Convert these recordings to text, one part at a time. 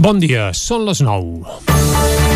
Bon dia, són les 9.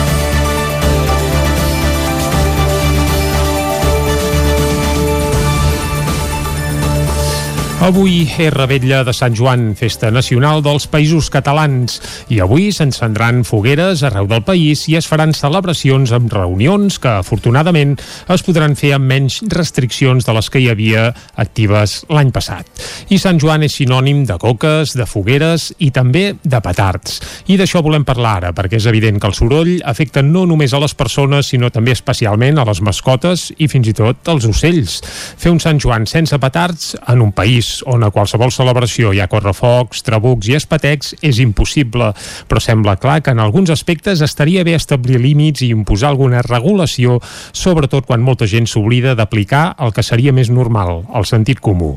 Avui és Rebetlla de Sant Joan, festa nacional dels països catalans, i avui s'encendran fogueres arreu del país i es faran celebracions amb reunions que, afortunadament, es podran fer amb menys restriccions de les que hi havia actives l'any passat. I Sant Joan és sinònim de coques, de fogueres i també de petards. I d'això volem parlar ara, perquè és evident que el soroll afecta no només a les persones, sinó també especialment a les mascotes i fins i tot als ocells. Fer un Sant Joan sense petards en un país on a qualsevol celebració hi ha correfocs, trabucs i espetecs és impossible, però sembla clar que en alguns aspectes estaria bé establir límits i imposar alguna regulació, sobretot quan molta gent s'oblida d'aplicar el que seria més normal, el sentit comú.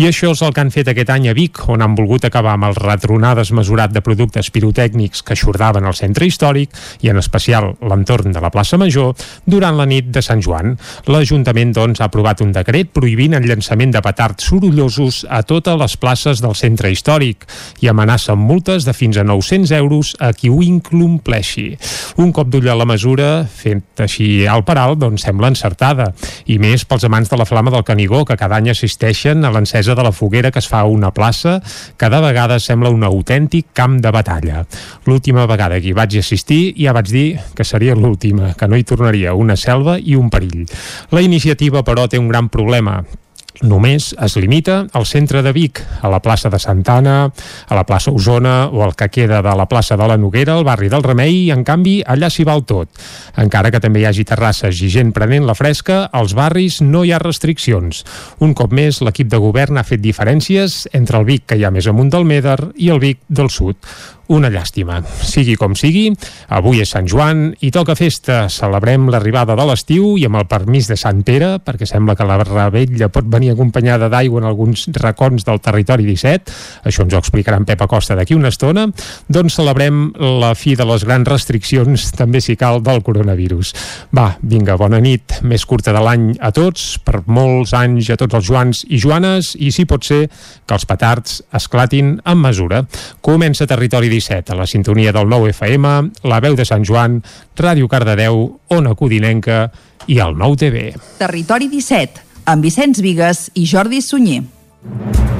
I això és el que han fet aquest any a Vic, on han volgut acabar amb el retronar desmesurat de productes pirotècnics que xordaven al centre històric i en especial l'entorn de la plaça Major durant la nit de Sant Joan. L'Ajuntament, doncs, ha aprovat un decret prohibint el llançament de petards sorollosos a totes les places del centre històric i amenaça amb multes de fins a 900 euros a qui ho incompleixi. Un cop d'ull a la mesura, fent així al paral, doncs sembla encertada, i més pels amants de la flama del Canigó, que cada any assisteixen a l'encesa de la foguera que es fa a una plaça, cada vegada sembla un autèntic camp de batalla. L'última vegada que hi vaig assistir ja vaig dir que seria l'última, que no hi tornaria, una selva i un perill. La iniciativa, però, té un gran problema només es limita al centre de Vic, a la plaça de Santana, a la plaça Osona o el que queda de la plaça de la Noguera, al barri del Remei, i en canvi allà s'hi val tot. Encara que també hi hagi terrasses i gent prenent la fresca, als barris no hi ha restriccions. Un cop més, l'equip de govern ha fet diferències entre el Vic que hi ha més amunt del Meder i el Vic del Sud una llàstima. Sigui com sigui, avui és Sant Joan i toca festa. Celebrem l'arribada de l'estiu i amb el permís de Sant Pere, perquè sembla que la rebella pot venir acompanyada d'aigua en alguns racons del territori 17. Això ens ho explicarà en Pep Acosta d'aquí una estona. Doncs celebrem la fi de les grans restriccions, també si cal, del coronavirus. Va, vinga, bona nit, més curta de l'any a tots, per molts anys a tots els Joans i Joanes, i si pot ser que els petards esclatin amb mesura. Comença Territori 17 17, a la sintonia del 9 FM, la veu de Sant Joan, Ràdio Cardedeu, Ona Codinenca i el 9 TV. Territori 17, amb Vicenç Vigues i Jordi Sunyer.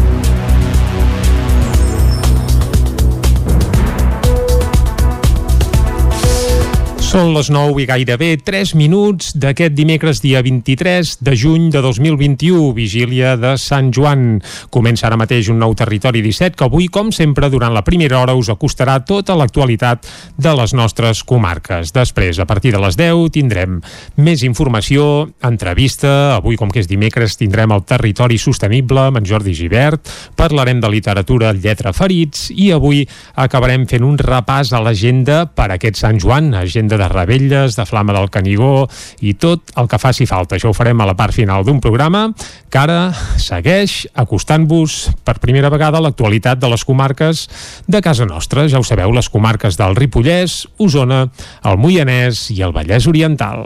Són les 9 i gairebé 3 minuts d'aquest dimecres dia 23 de juny de 2021, vigília de Sant Joan. Comença ara mateix un nou territori 17 que avui, com sempre, durant la primera hora us acostarà tota l'actualitat de les nostres comarques. Després, a partir de les 10, tindrem més informació, entrevista. Avui, com que és dimecres, tindrem el territori sostenible amb en Jordi Givert. Parlarem de literatura lletra ferits i avui acabarem fent un repàs a l'agenda per aquest Sant Joan, agenda de Rebelles, de Flama del Canigó i tot el que faci falta. Això ho farem a la part final d'un programa que ara segueix acostant-vos per primera vegada a l'actualitat de les comarques de casa nostra. Ja ho sabeu, les comarques del Ripollès, Osona, el Moianès i el Vallès Oriental.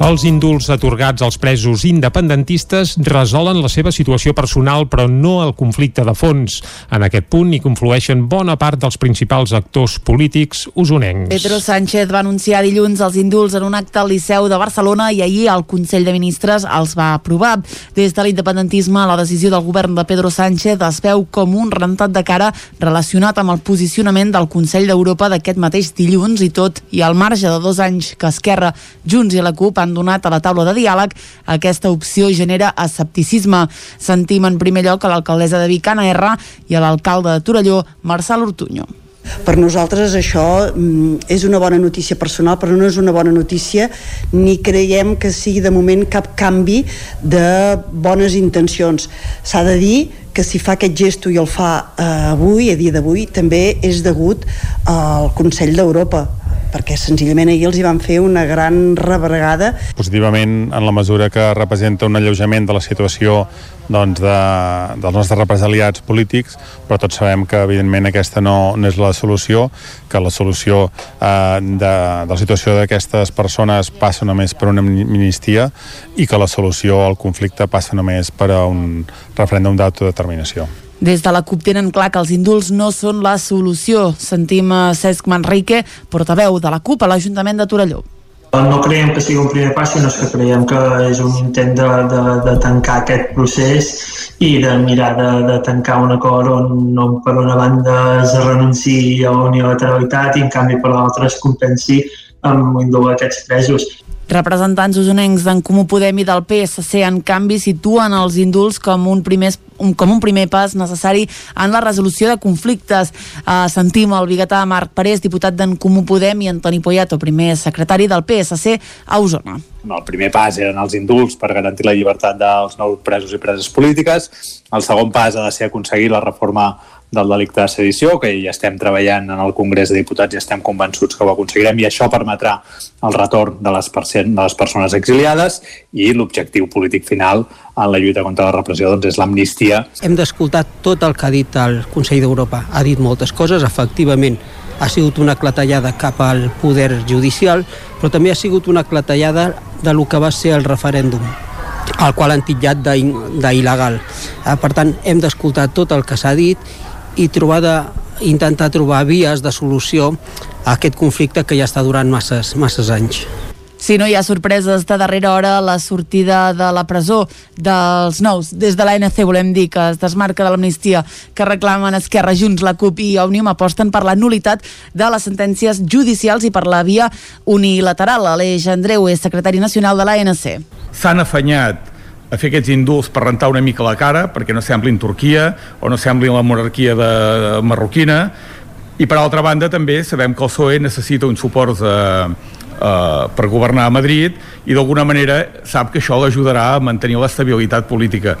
Els indults atorgats als presos independentistes resolen la seva situació personal, però no el conflicte de fons. En aquest punt hi conflueixen bona part dels principals actors polítics usonencs. Pedro Sánchez va anunciar dilluns els indults en un acte al Liceu de Barcelona i ahir el Consell de Ministres els va aprovar. Des de l'independentisme, la decisió del govern de Pedro Sánchez es veu com un rentat de cara relacionat amb el posicionament del Consell d'Europa d'aquest mateix dilluns i tot i al marge de dos anys que Esquerra, Junts i la CUP han donat a la taula de diàleg, aquesta opció genera escepticisme. Sentim en primer lloc a l'alcaldessa de Vic, Anna R, i a l'alcalde de Torelló, Marçal Ortuño. Per nosaltres això mm, és una bona notícia personal, però no és una bona notícia ni creiem que sigui de moment cap canvi de bones intencions. S'ha de dir que si fa aquest gesto i el fa eh, avui, a dia d'avui, també és degut al Consell d'Europa perquè senzillament ahir els hi van fer una gran rebregada. Positivament en la mesura que representa un alleujament de la situació doncs, de, dels nostres represaliats polítics, però tots sabem que evidentment aquesta no, no és la solució, que la solució eh, de, de la situació d'aquestes persones passa només per una amnistia i que la solució al conflicte passa només per a un referèndum d'autodeterminació. Des de la CUP tenen clar que els indults no són la solució. Sentim a Cesc Manrique, portaveu de la CUP a l'Ajuntament de Torelló. No creiem que sigui un primer pas, sinó que creiem que és un intent de, de, de tancar aquest procés i de mirar de, de tancar un acord on, on per una banda es renunciï a la unilateralitat i en canvi per l'altra es compensi amb l'indult d'aquests presos. Representants usonencs d'en Comú Podem i del PSC en canvi situen els indults com un primer, com un primer pas necessari en la resolució de conflictes. Uh, sentim el biguetà Marc Parés, diputat d'en Comú Podem, i Antoni Poyato, primer secretari del PSC a Osona. El primer pas eren els indults per garantir la llibertat dels nous presos i preses polítiques. El segon pas ha de ser aconseguir la reforma del delicte de sedició, que ja estem treballant en el Congrés de Diputats i estem convençuts que ho aconseguirem i això permetrà el retorn de les, de les persones exiliades i l'objectiu polític final en la lluita contra la repressió doncs, és l'amnistia. Hem d'escoltar tot el que ha dit el Consell d'Europa. Ha dit moltes coses, efectivament ha sigut una clatellada cap al poder judicial, però també ha sigut una clatellada de lo que va ser el referèndum el qual han titllat d'il·legal. Eh, per tant, hem d'escoltar tot el que s'ha dit i trobar de, intentar trobar vies de solució a aquest conflicte que ja està durant masses, masses anys. Si no hi ha sorpreses de darrera hora, la sortida de la presó dels nous des de l'ANC, volem dir que es desmarca de l'amnistia que reclamen Esquerra, Junts, la CUP i Òmnium aposten per la nulitat de les sentències judicials i per la via unilateral. Aleix Andreu és secretari nacional de l'ANC. S'han afanyat a fer aquests indults per rentar una mica la cara, perquè no semblin Turquia o no semblin la monarquia de, de marroquina, i per altra banda també sabem que el PSOE necessita un suport eh, per governar a Madrid i d'alguna manera sap que això l'ajudarà a mantenir l'estabilitat política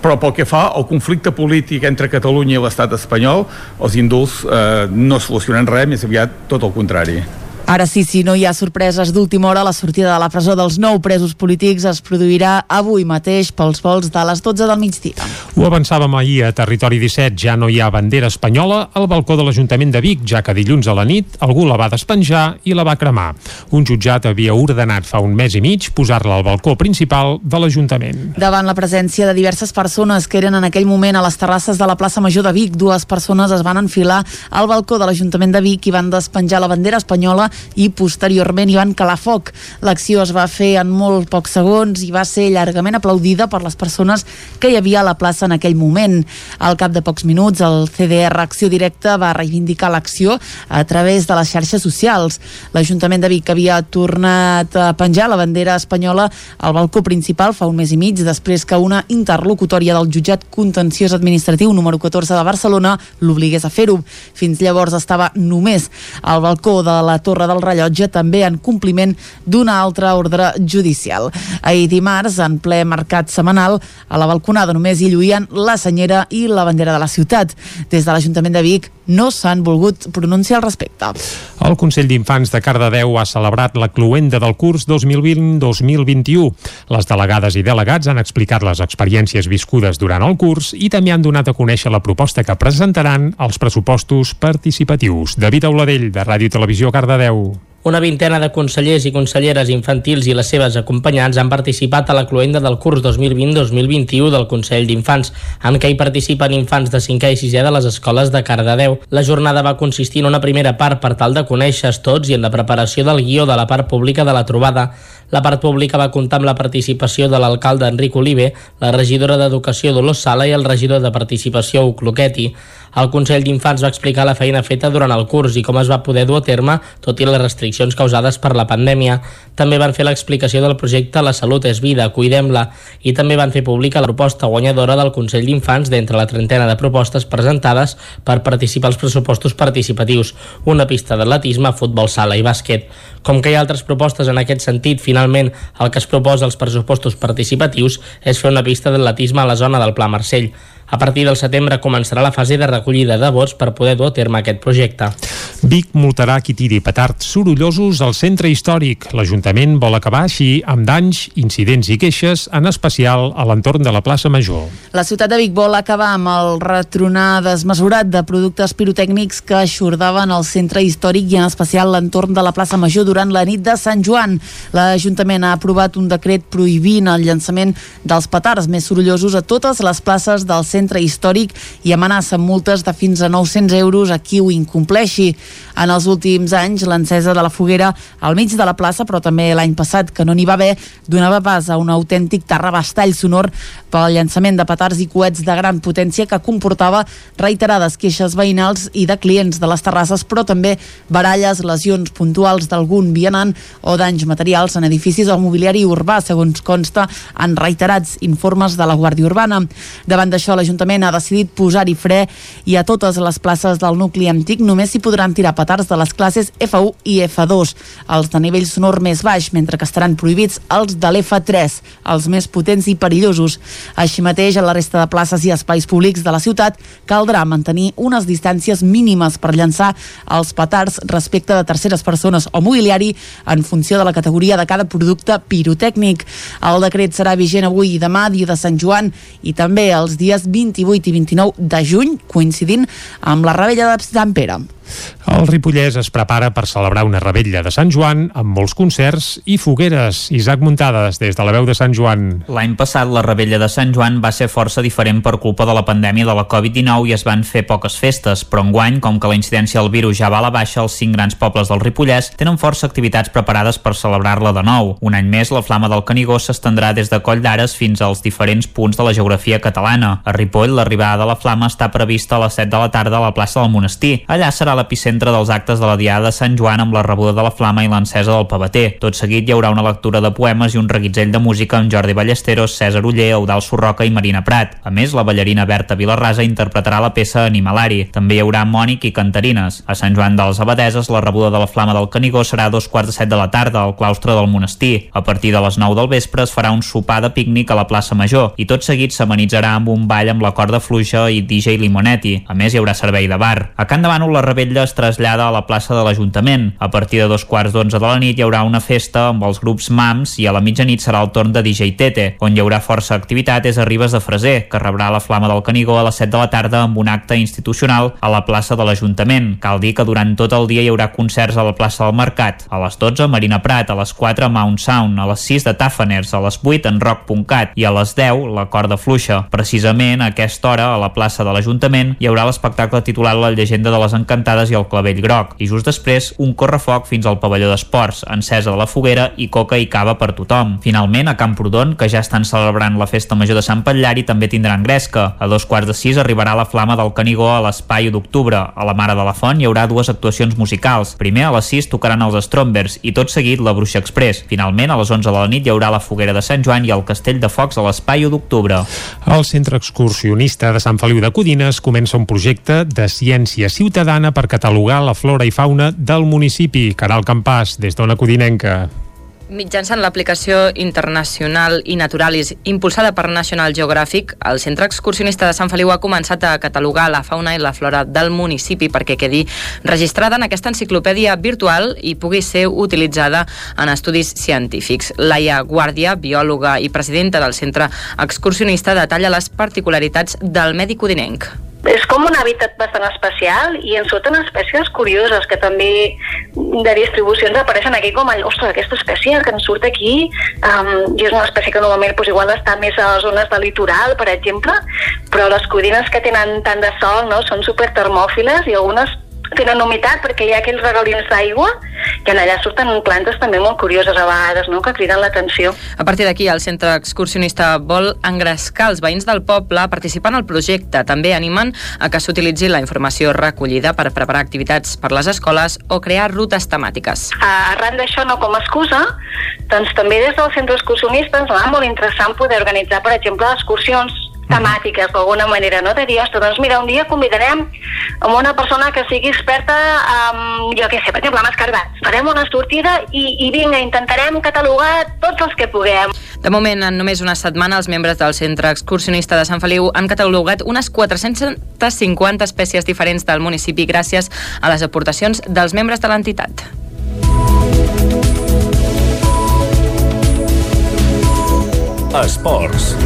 però pel que fa al conflicte polític entre Catalunya i l'estat espanyol, els indults eh, no solucionen res, més aviat tot el contrari. Ara sí, si no hi ha sorpreses d'última hora, la sortida de la presó dels nou presos polítics es produirà avui mateix pels vols de les 12 del migdia. Ho avançàvem ahir a Territori 17, ja no hi ha bandera espanyola al balcó de l'Ajuntament de Vic, ja que dilluns a la nit algú la va despenjar i la va cremar. Un jutjat havia ordenat fa un mes i mig posar-la al balcó principal de l'Ajuntament. Davant la presència de diverses persones que eren en aquell moment a les terrasses de la plaça Major de Vic, dues persones es van enfilar al balcó de l'Ajuntament de Vic i van despenjar la bandera espanyola i posteriorment hi van calar foc. L'acció es va fer en molt pocs segons i va ser llargament aplaudida per les persones que hi havia a la plaça en aquell moment. Al cap de pocs minuts, el CDR Acció Directa va reivindicar l'acció a través de les xarxes socials. L'Ajuntament de Vic havia tornat a penjar la bandera espanyola al balcó principal fa un mes i mig després que una interlocutòria del jutjat contenciós administratiu número 14 de Barcelona l'obligués a fer-ho. Fins llavors estava només al balcó de la Torre del rellotge també en compliment d'una altra ordre judicial. Ahir dimarts, en ple mercat setmanal, a la balconada només hi lluïen la senyera i la bandera de la ciutat. Des de l'Ajuntament de Vic no s'han volgut pronunciar al respecte. El Consell d'Infants de Cardedeu ha celebrat la cluenda del curs 2020-2021. Les delegades i delegats han explicat les experiències viscudes durant el curs i també han donat a conèixer la proposta que presentaran als pressupostos participatius. David Auladell, de Ràdio Televisió Cardedeu. Una vintena de consellers i conselleres infantils i les seves acompanyants han participat a la cloenda del curs 2020-2021 del Consell d'Infants, en què hi participen infants de 5è i 6è de les escoles de Cardedeu. La jornada va consistir en una primera part per tal de conèixer tots i en la preparació del guió de la part pública de la trobada. La part pública va comptar amb la participació de l'alcalde Enric Oliver, la regidora d'Educació Dolors Sala i el regidor de Participació Ucloqueti. El Consell d'Infants va explicar la feina feta durant el curs i com es va poder dur a terme, tot i les restriccions causades per la pandèmia. També van fer l'explicació del projecte La salut és vida, cuidem-la, i també van fer pública la proposta guanyadora del Consell d'Infants d'entre la trentena de propostes presentades per participar als pressupostos participatius, una pista d'atletisme, futbol sala i bàsquet. Com que hi ha altres propostes en aquest sentit, finalment el que es proposa als pressupostos participatius és fer una pista d'atletisme a la zona del Pla Marcell. A partir del setembre començarà la fase de recollida de vots per poder dur a terme aquest projecte. Vic multarà qui tiri petards sorollosos al centre històric. L'Ajuntament vol acabar així amb danys, incidents i queixes, en especial a l'entorn de la plaça Major. La ciutat de Vic vol acabar amb el retronar desmesurat de productes pirotècnics que aixordaven el centre històric i en especial l'entorn de la plaça Major durant la nit de Sant Joan. L'Ajuntament ha aprovat un decret prohibint el llançament dels petards més sorollosos a totes les places del centre històric i amenaça multes de fins a 900 euros a qui ho incompleixi. En els últims anys, l'encesa de la foguera al mig de la plaça, però també l'any passat, que no n'hi va haver, donava pas a un autèntic terrabastall sonor pel llançament de petards i coets de gran potència que comportava reiterades queixes veïnals i de clients de les terrasses, però també baralles, lesions puntuals d'algun vianant o danys materials en edificis o mobiliari urbà, segons consta en reiterats informes de la Guàrdia Urbana. Davant d'això, l'Ajuntament ha decidit posar-hi fre i a totes les places del nucli antic només s'hi podran tirar petards de les classes F1 i F2, els de nivell sonor més baix, mentre que estaran prohibits els de l'F3, els més potents i perillosos. Així mateix, a la resta de places i espais públics de la ciutat caldrà mantenir unes distàncies mínimes per llançar els petards respecte de terceres persones o mobiliari en funció de la categoria de cada producte pirotècnic. El decret serà vigent avui i demà, dia de Sant Joan, i també els dies 28 i 29 de juny, coincidint amb la rebella de Sant Pere. El Ripollès es prepara per celebrar una rebella de Sant Joan amb molts concerts i fogueres. Isaac Muntades, des de la veu de Sant Joan. L'any passat la rebella de Sant Joan va ser força diferent per culpa de la pandèmia de la Covid-19 i es van fer poques festes, però enguany, com que la incidència del virus ja va a la baixa, els cinc grans pobles del Ripollès tenen força activitats preparades per celebrar-la de nou. Un any més, la flama del Canigó s'estendrà des de Coll d'Ares fins als diferents punts de la geografia catalana. A Ripoll, l'arribada de la flama està prevista a les 7 de la tarda a la plaça del Monestir. Allà serà l'epicentre dels actes de la Diada de Sant Joan amb la rebuda de la flama i l'encesa del pavater. Tot seguit hi haurà una lectura de poemes i un reguitzell de música amb Jordi Ballesteros, César Uller, Eudal Sorroca i Marina Prat. A més, la ballarina Berta Vilarrasa interpretarà la peça Animalari. També hi haurà mònic i cantarines. A Sant Joan dels Abadeses, la rebuda de la flama del Canigó serà a dos quarts de set de la tarda al claustre del monestir. A partir de les 9 del vespre es farà un sopar de pícnic a la plaça Major i tot seguit s'amenitzarà amb un ball amb la corda fluixa i DJ Limonetti. A més, hi haurà servei de bar. A Can Bànol, la rebella es trasllada a la plaça de l'Ajuntament. A partir de dos quarts d'onze de la nit hi haurà una festa amb els grups MAMS i a la mitjanit serà el torn de DJ Tete. On hi haurà força activitat és a Ribes de Freser, que rebrà la flama del Canigó a les 7 de la tarda amb un acte institucional a la plaça de l'Ajuntament. Cal dir que durant tot el dia hi haurà concerts a la plaça del Mercat. A les 12, Marina Prat, a les 4, Mount Sound, a les 6 de Tafaners, a les 8 en rock.cat i a les 10 la corda fluixa. Precisament a aquesta hora, a la plaça de l'Ajuntament, hi haurà l'espectacle titulat La llegenda de les encantades i el clavell groc. I just després, un correfoc fins al pavelló d'esports, encesa de la foguera i coca i cava per tothom. Finalment, a Camprodon, que ja estan celebrant la festa major de Sant Patllari, també tindran gresca. A dos quarts de sis arribarà la flama del Canigó a l'espai d'octubre. A la Mare de la Font hi haurà dues actuacions musicals. Primer, a les 6 tocaran els Strombers i tot seguit la Bruixa Express. Finalment, a les 11 de la nit hi haurà la foguera de Sant Joan i el Castell de Focs a l'espai d'octubre. El Centre Excursionista de Sant Feliu de Codines comença un projecte de ciència ciutadana per catalogar la flora i fauna del municipi. Caral Campàs, des d'Ona Codinenca. Mitjançant l'aplicació internacional i naturalis impulsada per National Geographic, el Centre Excursionista de Sant Feliu ha començat a catalogar la fauna i la flora del municipi perquè quedi registrada en aquesta enciclopèdia virtual i pugui ser utilitzada en estudis científics. Laia Guàrdia, biòloga i presidenta del Centre Excursionista, detalla les particularitats del medi codinenc. És com un hàbitat bastant especial i en surten espècies curioses que també de distribucions apareixen aquí com el, ostres, aquesta espècie que ens surt aquí um, i és una espècie que normalment pues, igual està més a les zones de litoral, per exemple, però les codines que tenen tant de sol no, són supertermòfiles i algunes tenen humitat perquè hi ha aquells regalins d'aigua que allà surten plantes també molt curioses a vegades, no?, que criden l'atenció. A partir d'aquí, el centre excursionista vol engrescar els veïns del poble a participar en el projecte. També animen a que s'utilitzi la informació recollida per preparar activitats per les escoles o crear rutes temàtiques. Arran d'això, no com a excusa, doncs també des del centre excursionista ens va molt interessant poder organitzar, per exemple, excursions temàtiques d'alguna manera, no? De dir, ostres, doncs mira, un dia convidarem amb una persona que sigui experta en, jo què sé, per exemple, amb escarbats. Farem una sortida i, i vinga, intentarem catalogar tots els que puguem. De moment, en només una setmana, els membres del Centre Excursionista de Sant Feliu han catalogat unes 450 espècies diferents del municipi gràcies a les aportacions dels membres de l'entitat. Esports.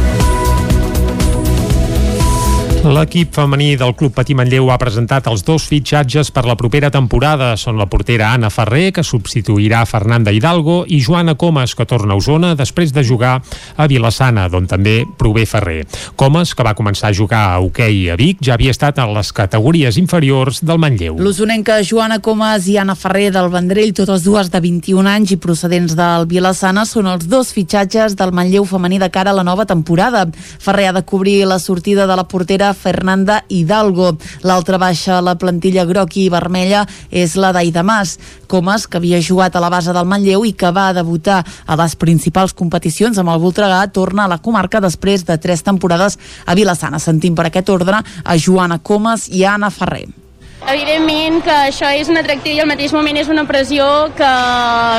L'equip femení del Club Patí Manlleu ha presentat els dos fitxatges per la propera temporada. Són la portera Anna Ferrer, que substituirà Fernanda Hidalgo, i Joana Comas, que torna a Osona després de jugar a Vilassana, d'on també prové Ferrer. Comas, que va començar a jugar a hoquei a Vic, ja havia estat a les categories inferiors del Manlleu. L'usonenca Joana Comas i Anna Ferrer del Vendrell, totes dues de 21 anys i procedents del Vilassana, són els dos fitxatges del Manlleu femení de cara a la nova temporada. Ferrer ha de cobrir la sortida de la portera Fernanda Hidalgo. L'altra baixa a la plantilla groc i vermella és la d'Aida Mas. Comas, que havia jugat a la base del Manlleu i que va debutar a les principals competicions amb el Voltregà, torna a la comarca després de tres temporades a Vilassana. Sentim per aquest ordre a Joana Comas i a Anna Ferrer. Evidentment que això és un atractiu i al mateix moment és una pressió que,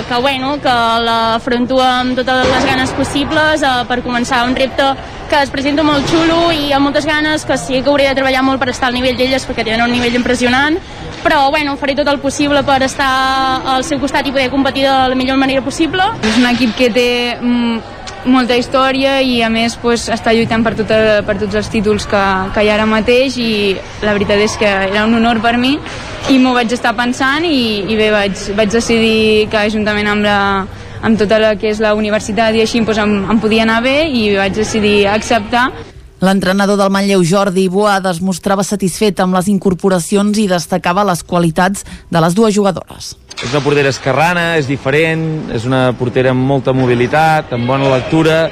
que, bueno, que l'afronto amb totes les ganes possibles eh, per començar un repte que es presenta molt xulo i amb moltes ganes que sí que hauré de treballar molt per estar al nivell d'elles perquè tenen un nivell impressionant però bueno, faré tot el possible per estar al seu costat i poder competir de la millor manera possible. És un equip que té mm, molta història i a més pues, està lluitant per, tota, per tots els títols que, que hi ha ara mateix i la veritat és que era un honor per mi i m'ho vaig estar pensant i, i bé, vaig, vaig decidir que juntament amb la, amb tota la que és la universitat i així doncs, em, em podia anar bé i vaig decidir acceptar L'entrenador del Manlleu, Jordi Boada, es mostrava satisfet amb les incorporacions i destacava les qualitats de les dues jugadores. És una portera esquerrana, és diferent, és una portera amb molta mobilitat, amb bona lectura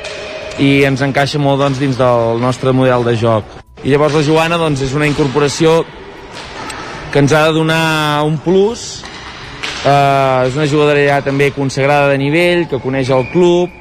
i ens encaixa molt doncs, dins del nostre model de joc. I llavors la Joana doncs, és una incorporació que ens ha de donar un plus. Uh, és una jugadora ja també consagrada de nivell, que coneix el club,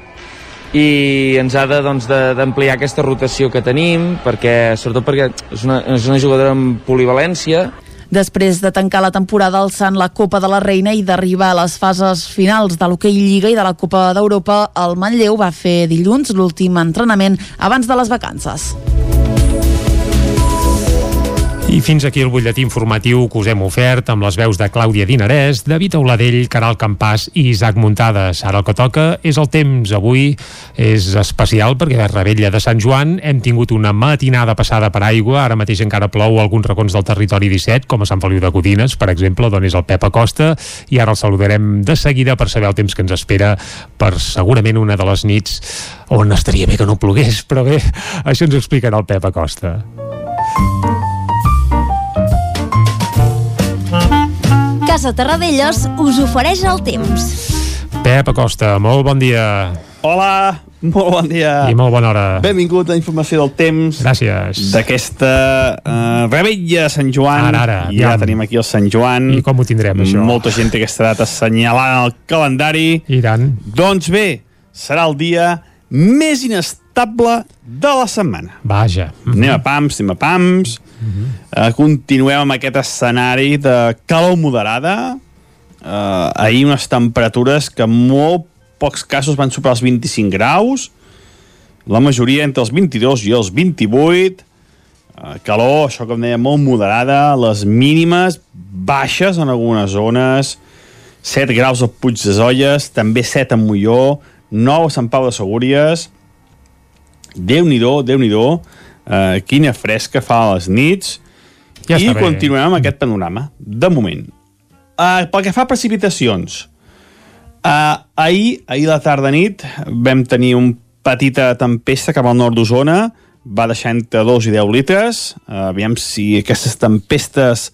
i ens ha d'ampliar doncs, de, aquesta rotació que tenim perquè, sobretot perquè és una, és una jugadora amb polivalència Després de tancar la temporada alçant la Copa de la Reina i d'arribar a les fases finals de l'Hockey Lliga i de la Copa d'Europa, el Manlleu va fer dilluns l'últim entrenament abans de les vacances. I fins aquí el butlletí informatiu que us hem ofert amb les veus de Clàudia Dinarès, David Auladell, Caral Campàs i Isaac Muntades. Ara el que toca és el temps. Avui és especial perquè a Rebella de Sant Joan hem tingut una matinada passada per aigua. Ara mateix encara plou alguns racons del territori 17, com a Sant Feliu de Codines, per exemple, d'on és el Pep Acosta, i ara el saludarem de seguida per saber el temps que ens espera per segurament una de les nits on estaria bé que no plogués, però bé, això ens ho explicarà el Pep Acosta. Casa Terradellos us ofereix el temps. Pep Acosta, molt bon dia. Hola, molt bon dia. I molt bona hora. Benvingut a Informació del Temps. Gràcies. D'aquesta uh, rebella de Sant Joan. Ara, ara. Ja, ja tenim aquí el Sant Joan. I com ho tindrem, això? Molta gent té aquesta data assenyalant el calendari. I tant. Doncs bé, serà el dia més inestable de la setmana. Vaja. Mm -hmm. Anem a pams, anem a pams. Uh -huh. uh, continuem amb aquest escenari de calor moderada uh, ahir unes temperatures que en molt pocs casos van superar els 25 graus la majoria entre els 22 i els 28 uh, calor, això com deia, molt moderada les mínimes baixes en algunes zones 7 graus al Puig de Zolles també 7 a Molló 9 a Sant Pau de Segúries Déu-n'hi-do, déu nhi déu eh, quina fresca fa a les nits. Ja i continuem amb aquest panorama de moment. Uh, pel que fa a precipitacions uh, ahir, ahir la tarda nit vam tenir un petita tempesta cap al nord d'Osona va deixar entre 2 i 10 litres. Uh, aviam si aquestes tempestes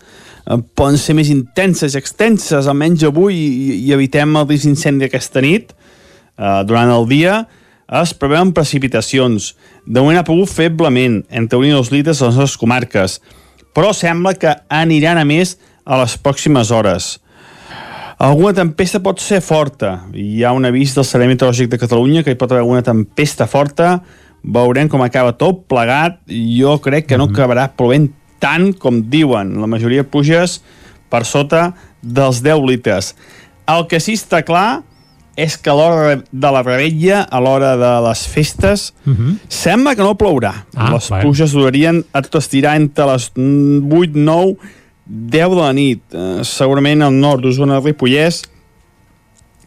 uh, poden ser més intenses i extenses almenys avui i, i evitem el risc d'incendi aquesta nit uh, durant el dia es preveuen precipitacions. De moment ha pogut feblement, entre 1 i 2 litres a les nostres comarques, però sembla que aniran a més a les pròximes hores. Alguna tempesta pot ser forta. Hi ha un avís del Servei Meteorològic de Catalunya que hi pot haver alguna tempesta forta veurem com acaba tot plegat, jo crec que no acabarà plovent tant com diuen, la majoria de pluges per sota dels 10 litres. El que sí està clar és que a l'hora de la rebella, a l'hora de les festes, uh -huh. sembla que no plourà. Ah, les bueno. pluges durarien a tot estirar entre les 8, 9, 10 de la nit. Eh, segurament al nord d'Osona i Ripollès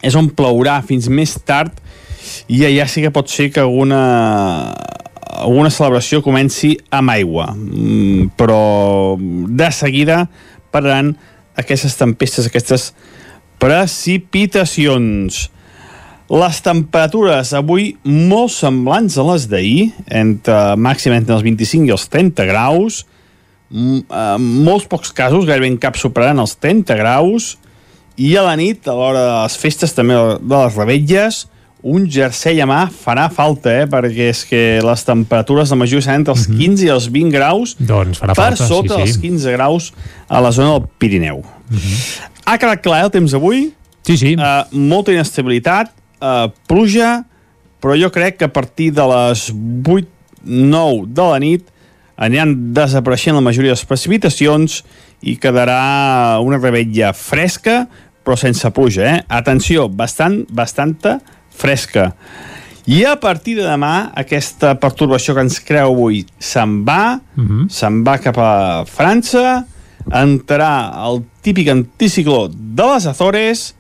és on plourà fins més tard i allà sí que pot ser que alguna alguna celebració comenci amb aigua mm, però de seguida pararan aquestes tempestes, aquestes precipitacions les temperatures avui molt semblants a les d'ahir, entre màxim entre els 25 i els 30 graus, en molts pocs casos, gairebé en cap superaran els 30 graus, i a la nit, a l'hora de les festes també de les rebelles, un jersei a mà farà falta, eh? perquè és que les temperatures de major seran entre els 15 i els 20 graus Doncs farà per falta, sota sí, sí. 15 graus a la zona del Pirineu. Ha quedat clar eh, el temps avui? Sí, sí. Uh, molta inestabilitat, uh, pluja, però jo crec que a partir de les 8-9 de la nit aniran desapareixent la majoria de les precipitacions i quedarà una rebella fresca, però sense pluja, eh? Atenció, bastant, bastanta fresca. I a partir de demà, aquesta pertorbació que ens creu avui se'n va, Mhm. se'n va cap a França, entrarà el típic anticicló de les Azores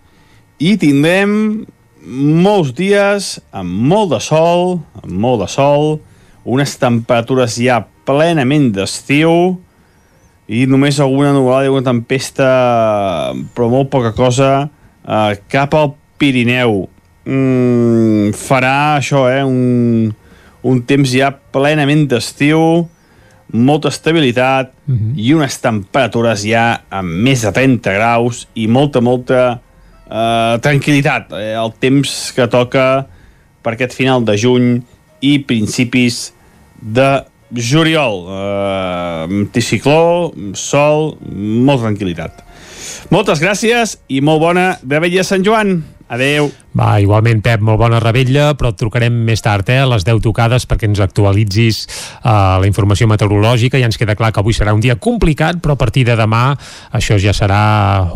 i tindrem molts dies amb molt de sol, amb molt de sol, unes temperatures ja plenament d'estiu i només alguna nuvolada i alguna tempesta, però molt poca cosa, eh, cap al Pirineu. Mm, farà això, eh, un, un temps ja plenament d'estiu, molta estabilitat uh -huh. i unes temperatures ja amb més de 30 graus i molta, molta eh, tranquil·litat. Eh, el temps que toca per aquest final de juny i principis de juliol. Eh, anticicló, sol, molta tranquil·litat. Moltes gràcies i molt bona Rebella de Sant Joan. Adeu. Va, igualment, Pep, molt bona rebella, però et trucarem més tard, eh, a les 10 tocades, perquè ens actualitzis uh, la informació meteorològica. Ja ens queda clar que avui serà un dia complicat, però a partir de demà això ja serà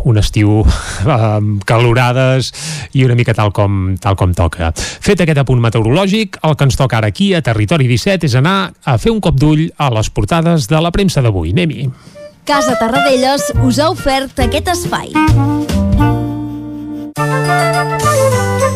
un estiu amb calorades i una mica tal com, tal com toca. Fet aquest apunt meteorològic, el que ens toca ara aquí, a Territori 17, és anar a fer un cop d'ull a les portades de la premsa d'avui. Anem-hi. Casa Tarradellas us ha ofert aquest espai. Thank you.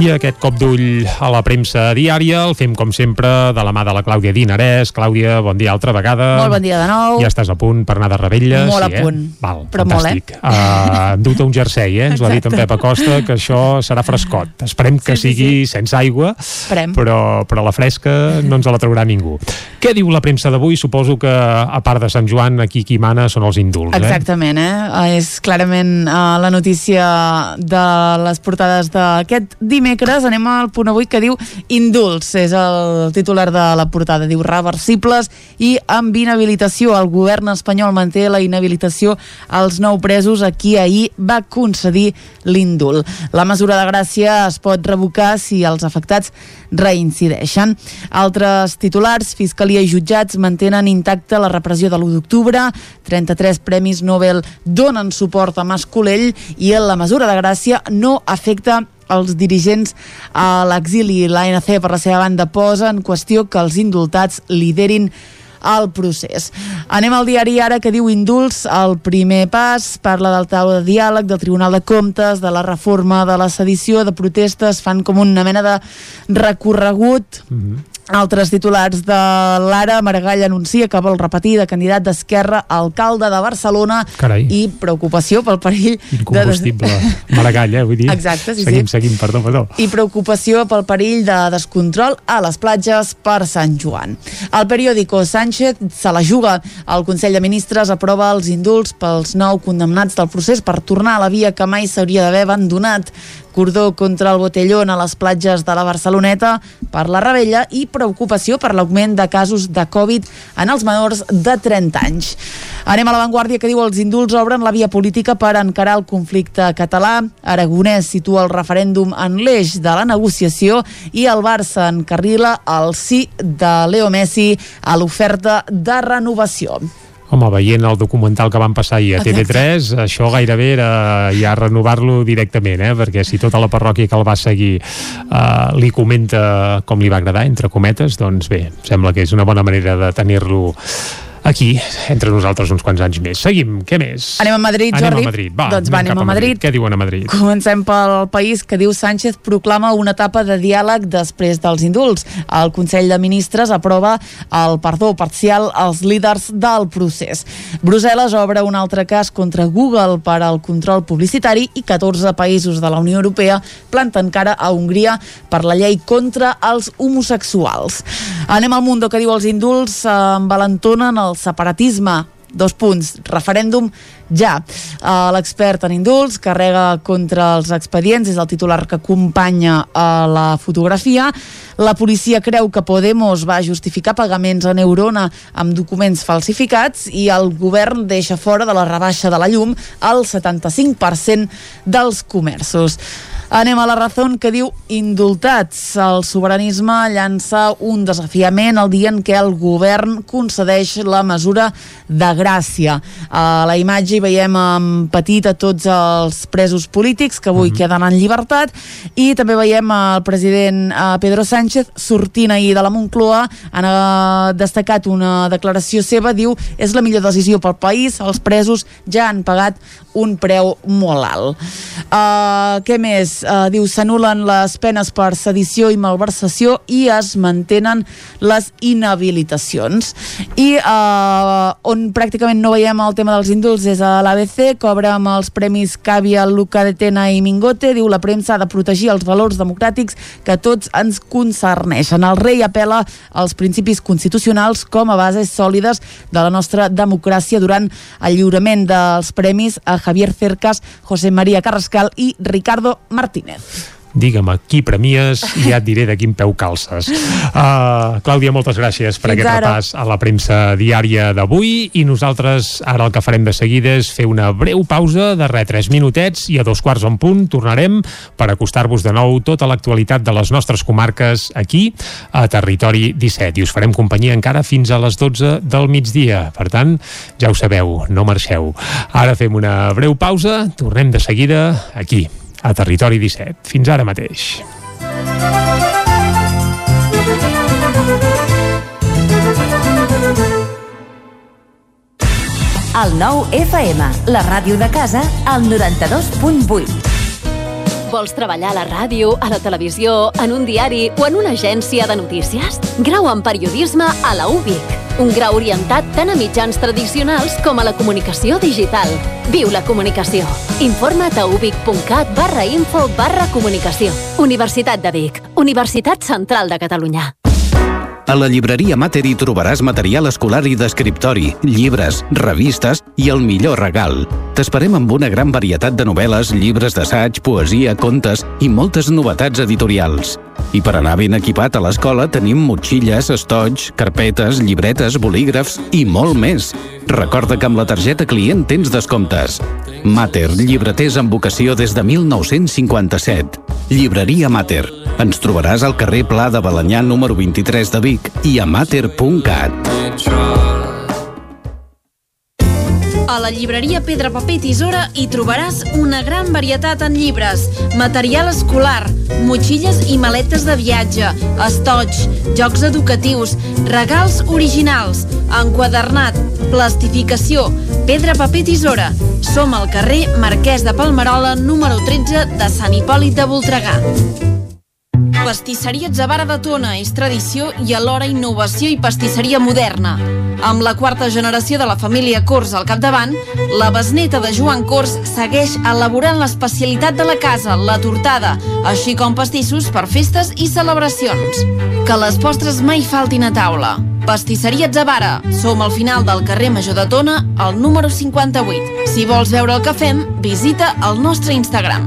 I aquest cop d'ull a la premsa diària el fem, com sempre, de la mà de la Clàudia Dinarès. Clàudia, bon dia altra vegada. Molt bon dia de nou. Ja estàs a punt per anar de rebella. Molt sí, a punt. Eh? Val, Però fantàstic. molt, eh? Uh, du un jersei, eh? Ens ho ha dit en. Pep Acosta, que això serà frescot. Esperem que Sí, sí, sigui sense aigua, Esperem. però, però la fresca no ens la traurà ningú. Què diu la premsa d'avui? Suposo que, a part de Sant Joan, aquí qui mana són els indults, eh? Exactament, eh? És clarament uh, la notícia de les portades d'aquest dimecres. Anem al punt avui que diu Indults, és el titular de la portada. Diu reversibles i amb inhabilitació. El govern espanyol manté la inhabilitació als nou presos a qui ahir va concedir l'indult. La mesura de gràcia es pot revocar si els afectats reincideixen. Altres titulars, Fiscalia i jutjats mantenen intacta la repressió de l'1 d'octubre, 33 premis Nobel donen suport a Mas Colell i la mesura de gràcia no afecta els dirigents a l'exili. L'ANC, per la seva banda, posa en qüestió que els indultats liderin el procés. Anem al diari ara que diu indults, el primer pas, parla del taula de diàleg, del Tribunal de Comptes, de la reforma de la sedició, de protestes, fan com una mena de recorregut altres titulars de l'Ara, Maragall anuncia que vol repetir de candidat d'Esquerra a alcalde de Barcelona Carai. i preocupació pel perill Incombustible. Maragall, eh? Vull dir. Exacte, sí, seguim, sí. Seguim, perdó, perdó. i preocupació pel perill de descontrol a les platges per Sant Joan. El periòdico Sánchez se la juga. El Consell de Ministres aprova els indults pels nou condemnats del procés per tornar a la via que mai s'hauria d'haver abandonat. Cordó contra el botellón a les platges de la Barceloneta per la rebella i preocupació per l'augment de casos de Covid en els menors de 30 anys. Anem a l'avantguàrdia que diu els indults obren la via política per encarar el conflicte català. Aragonès situa el referèndum en l'eix de la negociació i el Barça encarrila el sí de Leo Messi a l'oferta de renovació. Home, veient el documental que van passar ahir a TV3, això gairebé era ja renovar-lo directament, eh? perquè si tota la parròquia que el va seguir eh, li comenta com li va agradar, entre cometes, doncs bé, sembla que és una bona manera de tenir-lo aquí, entre nosaltres uns quants anys més. Seguim, què més? Anem a Madrid, anem Jordi? a Madrid, va, Doncs va, anem cap a Madrid. Què diuen a Madrid? Comencem pel país que diu Sánchez proclama una etapa de diàleg després dels indults. El Consell de Ministres aprova el perdó parcial als líders del procés. Brussel·les obre un altre cas contra Google per al control publicitari i 14 països de la Unió Europea planten cara a Hongria per la llei contra els homosexuals. Anem al Mundo que diu els indults eh, envalentonen el separatisme dos punts, referèndum ja. Uh, L'expert en indults carrega contra els expedients, és el titular que acompanya uh, la fotografia. La policia creu que Podemos va justificar pagaments a Neurona amb documents falsificats i el govern deixa fora de la rebaixa de la llum el 75% dels comerços. Anem a la raó que diu indultats. El sobiranisme llança un desafiament el dia en què el govern concedeix la mesura de gràcia. A la imatge hi veiem en petit a tots els presos polítics que avui mm -hmm. queden en llibertat i també veiem el president eh, Pedro Sánchez sortint ahir de la Moncloa han eh, destacat una declaració seva, diu és la millor decisió pel país, els presos ja han pagat un preu molt alt. Uh, què més? Uh, diu, s'anulen les penes per sedició i malversació i es mantenen les inhabilitacions. I uh, on pràcticament no veiem el tema dels indults és a l'ABC, cobra amb els premis Càvia, Luca de Tena i Mingote, diu la premsa ha de protegir els valors democràtics que tots ens concerneixen. El rei apela als principis constitucionals com a bases sòlides de la nostra democràcia durant el lliurament dels premis a Javier Cercas, José María Carrascal i Ricardo Martínez digue'm a qui premies i ja et diré de quin peu calces. Uh, Clàudia, moltes gràcies per Fins aquest ara. repàs a la premsa diària d'avui i nosaltres ara el que farem de seguida és fer una breu pausa de re 3 minutets i a dos quarts en punt tornarem per acostar-vos de nou tota l'actualitat de les nostres comarques aquí a Territori 17 i us farem companyia encara fins a les 12 del migdia. Per tant, ja ho sabeu, no marxeu. Ara fem una breu pausa, tornem de seguida aquí a Territori 17. Fins ara mateix. El nou FM, la ràdio de casa, al 92.8. Vols treballar a la ràdio, a la televisió, en un diari o en una agència de notícies? Grau en periodisme a la UBIC. Un grau orientat tant a mitjans tradicionals com a la comunicació digital. Viu la comunicació. Informa't a ubic.cat barra info barra comunicació. Universitat de Vic. Universitat Central de Catalunya. A la llibreria Mater hi trobaràs material escolar i d'escriptori, llibres, revistes i el millor regal. T'esperem amb una gran varietat de novel·les, llibres d'assaig, poesia, contes i moltes novetats editorials. I per anar ben equipat a l'escola tenim motxilles, estoig, carpetes, llibretes, bolígrafs i molt més. Recorda que amb la targeta client tens descomptes. Mater, llibreters amb vocació des de 1957. Llibreria Mater. Ens trobaràs al carrer Pla de Balanyà número 23 de Vic i a mater.cat. A la llibreria Pedra Paper Tisora hi trobaràs una gran varietat en llibres, material escolar, motxilles i maletes de viatge, estoig, jocs educatius, regals originals, enquadernat, plastificació, pedra, paper, tisora. Som al carrer Marquès de Palmerola, número 13 de Sant Hipòlit de Voltregà. Pastisseria Zavara de Tona és tradició i alhora innovació i pastisseria moderna. Amb la quarta generació de la família Cors al capdavant, la besneta de Joan Cors segueix elaborant l'especialitat de la casa, la tortada, així com pastissos per festes i celebracions. Que les postres mai faltin a taula. Pastisseria Zavara. Som al final del carrer Major de Tona, al número 58. Si vols veure el que fem, visita el nostre Instagram.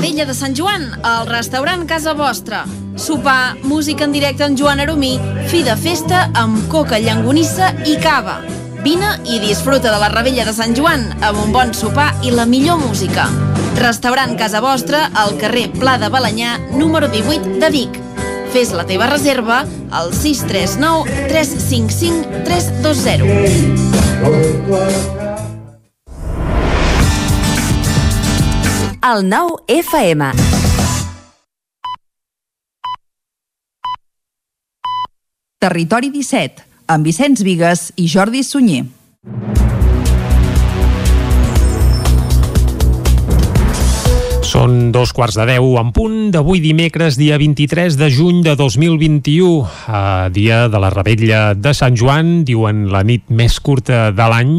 Ravella de Sant Joan, al restaurant Casa Vostra. Sopar, música en directe amb Joan Aromí, fi de festa amb coca, llangonissa i cava. Vine i disfruta de la Ravella de Sant Joan amb un bon sopar i la millor música. Restaurant Casa Vostra al carrer Pla de Balanyà, número 18 de Vic. Fes la teva reserva al 639 355 320. El nou FM. Territori 17, amb Vicenç Vigues i Jordi Sunyer. Són dos quarts de deu en punt d'avui dimecres, dia 23 de juny de 2021, eh, dia de la rebella de Sant Joan, diuen la nit més curta de l'any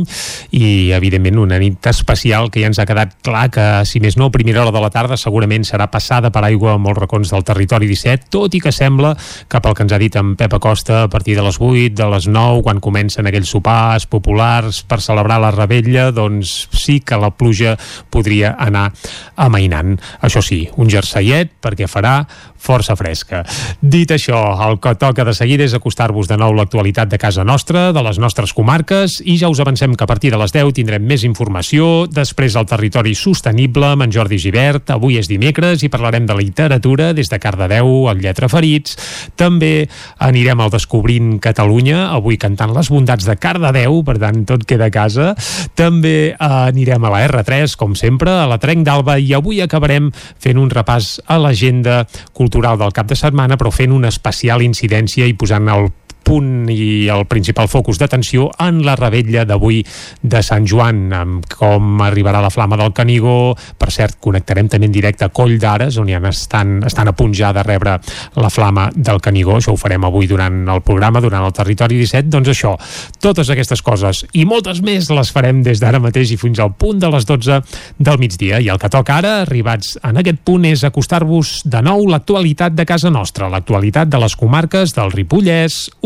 i, evidentment, una nit especial que ja ens ha quedat clar que, si més no, a primera hora de la tarda segurament serà passada per aigua a molts racons del territori 17, tot i que sembla que pel que ens ha dit en Pep Acosta, a partir de les 8, de les 9, quan comencen aquells sopars populars per celebrar la rebella, doncs sí que la pluja podria anar amainant tant. Això sí, un jerseiet perquè farà força fresca. Dit això, el que toca de seguida és acostar-vos de nou l'actualitat de casa nostra, de les nostres comarques, i ja us avancem que a partir de les 10 tindrem més informació, després el territori sostenible amb en Jordi Givert, avui és dimecres i parlarem de literatura des de Cardedeu al Lletra Ferits, també anirem al Descobrint Catalunya, avui cantant les bondats de Cardedeu, per tant tot queda a casa, també anirem a la R3, com sempre, a la Trenc d'Alba, i avui acabarem fent un repàs a l'agenda cultural del cap de setmana, però fent una especial incidència i posant el punt i el principal focus d'atenció en la rebella d'avui de Sant Joan, amb com arribarà la flama del Canigó. Per cert, connectarem també en directe a Coll d'Ares, on ja estan, estan a punt ja de rebre la flama del Canigó. Això ho farem avui durant el programa, durant el Territori 17. Doncs això, totes aquestes coses i moltes més les farem des d'ara mateix i fins al punt de les 12 del migdia. I el que toca ara, arribats en aquest punt, és acostar-vos de nou l'actualitat de casa nostra, l'actualitat de les comarques del Ripollès,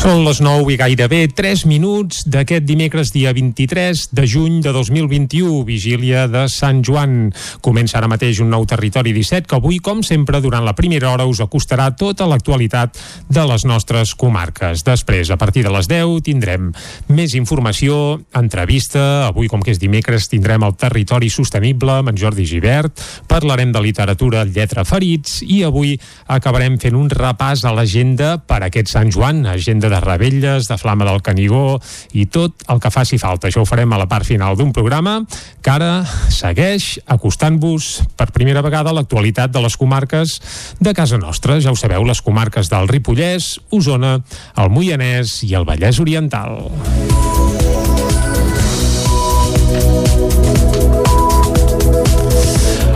Són les 9 i gairebé 3 minuts d'aquest dimecres dia 23 de juny de 2021, vigília de Sant Joan. Comença ara mateix un nou territori 17 que avui, com sempre, durant la primera hora us acostarà tota l'actualitat de les nostres comarques. Després, a partir de les 10, tindrem més informació, entrevista. Avui, com que és dimecres, tindrem el territori sostenible amb en Jordi Givert. Parlarem de literatura lletra ferits i avui acabarem fent un repàs a l'agenda per aquest Sant Joan, agenda de rebelles, de Flama del Canigó i tot el que faci falta. Això ho farem a la part final d'un programa que ara segueix acostant-vos per primera vegada a l'actualitat de les comarques de casa nostra. Ja ho sabeu, les comarques del Ripollès, Osona, el Moianès i el Vallès Oriental.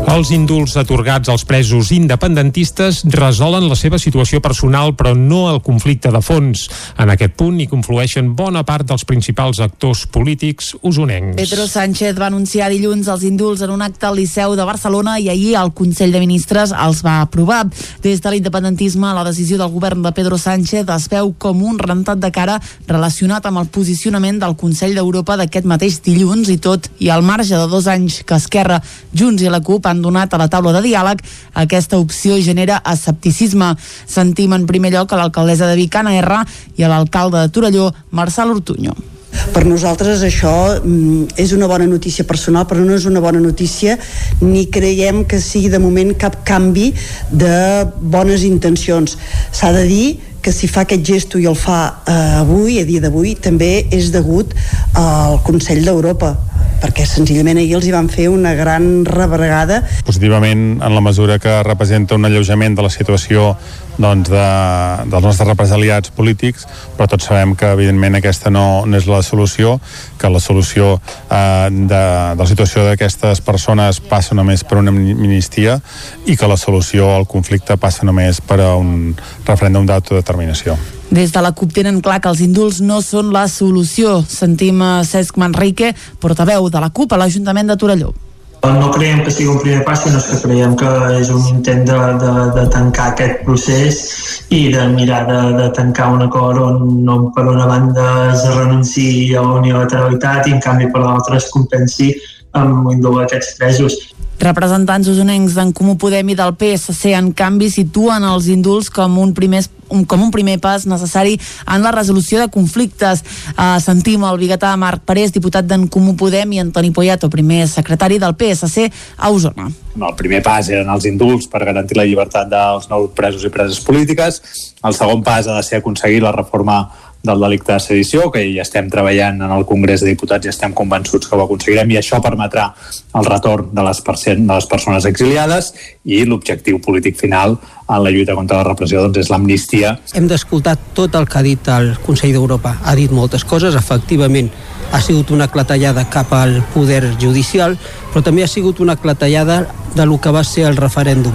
Els indults atorgats als presos independentistes resolen la seva situació personal, però no el conflicte de fons. En aquest punt hi conflueixen bona part dels principals actors polítics usonencs. Pedro Sánchez va anunciar dilluns els indults en un acte al Liceu de Barcelona i ahir el Consell de Ministres els va aprovar. Des de l'independentisme, la decisió del govern de Pedro Sánchez es veu com un rentat de cara relacionat amb el posicionament del Consell d'Europa d'aquest mateix dilluns i tot i al marge de dos anys que Esquerra, Junts i la CUP han donat a la taula de diàleg, aquesta opció genera escepticisme. Sentim en primer lloc a l'alcaldessa de Vic, Anna R, i a l'alcalde de Torelló, Marçal Ortuño. Per nosaltres això mm, és una bona notícia personal, però no és una bona notícia ni creiem que sigui de moment cap canvi de bones intencions. S'ha de dir que si fa aquest gesto i el fa eh, avui, a dia d'avui, també és degut al Consell d'Europa perquè senzillament ahir els hi van fer una gran rebregada. Positivament en la mesura que representa un alleujament de la situació doncs, de, dels nostres represaliats polítics, però tots sabem que evidentment aquesta no, no és la solució, que la solució eh, de, de la situació d'aquestes persones passa només per una amnistia i que la solució al conflicte passa només per a un referèndum d'autodeterminació. Des de la CUP tenen clar que els indults no són la solució. Sentim Cesc Manrique, portaveu de la CUP a l'Ajuntament de Torelló. No creiem que sigui un primer pas, sinó que creiem que és un intent de, de, de tancar aquest procés i de mirar de, de tancar un acord on no, per una banda es renunciï a la unilateralitat i en canvi per l'altra es compensi amb indult aquests presos. Representants usonencs d'en Comú Podem i del PSC en canvi situen els indults com un primer com un primer pas necessari en la resolució de conflictes. Uh, sentim el biguetà Marc Parés, diputat d'en Comú Podem, i Antoni Poyato, primer secretari del PSC a Osona. El primer pas eren els indults per garantir la llibertat dels nous presos i preses polítiques. El segon pas ha de ser aconseguir la reforma del delicte de sedició, que hi estem treballant en el Congrés de Diputats i estem convençuts que ho aconseguirem i això permetrà el retorn de les, de les persones exiliades i l'objectiu polític final en la lluita contra la repressió doncs, és l'amnistia. Hem d'escoltar tot el que ha dit el Consell d'Europa. Ha dit moltes coses, efectivament ha sigut una clatellada cap al poder judicial, però també ha sigut una clatellada de lo que va ser el referèndum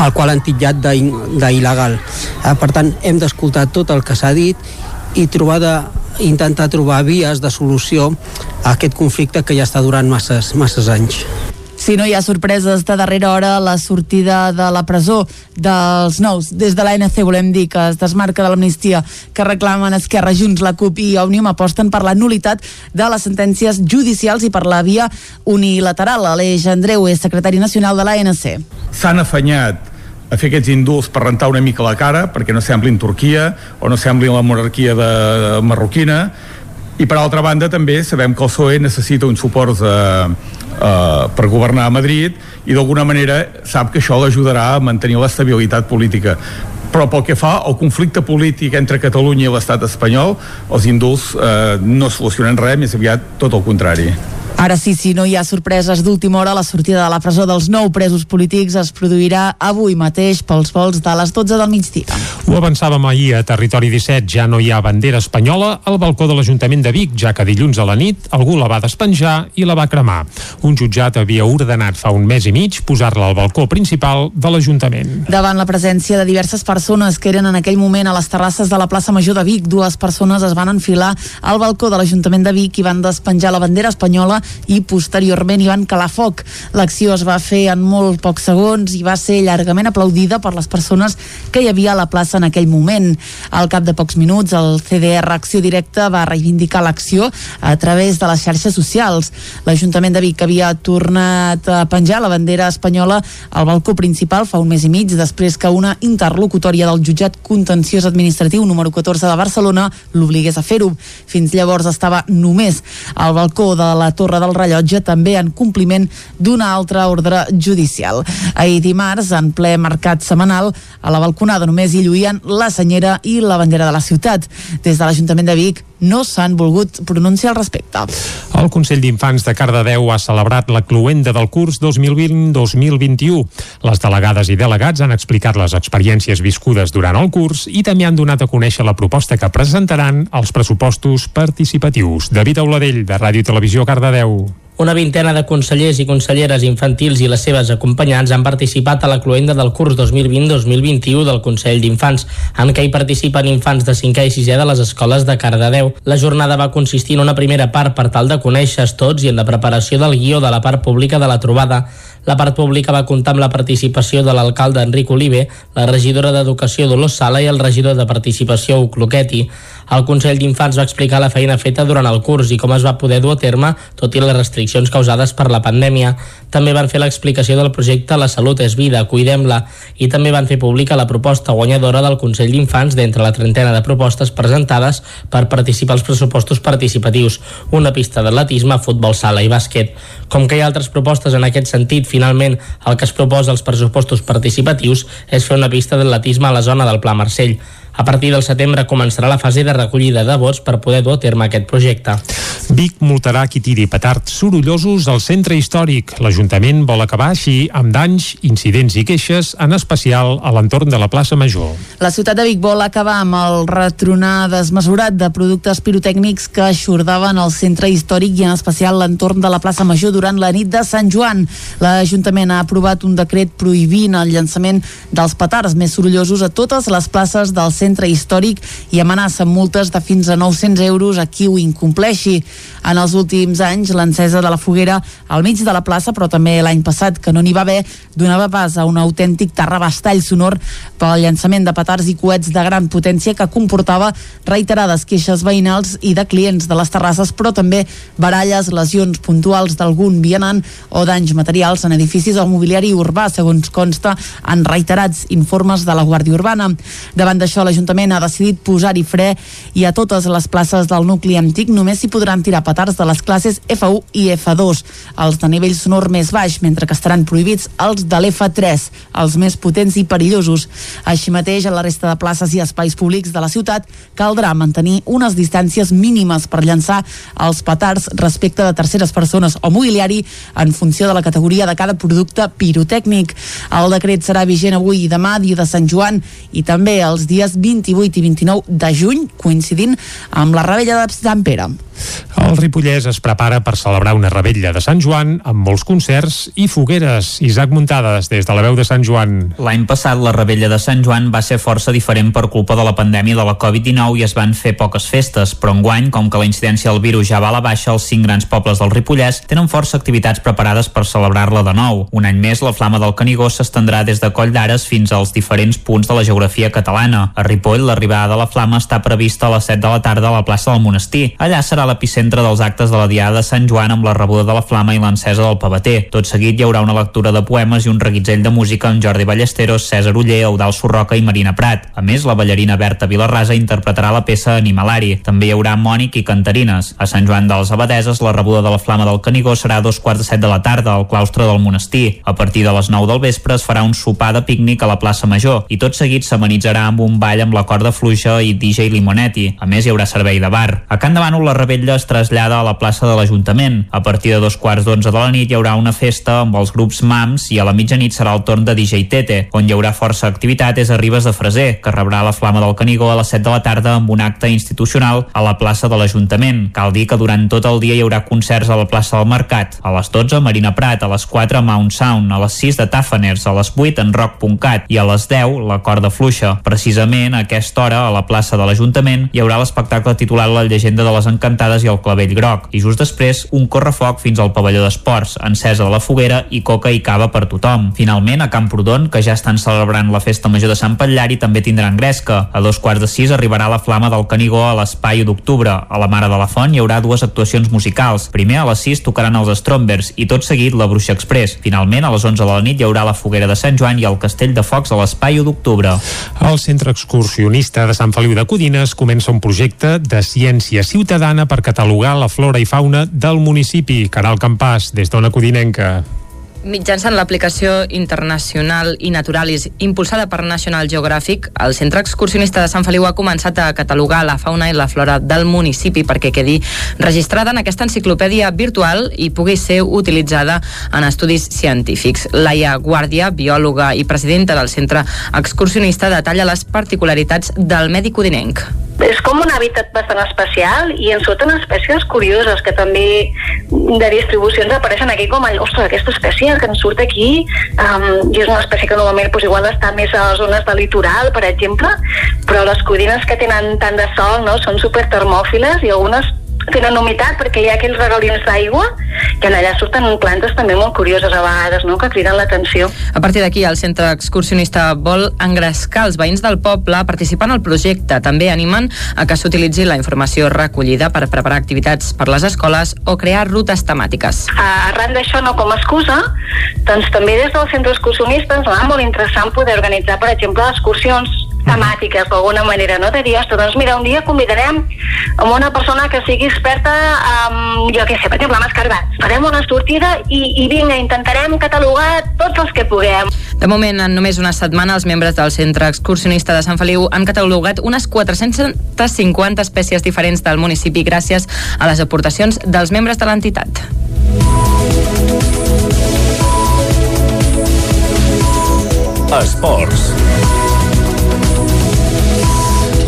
el qual han titllat d'il·legal. Eh, per tant, hem d'escoltar tot el que s'ha dit i trobar de, intentar trobar vies de solució a aquest conflicte que ja està durant masses, masses anys. Si no hi ha sorpreses de darrera hora, la sortida de la presó dels nous. Des de l'ANC volem dir que es desmarca de l'amnistia que reclamen Esquerra, Junts, la CUP i Òmnium aposten per la nulitat de les sentències judicials i per la via unilateral. Aleix Andreu és secretari nacional de l'ANC. S'han afanyat a fer aquests indults per rentar una mica la cara perquè no semblin Turquia o no semblin la monarquia de, marroquina i per altra banda també sabem que el PSOE necessita un suport eh, eh, per governar a Madrid i d'alguna manera sap que això l'ajudarà a mantenir l'estabilitat política però pel que fa al conflicte polític entre Catalunya i l'estat espanyol, els indults eh, no solucionen res, més aviat tot el contrari. Ara sí, si no hi ha sorpreses d'última hora, la sortida de la presó dels nou presos polítics es produirà avui mateix pels vols de les 12 del migdia. Ho avançàvem ahir a Territori 17, ja no hi ha bandera espanyola al balcó de l'Ajuntament de Vic, ja que dilluns a la nit algú la va despenjar i la va cremar. Un jutjat havia ordenat fa un mes i mig posar-la al balcó principal de l'Ajuntament. Davant la presència de diverses persones que eren en aquell moment a les terrasses de la plaça Major de Vic, dues persones es van enfilar al balcó de l'Ajuntament de Vic i van despenjar la bandera espanyola i posteriorment hi van calar foc. L'acció es va fer en molt pocs segons i va ser llargament aplaudida per les persones que hi havia a la plaça en aquell moment. Al cap de pocs minuts, el CDR Acció Directa va reivindicar l'acció a través de les xarxes socials. L'Ajuntament de Vic havia tornat a penjar la bandera espanyola al balcó principal fa un mes i mig després que una interlocutòria del jutjat contenciós administratiu número 14 de Barcelona l'obligués a fer-ho. Fins llavors estava només al balcó de la Torre del Rellotge també en compliment d'una altra ordre judicial. Ahir dimarts, en ple mercat setmanal, a la balconada només hi lluïen la senyera i la bandera de la ciutat. Des de l'Ajuntament de Vic no s'han volgut pronunciar al respecte. El Consell d'Infants de Cardedeu ha celebrat la cluenda del curs 2020-2021. Les delegades i delegats han explicat les experiències viscudes durant el curs i també han donat a conèixer la proposta que presentaran als pressupostos participatius. David Auladell, de Ràdio Televisió Cardedeu. Una vintena de consellers i conselleres infantils i les seves acompanyants han participat a la cluenda del curs 2020-2021 del Consell d'Infants, en què hi participen infants de 5è i 6è de les escoles de Cardedeu. La jornada va consistir en una primera part per tal de conèixer tots i en la preparació del guió de la part pública de la trobada. La part pública va comptar amb la participació de l'alcalde Enric Oliver, la regidora d'Educació Dolors Sala i el regidor de Participació Ucloqueti. El Consell d'Infants va explicar la feina feta durant el curs i com es va poder dur a terme, tot i les restriccions causades per la pandèmia. També van fer l'explicació del projecte La salut és vida, cuidem-la, i també van fer pública la proposta guanyadora del Consell d'Infants d'entre la trentena de propostes presentades per participar als pressupostos participatius, una pista d'atletisme, futbol sala i bàsquet. Com que hi ha altres propostes en aquest sentit, finalment el que es proposa als pressupostos participatius és fer una pista d'atletisme a la zona del Pla Marcell. A partir del setembre començarà la fase de recollida de vots per poder dur a terme aquest projecte. Vic multarà qui tiri petards sorollosos al centre històric. L'Ajuntament vol acabar així amb danys, incidents i queixes, en especial a l'entorn de la plaça Major. La ciutat de Vic vol acabar amb el retronar desmesurat de productes pirotècnics que aixordaven el centre històric i en especial l'entorn de la plaça Major durant la nit de Sant Joan. L'Ajuntament ha aprovat un decret prohibint el llançament dels petards més sorollosos a totes les places del centre històric i amenaça multes de fins a 900 euros a qui ho incompleixi. En els últims anys, l'encesa de la foguera al mig de la plaça, però també l'any passat, que no n'hi va haver, donava pas a un autèntic terrabastall sonor pel llançament de petards i coets de gran potència que comportava reiterades queixes veïnals i de clients de les terrasses, però també baralles, lesions puntuals d'algun vianant o danys materials en edificis o mobiliari urbà, segons consta en reiterats informes de la Guàrdia Urbana. Davant d'això, l'Ajuntament ha decidit posar-hi fre i a totes les places del nucli antic només s'hi podran tirar petards de les classes F1 i F2, els de nivell sonor més baix, mentre que estaran prohibits els de l'F3, els més potents i perillosos. Així mateix, a la resta de places i espais públics de la ciutat caldrà mantenir unes distàncies mínimes per llançar els petards respecte de terceres persones o mobiliari en funció de la categoria de cada producte pirotècnic. El decret serà vigent avui i demà, dia de Sant Joan, i també els dies 28 i 29 de juny, coincidint amb la rebella de Sant Pere. El Ripollès es prepara per celebrar una rebella de Sant Joan amb molts concerts i fogueres. Isaac Muntades, des de la veu de Sant Joan. L'any passat la rebella de Sant Joan va ser força diferent per culpa de la pandèmia de la Covid-19 i es van fer poques festes, però enguany, com que la incidència del virus ja va a la baixa, els cinc grans pobles del Ripollès tenen força activitats preparades per celebrar-la de nou. Un any més, la flama del Canigó s'estendrà des de Coll d'Ares fins als diferents punts de la geografia catalana. A Ripoll, l'arribada de la flama està prevista a les 7 de la tarda a la plaça del Monestir. Allà serà l'epicentre dels actes de la Diada de Sant Joan amb la rebuda de la flama i l'encesa del pavater. Tot seguit hi haurà una lectura de poemes i un reguitzell de música amb Jordi Ballesteros, César Uller, Eudal Sorroca i Marina Prat. A més, la ballarina Berta Vilarrasa interpretarà la peça Animalari. També hi haurà Mònic i cantarines. A Sant Joan de les Abadeses, la rebuda de la flama del Canigó serà a dos quarts de set de la tarda al claustre del monestir. A partir de les 9 del vespre es farà un sopar de pícnic a la plaça Major i tot seguit s'amenitzarà amb un ball amb la corda fluixa i DJ Limonetti. A més, hi haurà servei de bar. A Can de Bànol, la rebella es trasllada a la plaça de l'Ajuntament. A partir de dos quarts d'onze de la nit hi haurà una festa amb els grups MAMS i a la mitjanit serà el torn de DJ Tete. On hi haurà força activitat és a Ribes de Freser, que rebrà la flama del Canigó a les 7 de la tarda amb un acte institucional a la plaça de l'Ajuntament. Cal dir que durant tot el dia hi haurà concerts a la plaça del Mercat. A les 12 Marina Prat, a les 4 Mount Sound, a les 6 de Tafaners, a les 8 en Rock.cat i a les 10 la corda fluixa. Precisament a aquesta hora, a la plaça de l'Ajuntament, hi haurà l'espectacle titulat La llegenda de les encantades i el clavell groc. I just després, un correfoc fins al pavelló d'esports, encesa de la foguera i coca i cava per tothom. Finalment, a Camprodon, que ja estan celebrant la festa major de Sant Patllari, també tindran gresca. A dos quarts de sis arribarà la flama del Canigó a l'espai d'octubre. A la Mare de la Font hi haurà dues actuacions musicals. Primer, a les 6 tocaran els Strombers i tot seguit la Bruixa Express. Finalment, a les 11 de la nit hi haurà la foguera de Sant Joan i el Castell de Focs a l'espai d'octubre. El Centre Excursionista de Sant Feliu de Codines comença un projecte de ciència ciutadana per catalogar la flora i fauna del municipi. Caral Campàs, des d'Ona Codinenca. Mitjançant l'aplicació internacional i Naturalis impulsada per National Geographic, el Centre Excursionista de Sant Feliu ha començat a catalogar la fauna i la flora del municipi perquè quedi registrada en aquesta enciclopèdia virtual i pugui ser utilitzada en estudis científics. Laia Guàrdia, biòloga i presidenta del Centre Excursionista, detalla les particularitats del medi codinenc. És com un hàbitat bastant especial i en surten espècies curioses que també de distribucions apareixen aquí com, ostres, aquesta espècie que ens surt aquí um, i és una espècie que normalment doncs, igual està més a les zones de litoral, per exemple, però les codines que tenen tant de sol no, són super termòfiles i algunes tenen humitat perquè hi ha aquells regalins d'aigua que allà surten plantes també molt curioses a vegades, no?, que criden l'atenció. A partir d'aquí, el centre excursionista vol engrescar els veïns del poble a participar en el projecte. També animen a que s'utilitzi la informació recollida per preparar activitats per les escoles o crear rutes temàtiques. Arran d'això, no com a excusa, doncs també des del centre excursionista ens va molt interessant poder organitzar, per exemple, excursions temàtiques d'alguna manera, no? De dir, ostres, doncs mira, un dia convidarem a una persona que sigui experta en, jo què sé, per exemple, amb escarbats. Farem una sortida i, i vinga, intentarem catalogar tots els que puguem. De moment, en només una setmana, els membres del Centre Excursionista de Sant Feliu han catalogat unes 450 espècies diferents del municipi gràcies a les aportacions dels membres de l'entitat. Esports.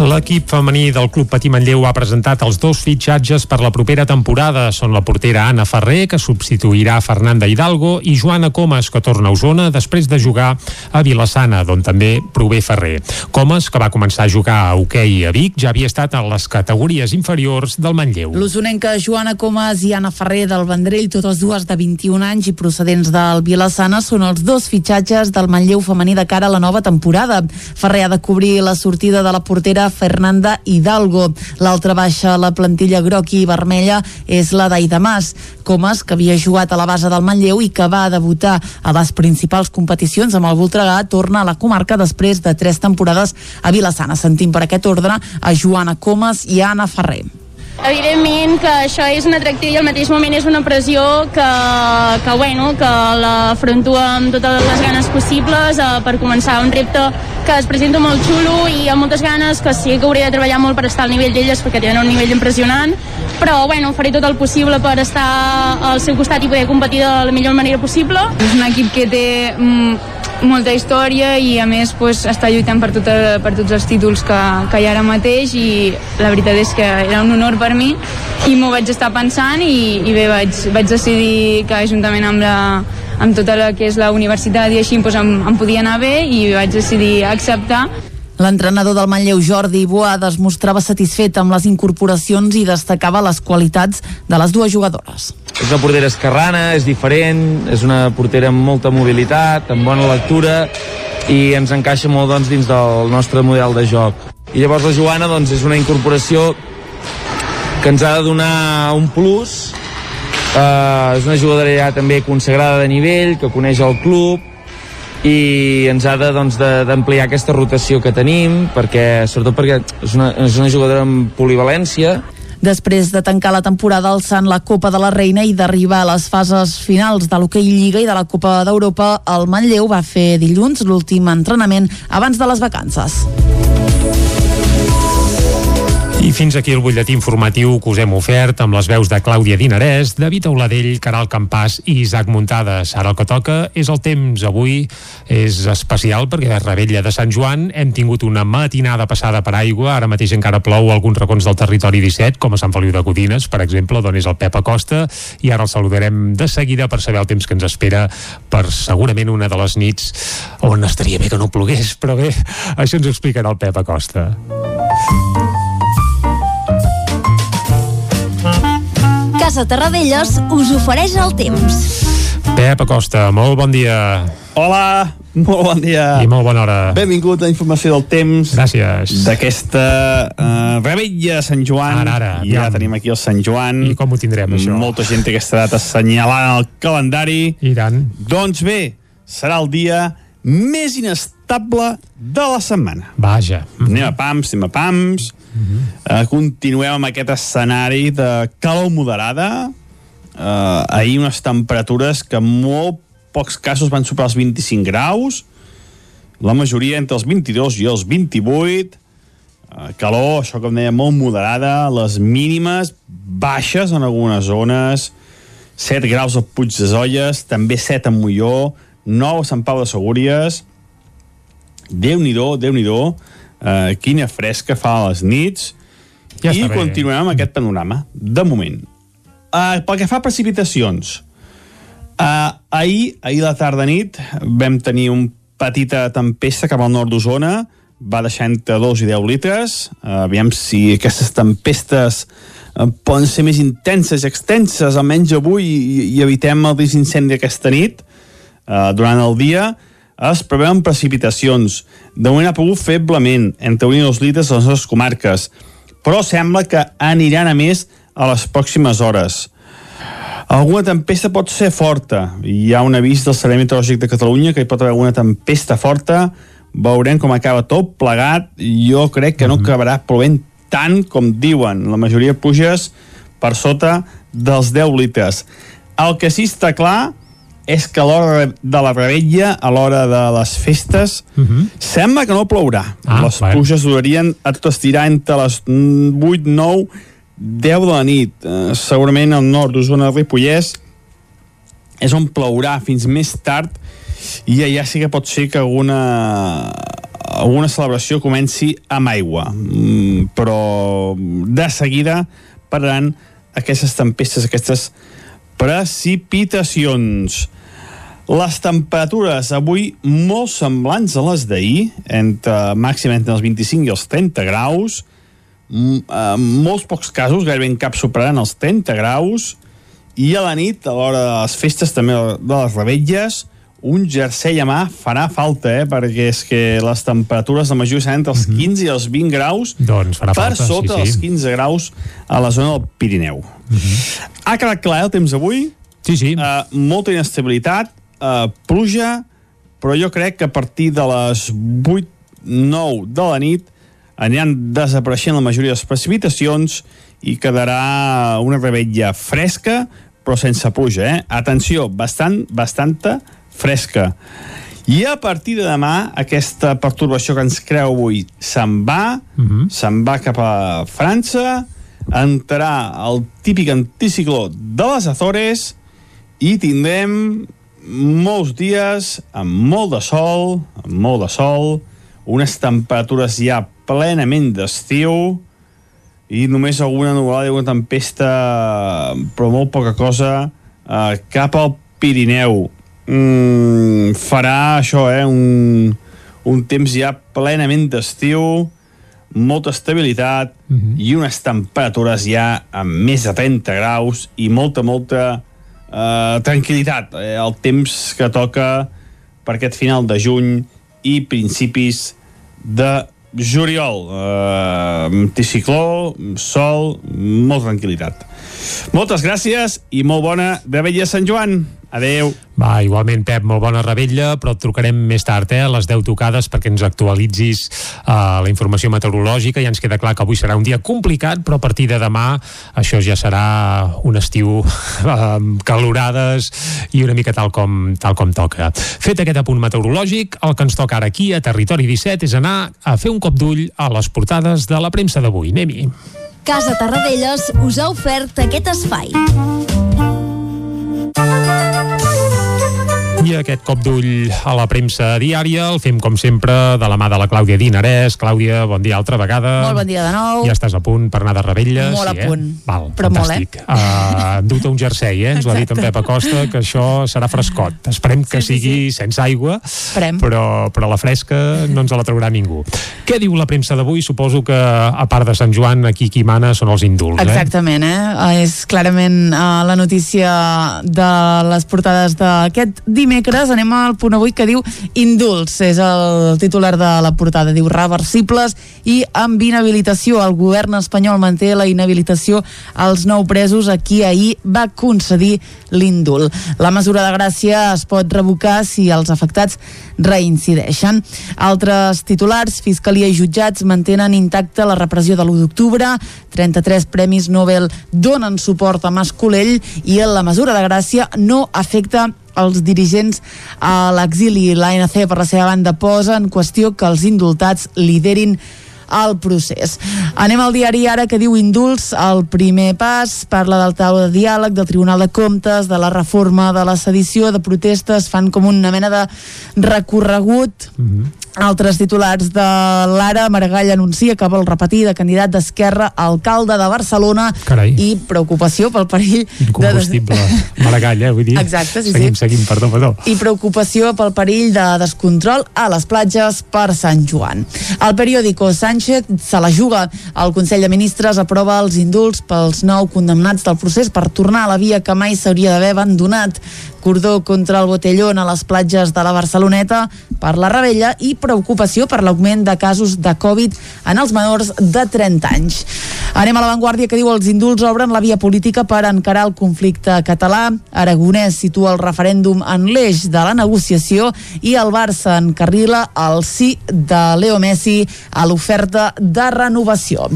L'equip femení del Club Patí Manlleu ha presentat els dos fitxatges per la propera temporada. Són la portera Anna Ferrer, que substituirà Fernanda Hidalgo, i Joana Comas, que torna a Osona després de jugar a Vilassana, d'on també prové Ferrer. Comas, que va començar a jugar a hoquei a Vic, ja havia estat en les categories inferiors del Manlleu. L'usonenca Joana Comas i Anna Ferrer del Vendrell, totes dues de 21 anys i procedents del Vilassana, són els dos fitxatges del Manlleu femení de cara a la nova temporada. Ferrer ha de cobrir la sortida de la portera Fernanda Hidalgo. L'altra baixa a la plantilla groc i vermella és la d'Aida Mas. Comas, que havia jugat a la base del Manlleu i que va debutar a les principals competicions amb el Voltregà, torna a la comarca després de tres temporades a Vilassana. Sentim per aquest ordre a Joana Comas i a Anna Ferrer. Evidentment que això és un atractiu i al mateix moment és una pressió que, que, bueno, que l'afronto amb totes les ganes possibles eh, per començar un repte que es presenta molt xulo i amb moltes ganes que sí que hauré de treballar molt per estar al nivell d'elles perquè tenen un nivell impressionant però bueno, faré tot el possible per estar al seu costat i poder competir de la millor manera possible. És un equip que té mm, molta història i a més pues, està lluitant per, tota, per tots els títols que, que hi ha ara mateix i la veritat és que era un honor per mi i m'ho vaig estar pensant i, i bé, vaig, vaig decidir que juntament amb la, amb tota la que és la universitat i així pues, em, em podia anar bé i vaig decidir acceptar L'entrenador del Manlleu, Jordi Boada, es mostrava satisfet amb les incorporacions i destacava les qualitats de les dues jugadores. És una portera esquerrana, és diferent, és una portera amb molta mobilitat, amb bona lectura i ens encaixa molt doncs, dins del nostre model de joc. I llavors la Joana doncs, és una incorporació que ens ha de donar un plus uh, és una jugadora ja també consagrada de nivell, que coneix el club i ens ha d'ampliar doncs, aquesta rotació que tenim perquè, sobretot perquè és una, és una jugadora amb polivalència Després de tancar la temporada alçant la Copa de la Reina i d'arribar a les fases finals de l'Hockey Lliga i de la Copa d'Europa, el Manlleu va fer dilluns l'últim entrenament abans de les vacances. I fins aquí el butlletí informatiu que us hem ofert amb les veus de Clàudia Dinarès, David Auladell, Caral Campàs i Isaac Muntades. Ara el que toca és el temps. Avui és especial perquè a Rebella de Sant Joan hem tingut una matinada passada per aigua. Ara mateix encara plou alguns racons del territori 17, com a Sant Feliu de Codines, per exemple, d'on és el Pep Acosta, i ara el saludarem de seguida per saber el temps que ens espera per segurament una de les nits on estaria bé que no plogués, però bé, això ens ho explicarà el Pep Acosta. Casa Terradellos us ofereix el temps. Pep Acosta, molt bon dia. Hola, molt bon dia. I molt bona hora. Benvingut a informació del temps. Gràcies. D'aquesta uh, rebella de Sant Joan. Ara, ara. I ja tenim aquí el Sant Joan. I com ho tindrem, això? Molta gent té aquesta data assenyalant al calendari. I tant. Doncs bé, serà el dia més inestable de la setmana. Vaja. Mm -hmm. Anem a pams, anem a pams. Mm -hmm. uh, continuem amb aquest escenari de calor moderada. Uh, ahir unes temperatures que en molt pocs casos van superar els 25 graus. La majoria entre els 22 i els 28. Uh, calor, això com deia, molt moderada. Les mínimes baixes en algunes zones. 7 graus al Puig de Zolles, també 7 a Molló, 9 a Sant Pau de Segúries. Déu-n'hi-do, déu nhi déu uh, quina fresca fa a les nits. Ja I bé. continuem amb aquest panorama, de moment. Uh, pel que fa a precipitacions, uh, ahir, ahir la tarda nit vam tenir un petita tempesta cap al nord d'Osona, va deixar entre 2 i 10 litres. Uh, aviam si aquestes tempestes poden ser més intenses i extenses, almenys avui, i, i evitem el risc d'incendi aquesta nit. Uh, durant el dia es preveuen precipitacions. De moment ha pogut feblement, entre 1 i 2 litres a les nostres comarques, però sembla que aniran a més a les pròximes hores. Alguna tempesta pot ser forta. Hi ha un avís del Servei Meteorològic de Catalunya que hi pot haver alguna tempesta forta veurem com acaba tot plegat. Jo crec que no acabarà plovent tant com diuen. La majoria de pluges per sota dels 10 litres. El que sí està clar és que a l'hora de la rebella, a l'hora de les festes, uh -huh. sembla que no plourà. Ah, les bueno. pluges durarien a tot estirar entre les 8, 9, 10 de la nit. Eh, segurament al nord d'Osona i Ripollès és on plourà fins més tard i allà sí que pot ser que alguna alguna celebració comenci amb aigua mm, però de seguida pararan aquestes tempestes, aquestes precipitacions. Les temperatures avui molt semblants a les d'ahir, entre màxim entre els 25 i els 30 graus, Mm, en molts pocs casos, gairebé en cap superaran els 30 graus, i a la nit, a l'hora de les festes també de les rebelles, un jersei a mà farà falta, eh? perquè és que les temperatures de major seran entre els 15 i els 20 graus Doncs farà per falta, sota sí, sí. 15 graus a la zona del Pirineu. Ha quedat clar eh, el temps d'avui? Sí, sí. Uh, molta inestabilitat, uh, pluja, però jo crec que a partir de les 8-9 de la nit aniran desapareixent la majoria de les precipitacions i quedarà una rebella fresca, però sense pluja, eh? Atenció, bastant, bastanta fresca. I a partir de demà, aquesta pertorbació que ens creu avui se'n va, se'n va cap a França, entrarà el típic anticicló de les Azores i tindrem molts dies amb molt de sol, amb molt de sol, unes temperatures ja plenament d'estiu i només alguna nuvolada i alguna tempesta, però molt poca cosa, eh, cap al Pirineu. Mm, farà això, eh, un, un temps ja plenament d'estiu, molta estabilitat uh -huh. i unes temperatures ja amb més de 30 graus i molta, molta eh, tranquil·litat. Eh, el temps que toca per aquest final de juny i principis de juliol. Eh, anticicló, sol, molta tranquil·litat. Moltes gràcies i molt bona Rebella Sant Joan. Adeu. Va, igualment, Pep, molt bona rebella, però et trucarem més tard, eh, a les 10 tocades, perquè ens actualitzis uh, la informació meteorològica. Ja ens queda clar que avui serà un dia complicat, però a partir de demà això ja serà un estiu amb calorades i una mica tal com, tal com toca. Fet aquest apunt meteorològic, el que ens toca ara aquí, a Territori 17, és anar a fer un cop d'ull a les portades de la premsa d'avui. Anem-hi. Casa Tarradellas us ha ofert aquest espai. Thank you. I aquest cop d'ull a la premsa diària el fem, com sempre, de la mà de la Clàudia Dinarès. Clàudia, bon dia altra vegada. Molt bon dia de nou. Ja estàs a punt per anar de rebella. Molt sí, a punt. Eh? Val, Però molt, fantàstic. eh? Uh, Dut un jersei, eh? Ens ho ha dit en. Pep Acosta, que això serà frescot. Esperem que Sí, sí, sigui sense aigua, Esperem. però, però la fresca no ens la traurà ningú. Què diu la premsa d'avui? Suposo que, a part de Sant Joan, aquí qui mana són els indults, Exactament, eh? Eh, És clarament uh, la notícia de les portades d'aquest dimecres. Anem al punt avui que diu Indults, és el titular de la portada. Diu reversibles i amb inhabilitació. El govern espanyol manté la inhabilitació als nou presos a qui ahir va concedir l'indult. La mesura de gràcia es pot revocar si els afectats reincideixen. Altres titulars, Fiscalia i jutjats mantenen intacta la repressió de l'1 d'octubre, 33 premis Nobel donen suport a Mas Colell i la mesura de gràcia no afecta els dirigents a l'exili. L'ANC, per la seva banda, posa en qüestió que els indultats liderin el procés. Anem al diari ara que diu indults, el primer pas parla del taula de diàleg, del Tribunal de Comptes, de la reforma de la sedició, de protestes, fan com una mena de recorregut altres titulars de l'Ara, Maragall anuncia que vol repetir de candidat d'Esquerra a alcalde de Barcelona Carai. i preocupació pel perill de... Incombustible. Maragall, eh? Vull dir. Exacte, sí, seguim, sí. Seguim, perdó, perdó. i preocupació pel perill de descontrol a les platges per Sant Joan. El periòdico Sánchez se la juga. El Consell de Ministres aprova els indults pels nou condemnats del procés per tornar a la via que mai s'hauria d'haver abandonat. Cordó contra el botellón a les platges de la Barceloneta per la rebella i preocupació per l'augment de casos de Covid en els menors de 30 anys. Anem a l'avantguàrdia que diu els indults obren la via política per encarar el conflicte català. Aragonès situa el referèndum en l'eix de la negociació i el Barça encarrila el sí de Leo Messi a l'oferta de renovació.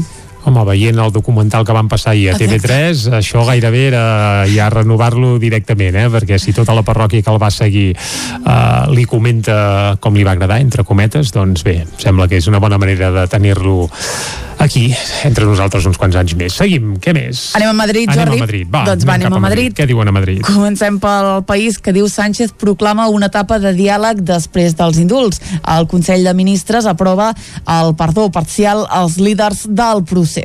Home, veient el documental que van passar ahir a TV3, això gairebé era ja renovar-lo directament, eh? perquè si tota la parròquia que el va seguir eh, li comenta com li va agradar, entre cometes, doncs bé, sembla que és una bona manera de tenir-lo aquí, entre nosaltres uns quants anys més. Seguim, què més? Anem a Madrid, anem Jordi? a Madrid, va, Doncs va, anem cap a Madrid. Què diuen a Madrid? Comencem pel país que diu Sánchez proclama una etapa de diàleg després dels indults. El Consell de Ministres aprova el perdó parcial als líders del procés.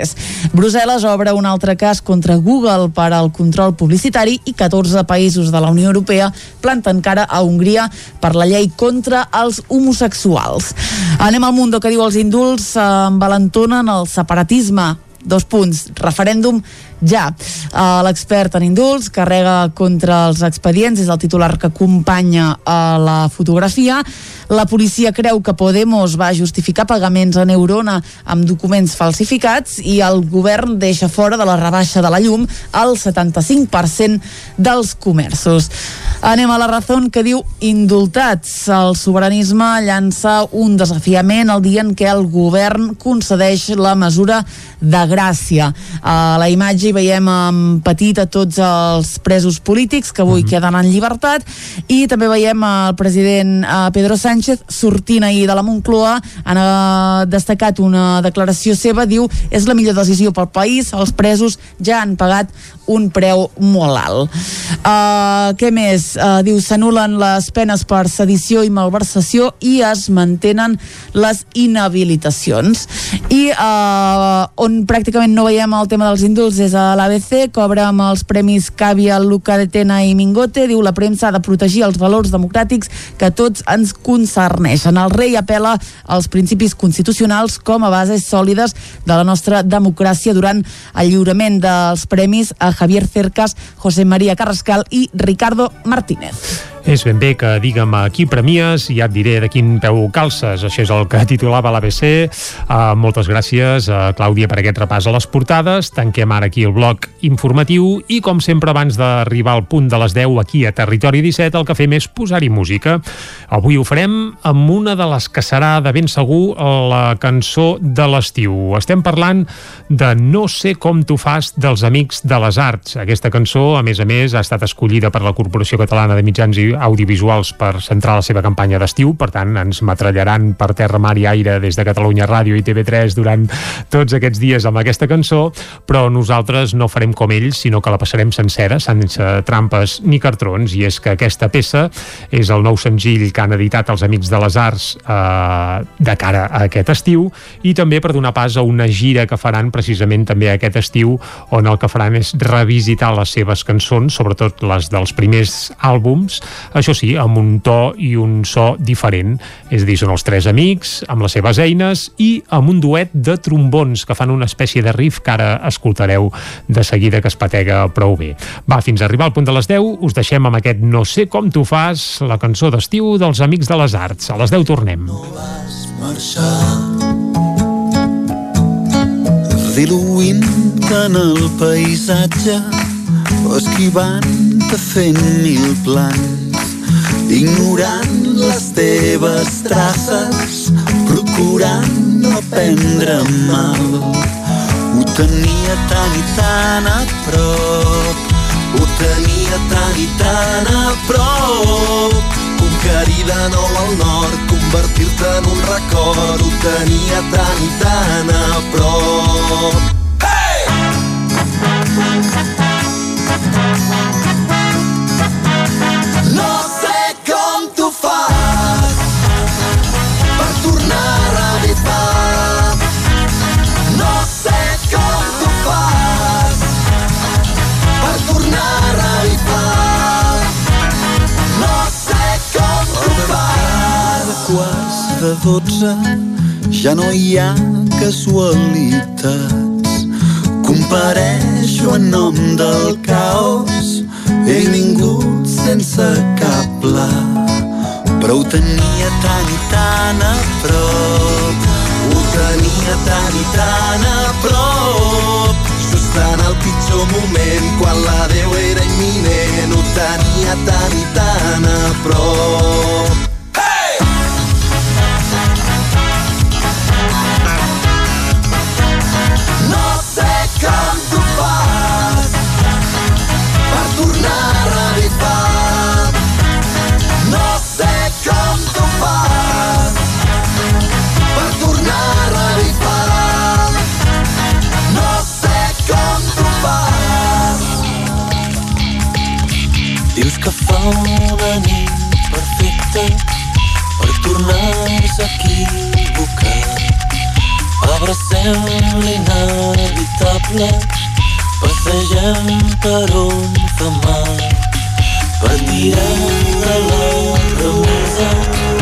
Brussel·les obre un altre cas contra Google per al control publicitari i 14 països de la Unió Europea planten cara a Hongria per la llei contra els homosexuals. Anem al Mundo que diu els indults eh, envalentonen el separatisme. Dos punts, referèndum ja. Uh, L'expert en indults carrega contra els expedients, és el titular que acompanya uh, la fotografia. La policia creu que Podemos va justificar pagaments a Neurona amb documents falsificats i el govern deixa fora de la rebaixa de la llum el 75% dels comerços. Anem a la raó que diu indultats. El sobiranisme llança un desafiament el dia en què el govern concedeix la mesura de gràcia. A la imatge hi veiem en petit a tots els presos polítics que avui queden en llibertat i també veiem el president eh, Pedro Sánchez sortint ahir de la Moncloa han eh, destacat una declaració seva, diu és la millor decisió pel país, els presos ja han pagat un preu molt alt. Uh, què més? Uh, diu, s'anulen les penes per sedició i malversació i es mantenen les inhabilitacions. I uh, on pràcticament no veiem el tema dels indults és a l'ABC, cobra amb els premis Càvia, Luca de Tena i Mingote, diu la premsa ha de protegir els valors democràtics que tots ens concerneixen. El rei apela als principis constitucionals com a bases sòlides de la nostra democràcia durant el lliurament dels premis a Javier Cercas, José María Carrascal i Ricardo Martínez. És ben bé que digue'm a qui premies i ja et diré de quin peu calces. Això és el que titulava l'ABC. Uh, moltes gràcies, uh, Clàudia, per aquest repàs a les portades. Tanquem ara aquí el bloc informatiu i, com sempre, abans d'arribar al punt de les 10 aquí a Territori 17, el que fem és posar-hi música. Avui ho farem amb una de les que serà de ben segur la cançó de l'estiu. Estem parlant de No sé com tu fas dels Amics de les Arts. Aquesta cançó, a més a més, ha estat escollida per la Corporació Catalana de Mitjans i audiovisuals per centrar la seva campanya d'estiu, per tant ens matrallaran per terra, mar i aire des de Catalunya Ràdio i TV3 durant tots aquests dies amb aquesta cançó, però nosaltres no farem com ells, sinó que la passarem sencera, sense trampes ni cartrons, i és que aquesta peça és el nou senzill que han editat els Amics de les Arts eh, de cara a aquest estiu, i també per donar pas a una gira que faran precisament també aquest estiu, on el que faran és revisitar les seves cançons, sobretot les dels primers àlbums, això sí, amb un to i un so diferent. És a dir, són els tres amics, amb les seves eines i amb un duet de trombons que fan una espècie de riff que ara escoltareu de seguida que es patega prou bé. Va, fins a arribar al punt de les 10, us deixem amb aquest No sé com tu fas, la cançó d'estiu dels Amics de les Arts. A les 10 tornem. No vas marxar diluint en el paisatge o esquivant-te fent mil plans ignorant les teves traces procurant no prendre mal ho tenia tan i tan a prop ho tenia tan i tan a prop conquerir de nou al nord, convertir-te en un record, ho tenia tan i tan a prop. Hey! Dotze ja no hi ha casualitats. Compareixo en nom del caos he vingut sense cap pla, però ho tenia tan i tan a prop. Ho tenia tan i tan a prop, just en el pitjor moment, quan la Déu era imminent, ho tenia tan i tan a prop. Una nit per tornar-se a equivocar. Abracem l'inevitable, passegem per on fa mal, per tirar la remesa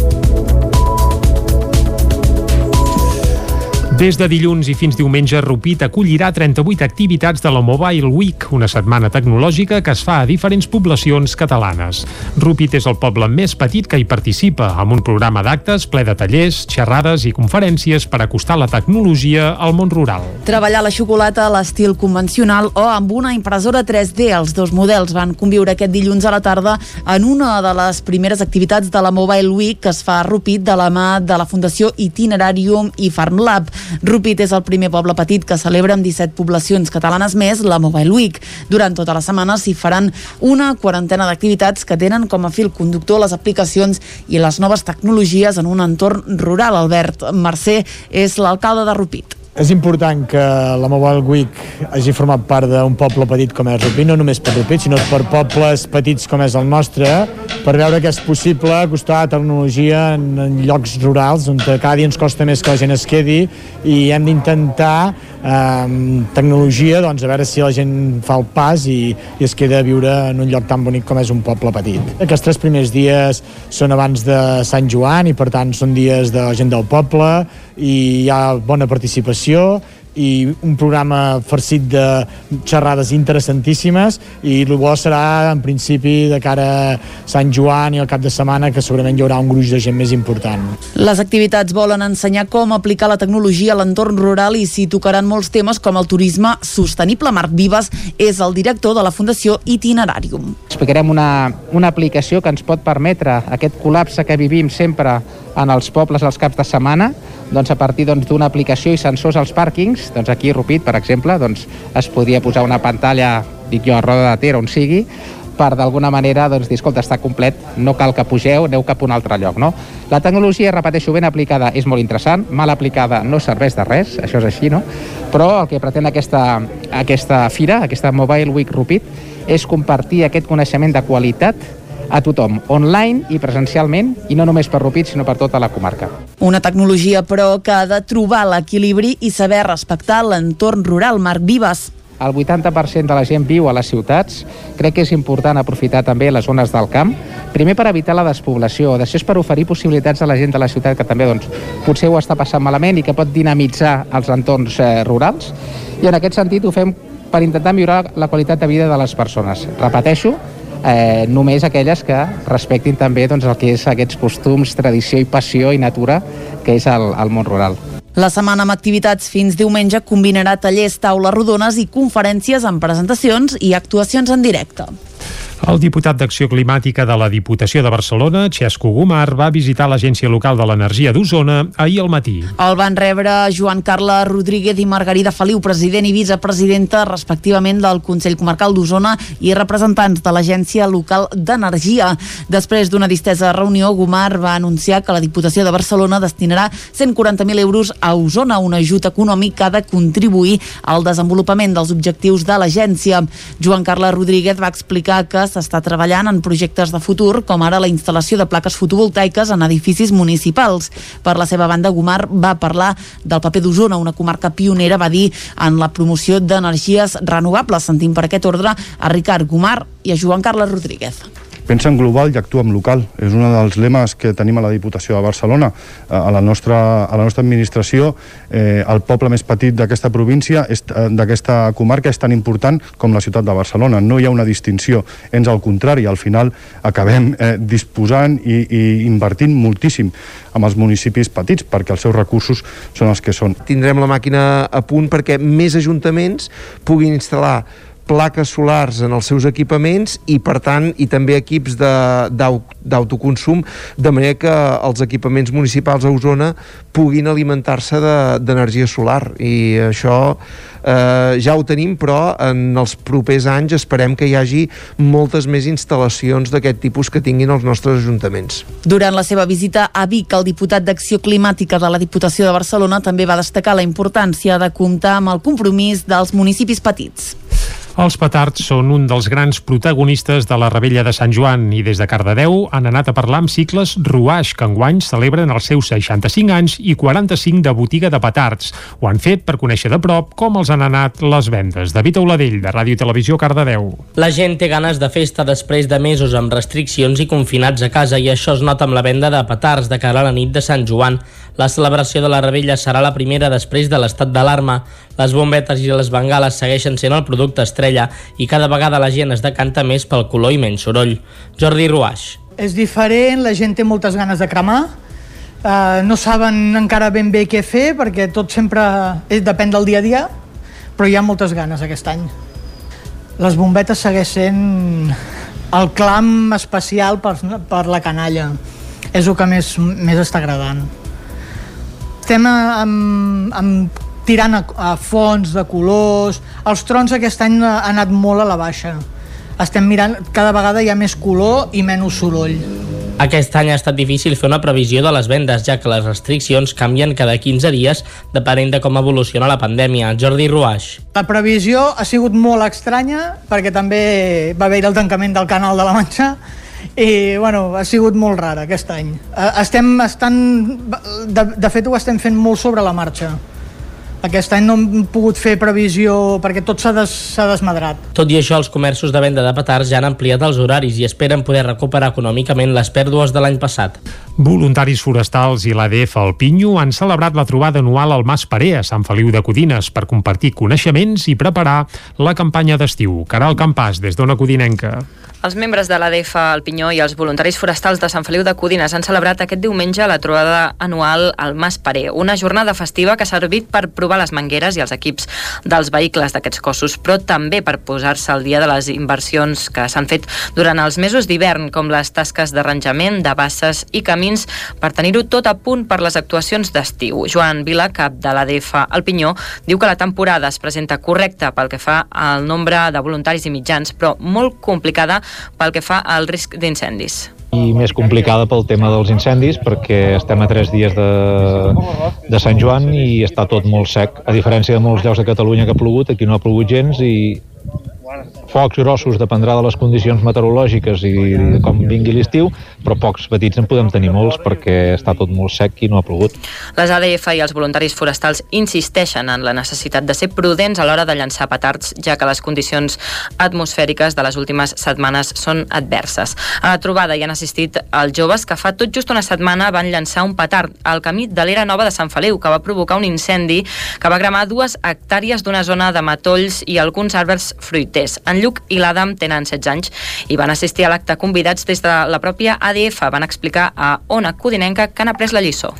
Des de dilluns i fins diumenge, Rupit acollirà 38 activitats de la Mobile Week, una setmana tecnològica que es fa a diferents poblacions catalanes. Rupit és el poble més petit que hi participa, amb un programa d'actes ple de tallers, xerrades i conferències per acostar la tecnologia al món rural. Treballar la xocolata a l'estil convencional o amb una impressora 3D. Els dos models van conviure aquest dilluns a la tarda en una de les primeres activitats de la Mobile Week que es fa a Rupit de la mà de la Fundació Itinerarium i FarmLab. Rupit és el primer poble petit que celebra amb 17 poblacions catalanes més la Mobile Week. Durant tota la setmana s'hi faran una quarantena d'activitats que tenen com a fil conductor les aplicacions i les noves tecnologies en un entorn rural. Albert Mercè és l'alcalde de Rupit. És important que la Mobile Week hagi format part d'un poble petit com és Rupit, no només per Rupit, sinó per pobles petits com és el nostre, per veure que és possible acostar tecnologia en, en llocs rurals on cada dia ens costa més que la gent es quedi i hem d'intentar eh, tecnologia, doncs a veure si la gent fa el pas i, i es queda a viure en un lloc tan bonic com és un poble petit. Aquests tres primers dies són abans de Sant Joan i per tant són dies de gent del poble i hi ha bona participació i un programa farcit de xerrades interessantíssimes i el bo serà en principi de cara a Sant Joan i al cap de setmana que segurament hi haurà un gruix de gent més important. Les activitats volen ensenyar com aplicar la tecnologia a l'entorn rural i s'hi tocaran molts temes com el turisme sostenible. Marc Vives és el director de la Fundació Itinerarium. Explicarem una, una aplicació que ens pot permetre aquest col·lapse que vivim sempre en els pobles als caps de setmana, doncs a partir doncs, d'una aplicació i sensors als pàrquings, doncs aquí a Rupit, per exemple, doncs es podria posar una pantalla, dic jo, a Roda de Ter, on sigui, per d'alguna manera doncs, dir, escolta, està complet, no cal que pugeu, aneu cap a un altre lloc. No? La tecnologia, repeteixo, ben aplicada és molt interessant, mal aplicada no serveix de res, això és així, no? però el que pretén aquesta, aquesta fira, aquesta Mobile Week Rupit, és compartir aquest coneixement de qualitat a tothom, online i presencialment, i no només per Rupit, sinó per tota la comarca. Una tecnologia, però, que ha de trobar l'equilibri i saber respectar l'entorn rural. Marc Vives. El 80% de la gent viu a les ciutats. Crec que és important aprofitar també les zones del camp. Primer per evitar la despoblació, després per oferir possibilitats a la gent de la ciutat que també doncs, potser ho està passant malament i que pot dinamitzar els entorns eh, rurals. I en aquest sentit ho fem per intentar millorar la qualitat de vida de les persones. Repeteixo, eh, només aquelles que respectin també doncs, el que és aquests costums, tradició i passió i natura que és el, el món rural. La setmana amb activitats fins diumenge combinarà tallers, taules rodones i conferències amb presentacions i actuacions en directe. El diputat d'Acció Climàtica de la Diputació de Barcelona, Xesco Gomar, va visitar l'Agència Local de l'Energia d'Osona ahir al matí. El van rebre Joan Carles Rodríguez i Margarida Feliu, president i vicepresidenta respectivament del Consell Comarcal d'Osona i representants de l'Agència Local d'Energia. Després d'una distesa reunió, Gomar va anunciar que la Diputació de Barcelona destinarà 140.000 euros a Osona, un ajut econòmic que ha de contribuir al desenvolupament dels objectius de l'agència. Joan Carles Rodríguez va explicar que s'està treballant en projectes de futur, com ara la instal·lació de plaques fotovoltaiques en edificis municipals. Per la seva banda, Gomar va parlar del paper d'Osona, una comarca pionera, va dir, en la promoció d'energies renovables. Sentim per aquest ordre a Ricard Gomar i a Joan Carles Rodríguez pensa en global i actua en local. És un dels lemes que tenim a la Diputació de Barcelona. A la nostra, a la nostra administració, eh, el poble més petit d'aquesta província, d'aquesta comarca, és tan important com la ciutat de Barcelona. No hi ha una distinció. Ens al contrari, al final acabem eh, disposant i, i invertint moltíssim amb els municipis petits perquè els seus recursos són els que són. Tindrem la màquina a punt perquè més ajuntaments puguin instal·lar plaques solars en els seus equipaments i per tant i també equips d'autoconsum de, de manera que els equipaments municipals a Osona puguin alimentar-se d'energia de, solar i això eh, ja ho tenim però en els propers anys esperem que hi hagi moltes més instal·lacions d'aquest tipus que tinguin els nostres ajuntaments. Durant la seva visita a Vic, el diputat d'Acció Climàtica de la Diputació de Barcelona també va destacar la importància de comptar amb el compromís dels municipis petits. Els petards són un dels grans protagonistes de la rebella de Sant Joan i des de Cardedeu han anat a parlar amb cicles Ruaix, que enguany celebren els seus 65 anys i 45 de botiga de petards. Ho han fet per conèixer de prop com els han anat les vendes. David Auladell, de Ràdio Televisió, Cardedeu. La gent té ganes de festa després de mesos amb restriccions i confinats a casa i això es nota amb la venda de petards de cara a la nit de Sant Joan. La celebració de la rebella serà la primera després de l'estat d'alarma. Les bombetes i les bengales segueixen sent el producte estrella i cada vegada la gent es decanta més pel color i menys soroll. Jordi Ruaix. És diferent, la gent té moltes ganes de cremar, uh, no saben encara ben bé què fer perquè tot sempre és, depèn del dia a dia, però hi ha moltes ganes aquest any. Les bombetes segueixen el clam especial per, per la canalla. És el que més, més està agradant estem amb, amb tirant a, a fons de colors els trons aquest any ha anat molt a la baixa estem mirant, cada vegada hi ha més color i menys soroll. Aquest any ha estat difícil fer una previsió de les vendes, ja que les restriccions canvien cada 15 dies depenent de com evoluciona la pandèmia. Jordi Ruaix. La previsió ha sigut molt estranya, perquè també va haver el tancament del canal de la Manxa, i bueno, ha sigut molt rara aquest any eh, estem estan de, de fet ho estem fent molt sobre la marxa aquest any no hem pogut fer previsió perquè tot s'ha des, desmadrat. Tot i això, els comerços de venda de petards ja han ampliat els horaris i esperen poder recuperar econòmicament les pèrdues de l'any passat. Voluntaris forestals i l'ADF al Pinyo han celebrat la trobada anual al Mas Paré a Sant Feliu de Codines per compartir coneixements i preparar la campanya d'estiu. Caral Campàs, des d'Ona Codinenca. Els membres de l'ADF al Pinyó i els voluntaris forestals de Sant Feliu de Codines han celebrat aquest diumenge la trobada anual al Mas Paré, una jornada festiva que ha servit per provar les mangueres i els equips dels vehicles d'aquests cossos, però també per posar-se al dia de les inversions que s'han fet durant els mesos d'hivern, com les tasques d'arranjament, de basses i camins, per tenir-ho tot a punt per les actuacions d'estiu. Joan Vila, cap de l'ADF al Pinyó, diu que la temporada es presenta correcta pel que fa al nombre de voluntaris i mitjans, però molt complicada pel que fa al risc d'incendis. I més complicada pel tema dels incendis perquè estem a tres dies de, de Sant Joan i està tot molt sec. A diferència de molts llocs de Catalunya que ha plogut aquí no ha plogut gens i Focs grossos dependrà de les condicions meteorològiques i com vingui l'estiu, però pocs petits en podem tenir molts perquè està tot molt sec i no ha plogut. Les ADF i els voluntaris forestals insisteixen en la necessitat de ser prudents a l'hora de llançar petards, ja que les condicions atmosfèriques de les últimes setmanes són adverses. A la trobada hi han assistit els joves que fa tot just una setmana van llançar un petard al camí de l'era nova de Sant Feliu, que va provocar un incendi que va cremar dues hectàrees d'una zona de matolls i alguns arbres fruiters. En Lluc i l'Adam tenen 16 anys i van assistir a l'acte convidats des de la pròpia ADF. Van explicar a Ona Codinenca que han après la lliçó.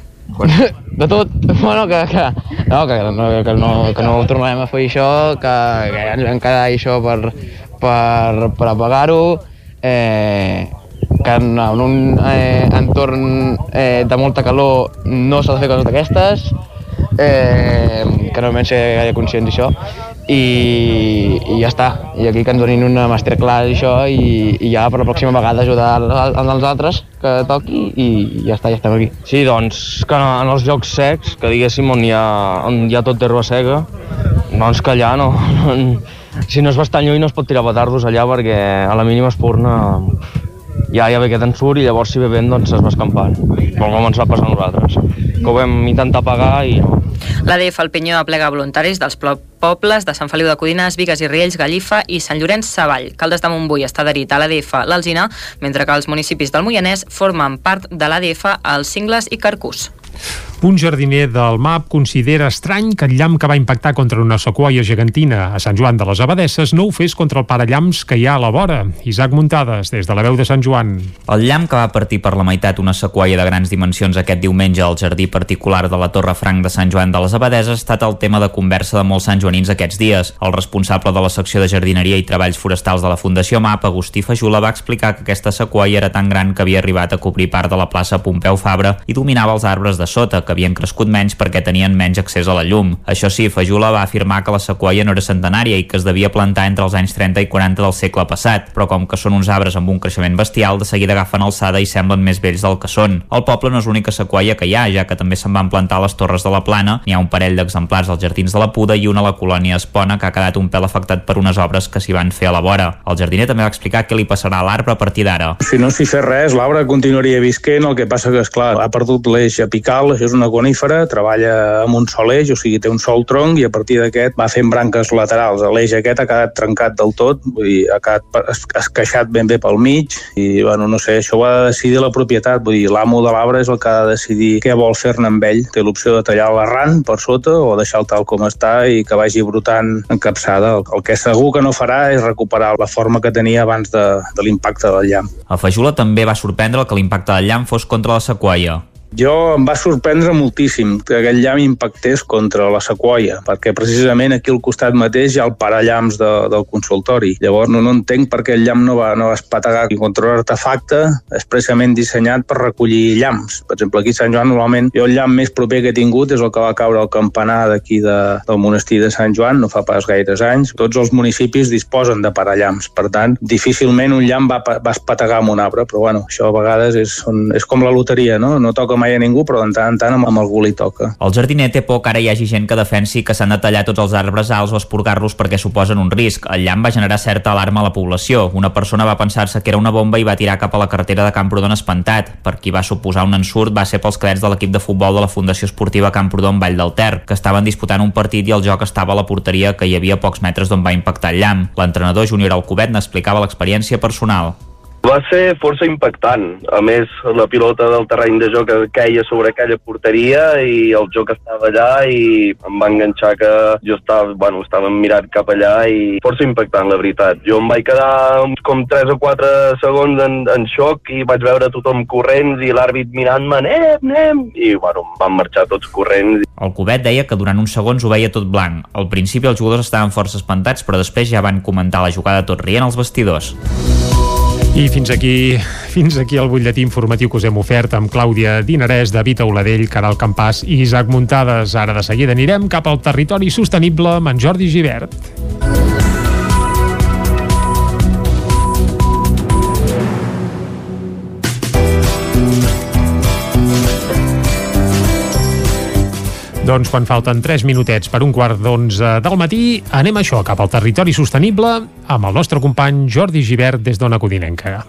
De tot, bueno, que, que, no, que, no, que, no, que no tornarem a fer això, que, que ens vam quedar això per, per, per apagar-ho, eh, que en, en un eh, entorn eh, de molta calor no s'ha de fer coses d'aquestes, eh, que normalment sé gaire conscients d'això, i, i ja està. I aquí que ens donin una masterclass i això i, i ja per la pròxima vegada ajudar als altres que toqui i ja està, ja estem aquí. Sí, doncs que en els llocs secs, que diguéssim on hi ha, on hi ha tot d'herba seca, doncs que allà no, si no és bastant lluny no es pot tirar petardos allà perquè a la mínima espurna ja, ja ve aquest ensurt i llavors si ve vent doncs es va escampant, com ens va passar a nosaltres, que ho vam intentar pagar i no. L'ADF al Pinyó aplega voluntaris dels pobles de Sant Feliu de Codines, Vigues i Riells, Gallifa i Sant Llorenç Savall. Caldes de Montbui està adherit a l'ADF l'Alzina, mentre que els municipis del Moianès formen part de l'ADF als Cingles i Carcús. Un jardiner del MAP considera estrany que el llamp que va impactar contra una sequoia gegantina a Sant Joan de les Abadesses no ho fes contra el parallamps que hi ha a la vora. Isaac Muntades, des de la veu de Sant Joan. El llamp que va partir per la meitat una sequoia de grans dimensions aquest diumenge al jardí particular de la Torre Franc de Sant Joan de les Abadeses ha estat el tema de conversa de molts santjoanins aquests dies. El responsable de la secció de jardineria i treballs forestals de la Fundació MAP, Agustí Fajula, va explicar que aquesta sequoia era tan gran que havia arribat a cobrir part de la plaça Pompeu Fabra i dominava els arbres de sota, que havien crescut menys perquè tenien menys accés a la llum. Això sí, Fajula va afirmar que la sequoia no era centenària i que es devia plantar entre els anys 30 i 40 del segle passat, però com que són uns arbres amb un creixement bestial, de seguida agafen alçada i semblen més vells del que són. El poble no és l'única sequoia que hi ha, ja que també se'n van plantar a les Torres de la Plana, n'hi ha un parell d'exemplars als Jardins de la Puda i una a la colònia Espona que ha quedat un pèl afectat per unes obres que s'hi van fer a la vora. El jardiner també va explicar què li passarà a l'arbre a partir d'ara. Si no s'hi fes res, l'arbre continuaria visquent, el que passa que, és clar, ha perdut l'eix apical, això és una conífera, treballa amb un sol eix, o sigui, té un sol tronc i a partir d'aquest va fent branques laterals. L'eix aquest ha quedat trencat del tot, vull dir, ha quedat esqueixat ben bé pel mig i, bueno, no sé, això ho ha de decidir la propietat, vull dir, l'amo de l'arbre és el que ha de decidir què vol fer-ne amb ell. Té l'opció de tallar l'arran per sota o deixar-lo tal com està i que vagi brotant encapçada. El, el que segur que no farà és recuperar la forma que tenia abans de, de l'impacte del llamp. A Fajula també va sorprendre que l'impacte del llamp fos contra la sequoia. Jo em va sorprendre moltíssim que aquell llamp impactés contra la sequoia, perquè precisament aquí al costat mateix hi ha el parallamps de, del consultori. Llavors no, no entenc per què el llamp no va, no va espategar contra un artefacte expressament dissenyat per recollir llamps. Per exemple, aquí a Sant Joan normalment jo el llamp més proper que he tingut és el que va caure al campanar d'aquí de, del monestir de Sant Joan, no fa pas gaires anys. Tots els municipis disposen de parallamps, per tant, difícilment un llamp va, va espategar amb un arbre, però bueno, això a vegades és, és com la loteria, no? No toca mai a ningú, però de tant en tant amb, amb algú li toca. El jardiner té por que ara hi hagi gent que defensi que s'han de tallar tots els arbres alts o esporgar-los perquè suposen un risc. El llamp va generar certa alarma a la població. Una persona va pensar-se que era una bomba i va tirar cap a la carretera de Camprodon espantat. Per qui va suposar un ensurt va ser pels cadets de l'equip de futbol de la Fundació Esportiva Camprodon Vall del Ter, que estaven disputant un partit i el joc estava a la porteria que hi havia pocs metres d'on va impactar el llamp. L'entrenador Júnior Alcubet n'explicava l'experiència personal. Va ser força impactant. A més, la pilota del terreny de joc queia sobre aquella porteria i el joc estava allà i em va enganxar que jo estava, bueno, estava mirant cap allà i força impactant, la veritat. Jo em vaig quedar com 3 o 4 segons en, en xoc i vaig veure tothom corrents i l'àrbit mirant-me, anem, anem, i bueno, van marxar tots corrents. El Cubet deia que durant uns segons ho veia tot blanc. Al principi els jugadors estaven força espantats, però després ja van comentar la jugada tot rient als vestidors. I fins aquí, fins aquí el butlletí informatiu que us hem ofert amb Clàudia Dinarès, David Auladell, Caral Campàs i Isaac Muntades. Ara de seguida anirem cap al territori sostenible amb en Jordi Givert. Doncs quan falten 3 minutets per un quart d'onze del matí, anem això, cap al territori sostenible, amb el nostre company Jordi Givert des d'Ona Codinenca.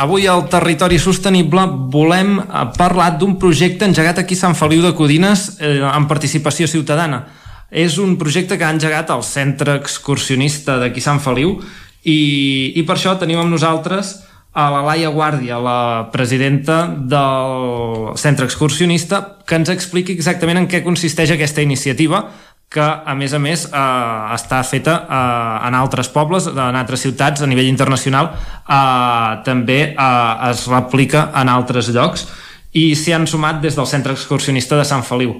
Avui al Territori Sostenible volem eh, parlar d'un projecte engegat aquí a Sant Feliu de Codines eh, amb participació ciutadana. És un projecte que ha engegat el Centre Excursionista d'aquí Sant Feliu i, i per això tenim amb nosaltres a la Laia Guàrdia, la presidenta del Centre Excursionista, que ens expliqui exactament en què consisteix aquesta iniciativa, que, a més a més, eh, està feta eh, en altres pobles, en altres ciutats, a nivell internacional, eh, també eh, es replica en altres llocs. i s'hi han sumat des del Centre Excursionista de Sant Feliu.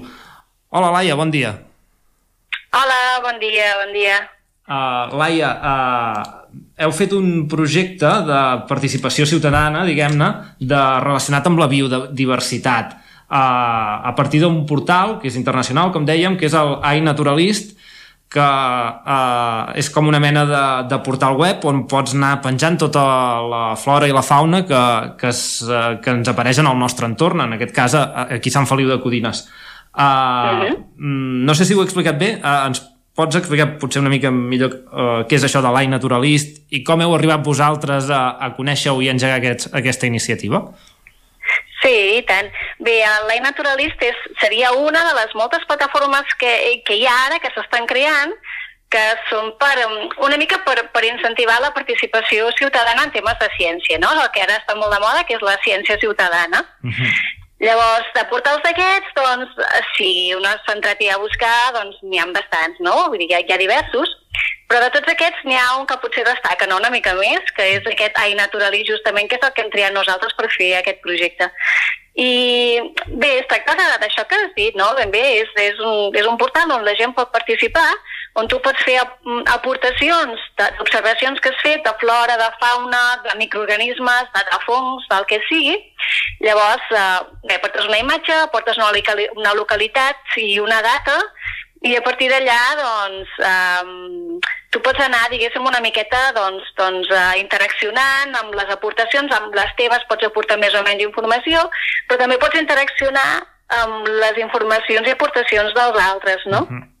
Hola, Laia, bon dia. Hola, bon dia, bon dia. Uh, Laia, uh, heu fet un projecte de participació ciutadana, diguem-ne, de, relacionat amb la biodiversitat. Uh, a partir d'un portal, que és internacional, com dèiem, que és el iNaturalist, que uh, és com una mena de, de portal web on pots anar penjant tota la flora i la fauna que, que, es, que ens apareix en el nostre entorn, en aquest cas aquí a Sant Feliu de Codines. Uh, uh -huh. No sé si ho he explicat bé, uh, ens pots explicar potser una mica millor uh, què és això de l'any naturalist i com heu arribat vosaltres a, a conèixer-ho i engegar aquest, aquesta iniciativa? Sí, i tant. Bé, l'Ai Naturalist és, seria una de les moltes plataformes que, que hi ha ara, que s'estan creant, que són per, um, una mica per, per incentivar la participació ciutadana en temes de ciència, no? el que ara està molt de moda, que és la ciència ciutadana. Uh -huh. Llavors, de portals d'aquests, doncs, si un s'ha entrat a buscar, doncs n'hi ha bastants, no? Vull dir, hi ha, hi ha diversos, però de tots aquests n'hi ha un que potser destaca no? una mica més, que és aquest AI Naturalí, justament, que és el que hem triat nosaltres per fer aquest projecte. I bé, es tracta d'això que has dit, no? Ben bé, és, és, un, és un portal on la gent pot participar, on tu pots fer aportacions d'observacions que has fet de flora, de fauna, de microorganismes, de, de fongs, del que sigui. Llavors, eh, bé, portes una imatge, portes una, una localitat i una data, i a partir d'allà, doncs, eh, tu pots anar, diguéssim, una miqueta doncs, doncs, uh, interaccionant amb les aportacions, amb les teves pots aportar més o menys informació, però també pots interaccionar amb les informacions i aportacions dels altres, no? Mhm. -huh.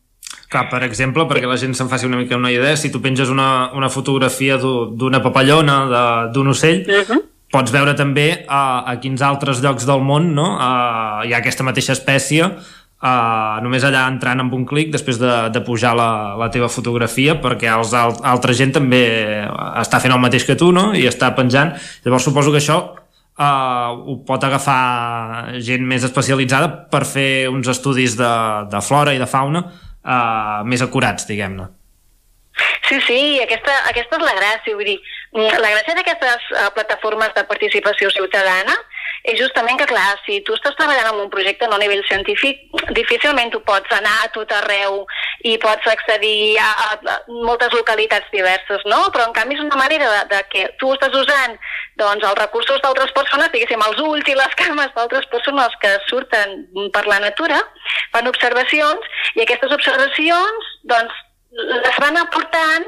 Clar, per exemple, perquè la gent se'n faci una mica una idea, si tu penges una, una fotografia d'una papallona, d'un ocell, uh -huh. pots veure també a, a quins altres llocs del món no? uh, hi ha aquesta mateixa espècie uh, només allà entrant amb un clic després de, de pujar la, la teva fotografia perquè els al, altra gent també està fent el mateix que tu no? i està penjant llavors suposo que això uh, ho pot agafar gent més especialitzada per fer uns estudis de, de flora i de fauna uh, més acurats, diguem-ne. Sí, sí, aquesta, aquesta és la gràcia, vull dir, la gràcia d'aquestes uh, plataformes de participació ciutadana és justament que, clar, si tu estàs treballant en un projecte no a nivell científic, difícilment tu pots anar a tot arreu i pots accedir a, a, a moltes localitats diverses, no? Però, en canvi, és una manera de, de que tu estàs usant doncs, els recursos d'altres persones, diguéssim, els ulls i les cames d'altres persones que surten per la natura, fan observacions, i aquestes observacions, doncs, les van aportant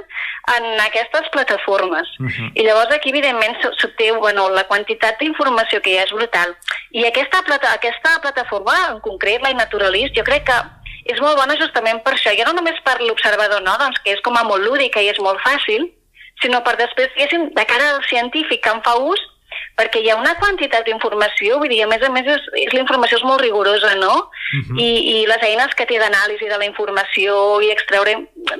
en aquestes plataformes. Uh -huh. I llavors aquí, evidentment, s'obté bueno, la quantitat d'informació que hi ha és brutal. I aquesta, plata, aquesta plataforma, en concret, la Naturalist, jo crec que és molt bona justament per això. Ja no només per l'observador, no? doncs que és com a molt lúdica i és molt fàcil, sinó per després, diguéssim, de cara al científic que en fa ús, perquè hi ha una quantitat d'informació, vull dir, a més a més, és, és, la informació és molt rigorosa, no? Uh -huh. I, I les eines que té d'anàlisi de la informació i extreure,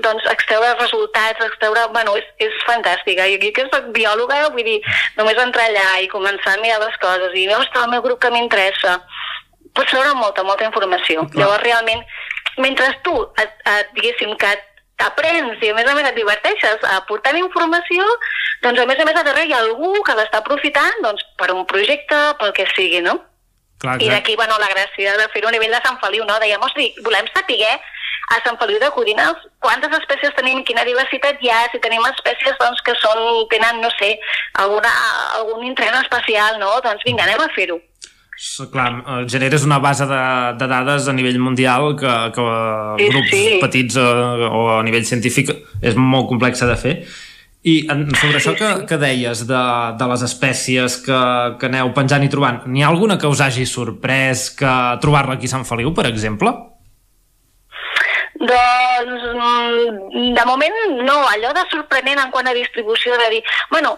doncs, extreure resultats, extreure... Bueno, és, és fantàstica. I aquí que soc biòloga, vull dir, només entrar allà i començar a mirar les coses i, ostres, el meu grup que m'interessa, pots treure molta, molta informació. Clar. Llavors, realment, mentre tu, et, et, diguéssim, que t'aprens i a més a més et diverteixes aportant informació, doncs a més a més a darrere hi ha algú que l'està aprofitant doncs, per un projecte, pel que sigui, no? Clar, I d'aquí, bueno, la gràcia de fer-ho a nivell de Sant Feliu, no? Dèiem, hosti, volem saber a Sant Feliu de Codines quantes espècies tenim, quina diversitat hi ha, si tenim espècies doncs, que són, tenen, no sé, alguna, algun intrent especial, no? Doncs vinga, anem a fer-ho clar, generes una base de, de dades a nivell mundial que, que sí, grups sí. petits o, eh, o a nivell científic és molt complexa de fer i en, sobre això que, que deies de, de les espècies que, que aneu penjant i trobant, n'hi ha alguna que us hagi sorprès que trobar-la aquí a Sant Feliu, per exemple? Doncs, mm, de moment no, allò de sorprenent en quant a distribució de dir, bueno,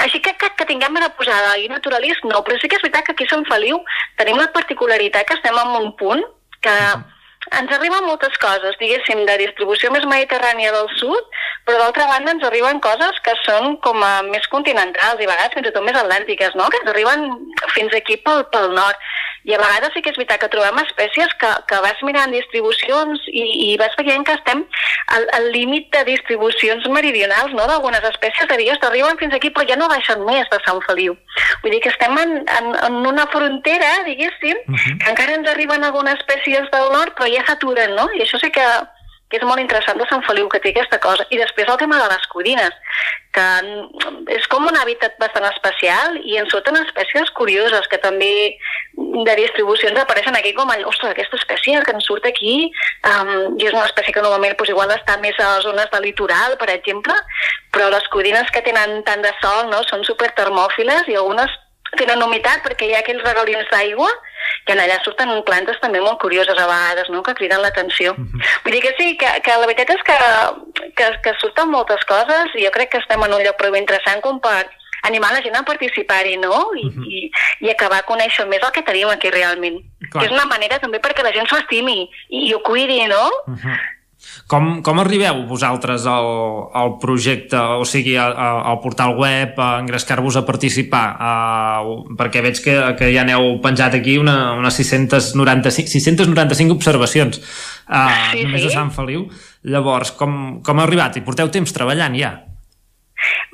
així que, que, que tinguem una posada i naturalist, no, però sí que és veritat que aquí a Sant Feliu tenim la particularitat que estem en un punt que ens arriben moltes coses, diguéssim, de distribució més mediterrània del sud, però d'altra banda ens arriben coses que són com a més continentals i a vegades fins i tot més atlàntiques, no? que ens arriben fins aquí pel, pel nord. I a vegades sí que és veritat que trobem espècies que, que vas mirant distribucions i, i vas veient que estem al, al límit de distribucions meridionals, no?, d'algunes espècies de dies arriben fins aquí però ja no baixen més de Sant Feliu. Vull dir que estem en, en, en una frontera, diguéssim, uh -huh. que encara ens arriben algunes espècies del nord però ja s'aturen, no? I això sí que que és molt interessant de Sant Feliu, que té aquesta cosa. I després el tema de les codines, que és com un hàbitat bastant especial i en surten espècies curioses que també de distribucions apareixen aquí com ostres, aquesta espècie que ens surt aquí um, i és una espècie que normalment pues, igual està més a les zones de litoral, per exemple, però les codines que tenen tant de sol no, són supertermòfiles i algunes tenen humitat perquè hi ha aquells regalins d'aigua que allà surten plantes també molt curioses a vegades, no?, que criden l'atenció. Uh -huh. Vull dir que sí, que, que la veritat és que, que, que surten moltes coses i jo crec que estem en un lloc prou interessant com per animar la gent a participar-hi, no? I, uh -huh. i, I acabar conèixer més el que tenim aquí realment. Clar. Que és una manera també perquè la gent s'ho estimi i, i ho cuidi, no? Uh -huh. Com, com arribeu vosaltres al, al projecte, o sigui, al portal web, a engrescar-vos a participar? Uh, perquè veig que, que ja n'heu penjat aquí una, unes 695, 695 observacions uh, sí, només sí. a Sant Feliu. Llavors, com, com ha arribat? I porteu temps treballant ja?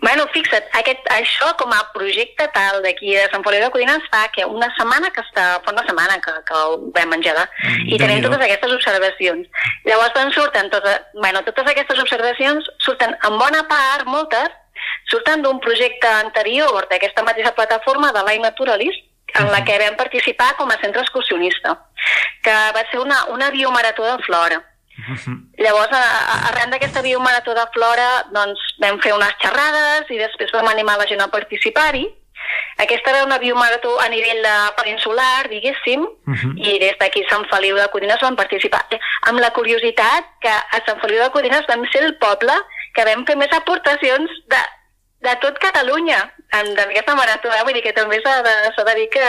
Bueno, fixa't, aquest, això com a projecte tal d'aquí de Sant Feliu de Codines fa que una setmana que està, fa una setmana que, que ho vam engegar mm, i tenim totes aquestes observacions. Llavors doncs surten totes, bueno, totes aquestes observacions surten en bona part, moltes, surten d'un projecte anterior d'aquesta mateixa plataforma de l'Ai Naturalist, en la que vam participar com a centre excursionista, que va ser una, una biomarató de flora. Llavors, arran d'aquesta biomarató de Flora, doncs, vam fer unes xerrades i després vam animar la gent a participar-hi. Aquesta era una biomarató a nivell de peninsular, diguéssim, uh -huh. i des d'aquí Sant Feliu de Codines vam participar. Amb la curiositat que a Sant Feliu de Codines vam ser el poble que vam fer més aportacions de, de tot Catalunya en, en aquesta marató, eh? vull dir que també s'ha de, de dir que,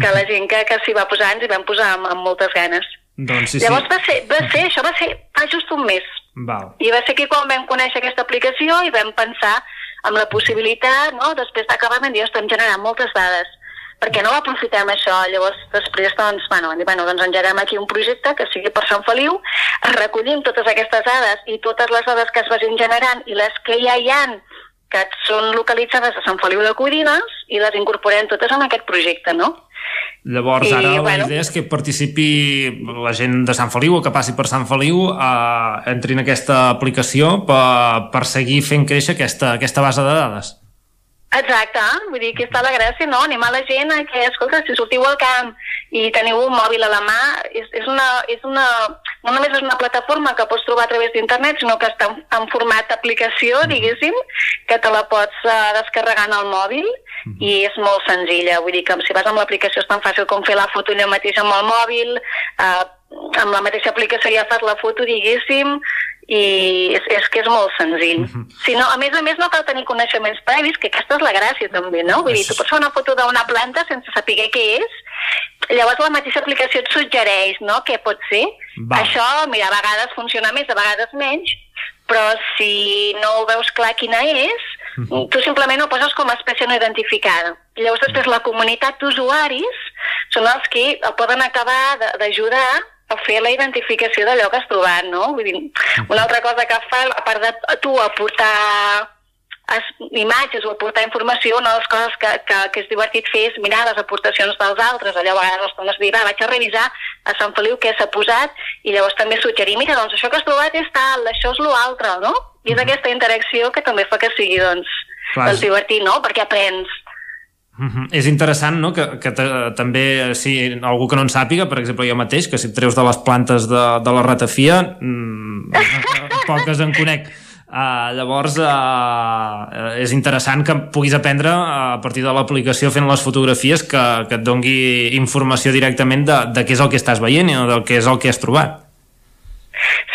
que la gent que, que s'hi va posar ens hi vam posar amb, amb moltes ganes. Doncs sí, Llavors sí. va ser, va ser, això va ser fa just un mes. Val. I va ser aquí quan vam conèixer aquesta aplicació i vam pensar amb la possibilitat, no?, després d'acabar vam dir, estem generant moltes dades, perquè no aprofitem això? Llavors, després, doncs, bueno, dir, bueno, doncs engeguem aquí un projecte que sigui per Sant Feliu, recollim totes aquestes dades i totes les dades que es vagin generant i les que ja hi han que són localitzades a Sant Feliu de Codines i les incorporem totes en aquest projecte, no? Llavors, ara I, la bueno, idea és que participi la gent de Sant Feliu o que passi per Sant Feliu eh, entri en aquesta aplicació per, per seguir fent créixer aquesta, aquesta base de dades. Exacte, vull dir que està la gràcia, no? Animar la gent a que, escolta, si sortiu al camp i teniu un mòbil a la mà, és, és, una, és una, no només és una plataforma que pots trobar a través d'internet, sinó que està en, en format d'aplicació, diguéssim, que te la pots uh, descarregar en el mòbil -huh. i és molt senzilla. Vull dir que si vas amb l'aplicació és tan fàcil com fer la foto allà mateix amb el mòbil, uh, amb la mateixa aplicació ja fas la foto, diguéssim, i és, és que és molt senzill. Uh -huh. si no, a més a més no cal tenir coneixements previs, que aquesta és la gràcia també, no? Vull dir, tu pots fer una foto d'una planta sense saber què és, llavors la mateixa aplicació et suggereix, no?, què pot ser. Va. Això, mira, a vegades funciona més, a vegades menys, però si no veus clar quina és, uh -huh. tu simplement ho poses com a espècie no identificada. I llavors després la comunitat d'usuaris són els que poden acabar d'ajudar a fer la identificació d'allò que has trobat, no? Vull dir, una altra cosa que fa, a part de tu aportar imatges o aportar informació, una de les coses que, que, que és divertit fer és mirar les aportacions dels altres, allò a vegades les dones dir, vaig a revisar a Sant Feliu què s'ha posat i llavors també suggerir, mira, doncs això que has trobat és tal, això és l'altre, no? I és aquesta interacció que també fa que sigui, doncs, Clar. doncs divertit, no? Perquè aprens Uh -huh. És interessant no? que, que també si algú que no en sàpiga, per exemple jo mateix, que si et treus de les plantes de, de la ratafia mmm, poques en conec Uh, llavors uh, és interessant que puguis aprendre a partir de l'aplicació fent les fotografies que, que et dongui informació directament de, de què és el que estàs veient o del que és el que has trobat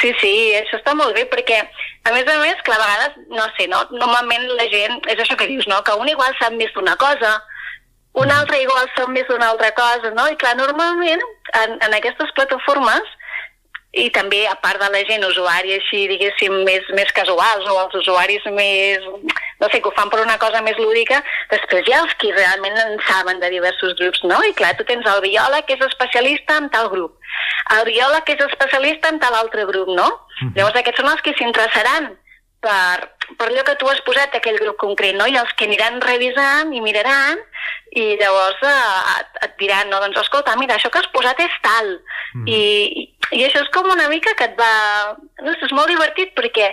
Sí, sí, això està molt bé perquè a més a més, que a vegades, no sé, no? normalment la gent, és això que dius, no? que un igual sap més d'una cosa, un altre igual sap més d'una altra cosa, no? I clar, normalment en, en aquestes plataformes i també a part de la gent usuària així diguéssim més, més casuals o els usuaris més no sé, que ho fan per una cosa més lúdica, després hi ha els que realment en saben de diversos grups, no? I clar, tu tens el biòleg que és especialista en tal grup, el biòleg que és especialista en tal altre grup, no? Mm. Llavors aquests són els que s'interessaran per, per allò que tu has posat aquell grup concret, no? I els que aniran revisant i miraran i llavors eh, et, et diran, no, doncs escolta, mira, això que has posat és tal. Mm. I, i, això és com una mica que et va... No sé, és molt divertit perquè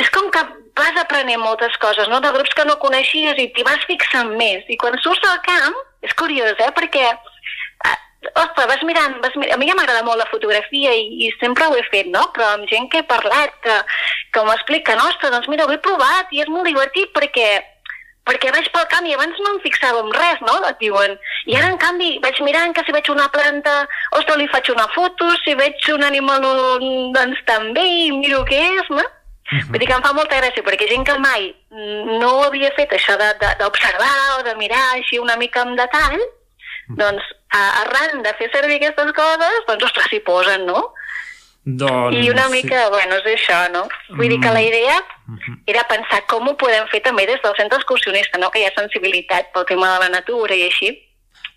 és com que vas aprenent moltes coses, no? de grups que no coneixies i t'hi vas fixant més. I quan surts al camp, és curiós, eh? perquè eh, ostres, vas mirant, vas mirant, a mi ja m'agrada molt la fotografia i, i sempre ho he fet, no? Però amb gent que he parlat, que, que m'expliquen, ostres, doncs mira, ho he provat i és molt divertit perquè perquè vaig pel camp i abans no em fixava en res, no? Et diuen. I ara, en canvi, vaig mirant que si veig una planta, ostres, li faig una foto, si veig un animal, doncs també, i miro què és, no? Uh -huh. Vull dir que em fa molta gràcia, perquè gent que mai no havia fet això d'observar o de mirar així una mica en detall, uh -huh. doncs arran de fer servir aquestes coses, doncs ostres, s'hi posen, no? Doncs... I una mica, sí. bueno, és això, no? Vull mm. dir que la idea era pensar com ho podem fer també des del centre excursionista, no? Que hi ha sensibilitat pel tema de la natura i així,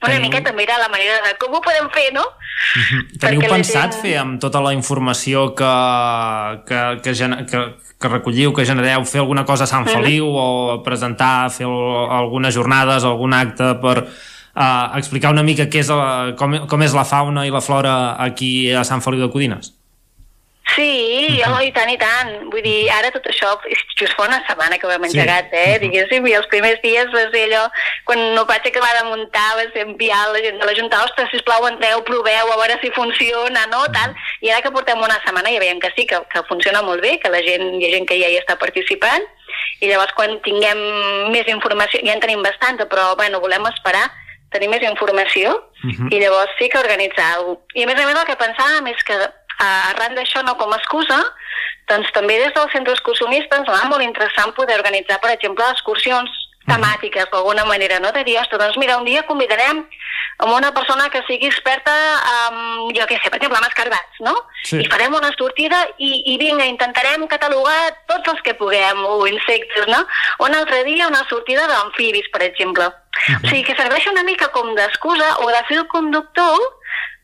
una Teniu... mica també era la manera de com ho podem fer, no? -huh. Teniu Perquè pensat gent... fer amb tota la informació que, que, que, que, que recolliu, que genereu, fer alguna cosa a Sant Feliu uh -huh. o presentar, fer algunes jornades, algun acte per uh, explicar una mica què és la, com, com és la fauna i la flora aquí a Sant Feliu de Codines? Sí, oh, i tant, i tant. Vull dir, ara tot això, just fa una setmana que ho hem engegat, sí. eh? Diguéssim, i els primers dies va ser allò, quan no vaig acabar de muntar, va ser enviar la gent de l'Ajuntament, ostres, sisplau, entreu, proveu, a veure si funciona, no? Tal. I ara que portem una setmana ja veiem que sí, que, que funciona molt bé, que la gent, hi ha gent que ja hi està participant, i llavors quan tinguem més informació, ja en tenim bastanta, però, bueno, volem esperar tenir més informació, uh -huh. i llavors sí que organitzar alguna cosa. I a més a més el que pensàvem és que arran d'això, no com a excusa, doncs també des del centre excursionista ens va molt interessant poder organitzar, per exemple, excursions temàtiques d'alguna manera, no? De dir, ostres, doncs mira, un dia convidarem amb una persona que sigui experta en, jo què sé, per exemple, amb escarbats, no? Sí. I farem una sortida i, i vinga, intentarem catalogar tots els que puguem, o insectes, no? Un altre dia una sortida d'amfibis, per exemple. Uh -huh. O sigui, que serveix una mica com d'excusa o de fil conductor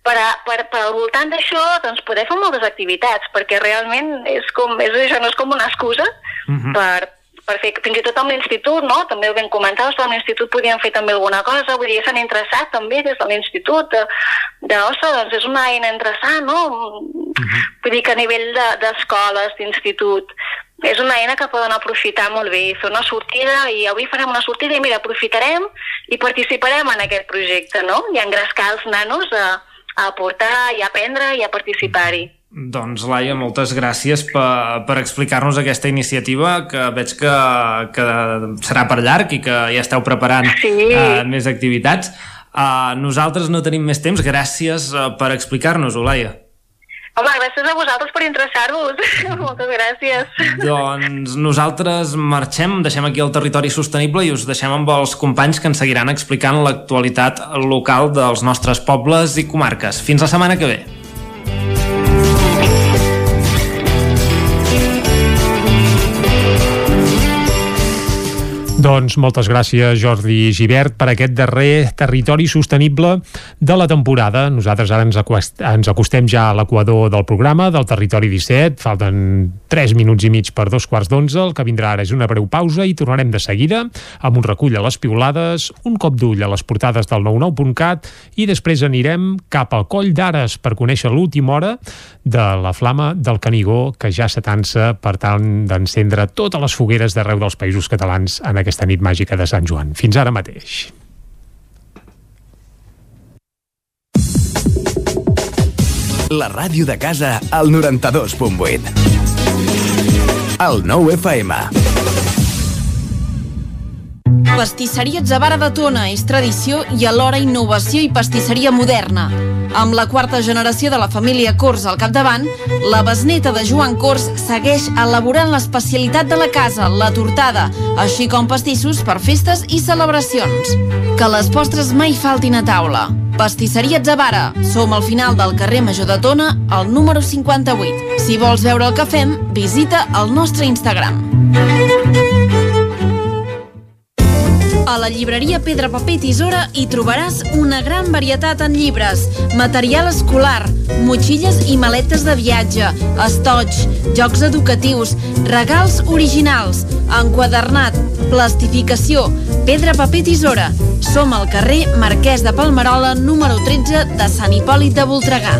per, a, per, per al voltant d'això doncs, poder fer moltes activitats, perquè realment és com, és, això no és com una excusa uh mhm. -huh. per, per fer, fins i tot amb l'institut, no? també ho vam comentar, amb l'institut podien fer també alguna cosa, vull dir, s'han interessat també des de l'institut, de, de, ostres, doncs és una eina interessant, no? Uh mhm. -huh. Vull dir que a nivell d'escoles, de, d'institut, és una eina que poden aprofitar molt bé, fer una sortida, i avui farem una sortida i mira, aprofitarem i participarem en aquest projecte, no? I engrescar els nanos a, a aportar i a aprendre i a participar-hi. Doncs, Laia, moltes gràcies per, per explicar-nos aquesta iniciativa que veig que, que serà per llarg i que ja esteu preparant sí. uh, més activitats. Uh, nosaltres no tenim més temps. Gràcies uh, per explicar-nos-ho, Laia. Home, gràcies a vosaltres per interessar-vos. Moltes gràcies. Doncs nosaltres marxem, deixem aquí el territori sostenible i us deixem amb els companys que ens seguiran explicant l'actualitat local dels nostres pobles i comarques. Fins la setmana que ve. Doncs moltes gràcies, Jordi Givert, per aquest darrer territori sostenible de la temporada. Nosaltres ara ens, acost ens acostem ja a l'equador del programa, del Territori 17. Falten 3 minuts i mig per dos quarts d'onze. El que vindrà ara és una breu pausa i tornarem de seguida amb un recull a les piulades, un cop d'ull a les portades del 99.cat i després anirem cap al Coll d'Ares per conèixer l'última hora de la flama del Canigó que ja s'atansa per tal d'encendre totes les fogueres d'arreu dels països catalans en aquest aquesta nit màgica de Sant Joan. Fins ara mateix. La ràdio de casa al 92.8. El 9 FM. Pastisseria Zavara de Tona és tradició i alhora innovació i pastisseria moderna. Amb la quarta generació de la família Cors al capdavant, la besneta de Joan Cors segueix elaborant l'especialitat de la casa, la tortada, així com pastissos per festes i celebracions. Que les postres mai faltin a taula. Pastisseria Zavara. Som al final del carrer Major de Tona, al número 58. Si vols veure el que fem, visita el nostre Instagram. A la llibreria Pedra Paper i Tisora hi trobaràs una gran varietat en llibres, material escolar, motxilles i maletes de viatge, estoig, jocs educatius, regals originals, enquadernat, plastificació, pedra, paper, tisora. Som al carrer Marquès de Palmerola, número 13 de Sant Hipòlit de Voltregà.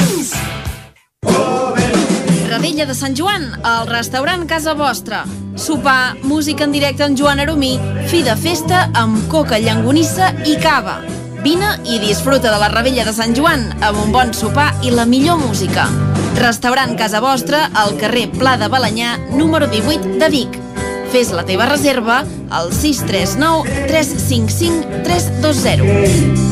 Radella de Sant Joan, al restaurant Casa Vostra. Sopar, música en directe en Joan Aromí, fi de festa amb coca, llangonissa i cava. Vine i disfruta de la Rebella de Sant Joan amb un bon sopar i la millor música. Restaurant Casa Vostra al carrer Pla de Balanyà, número 18 de Vic. Fes la teva reserva al 639 355 320.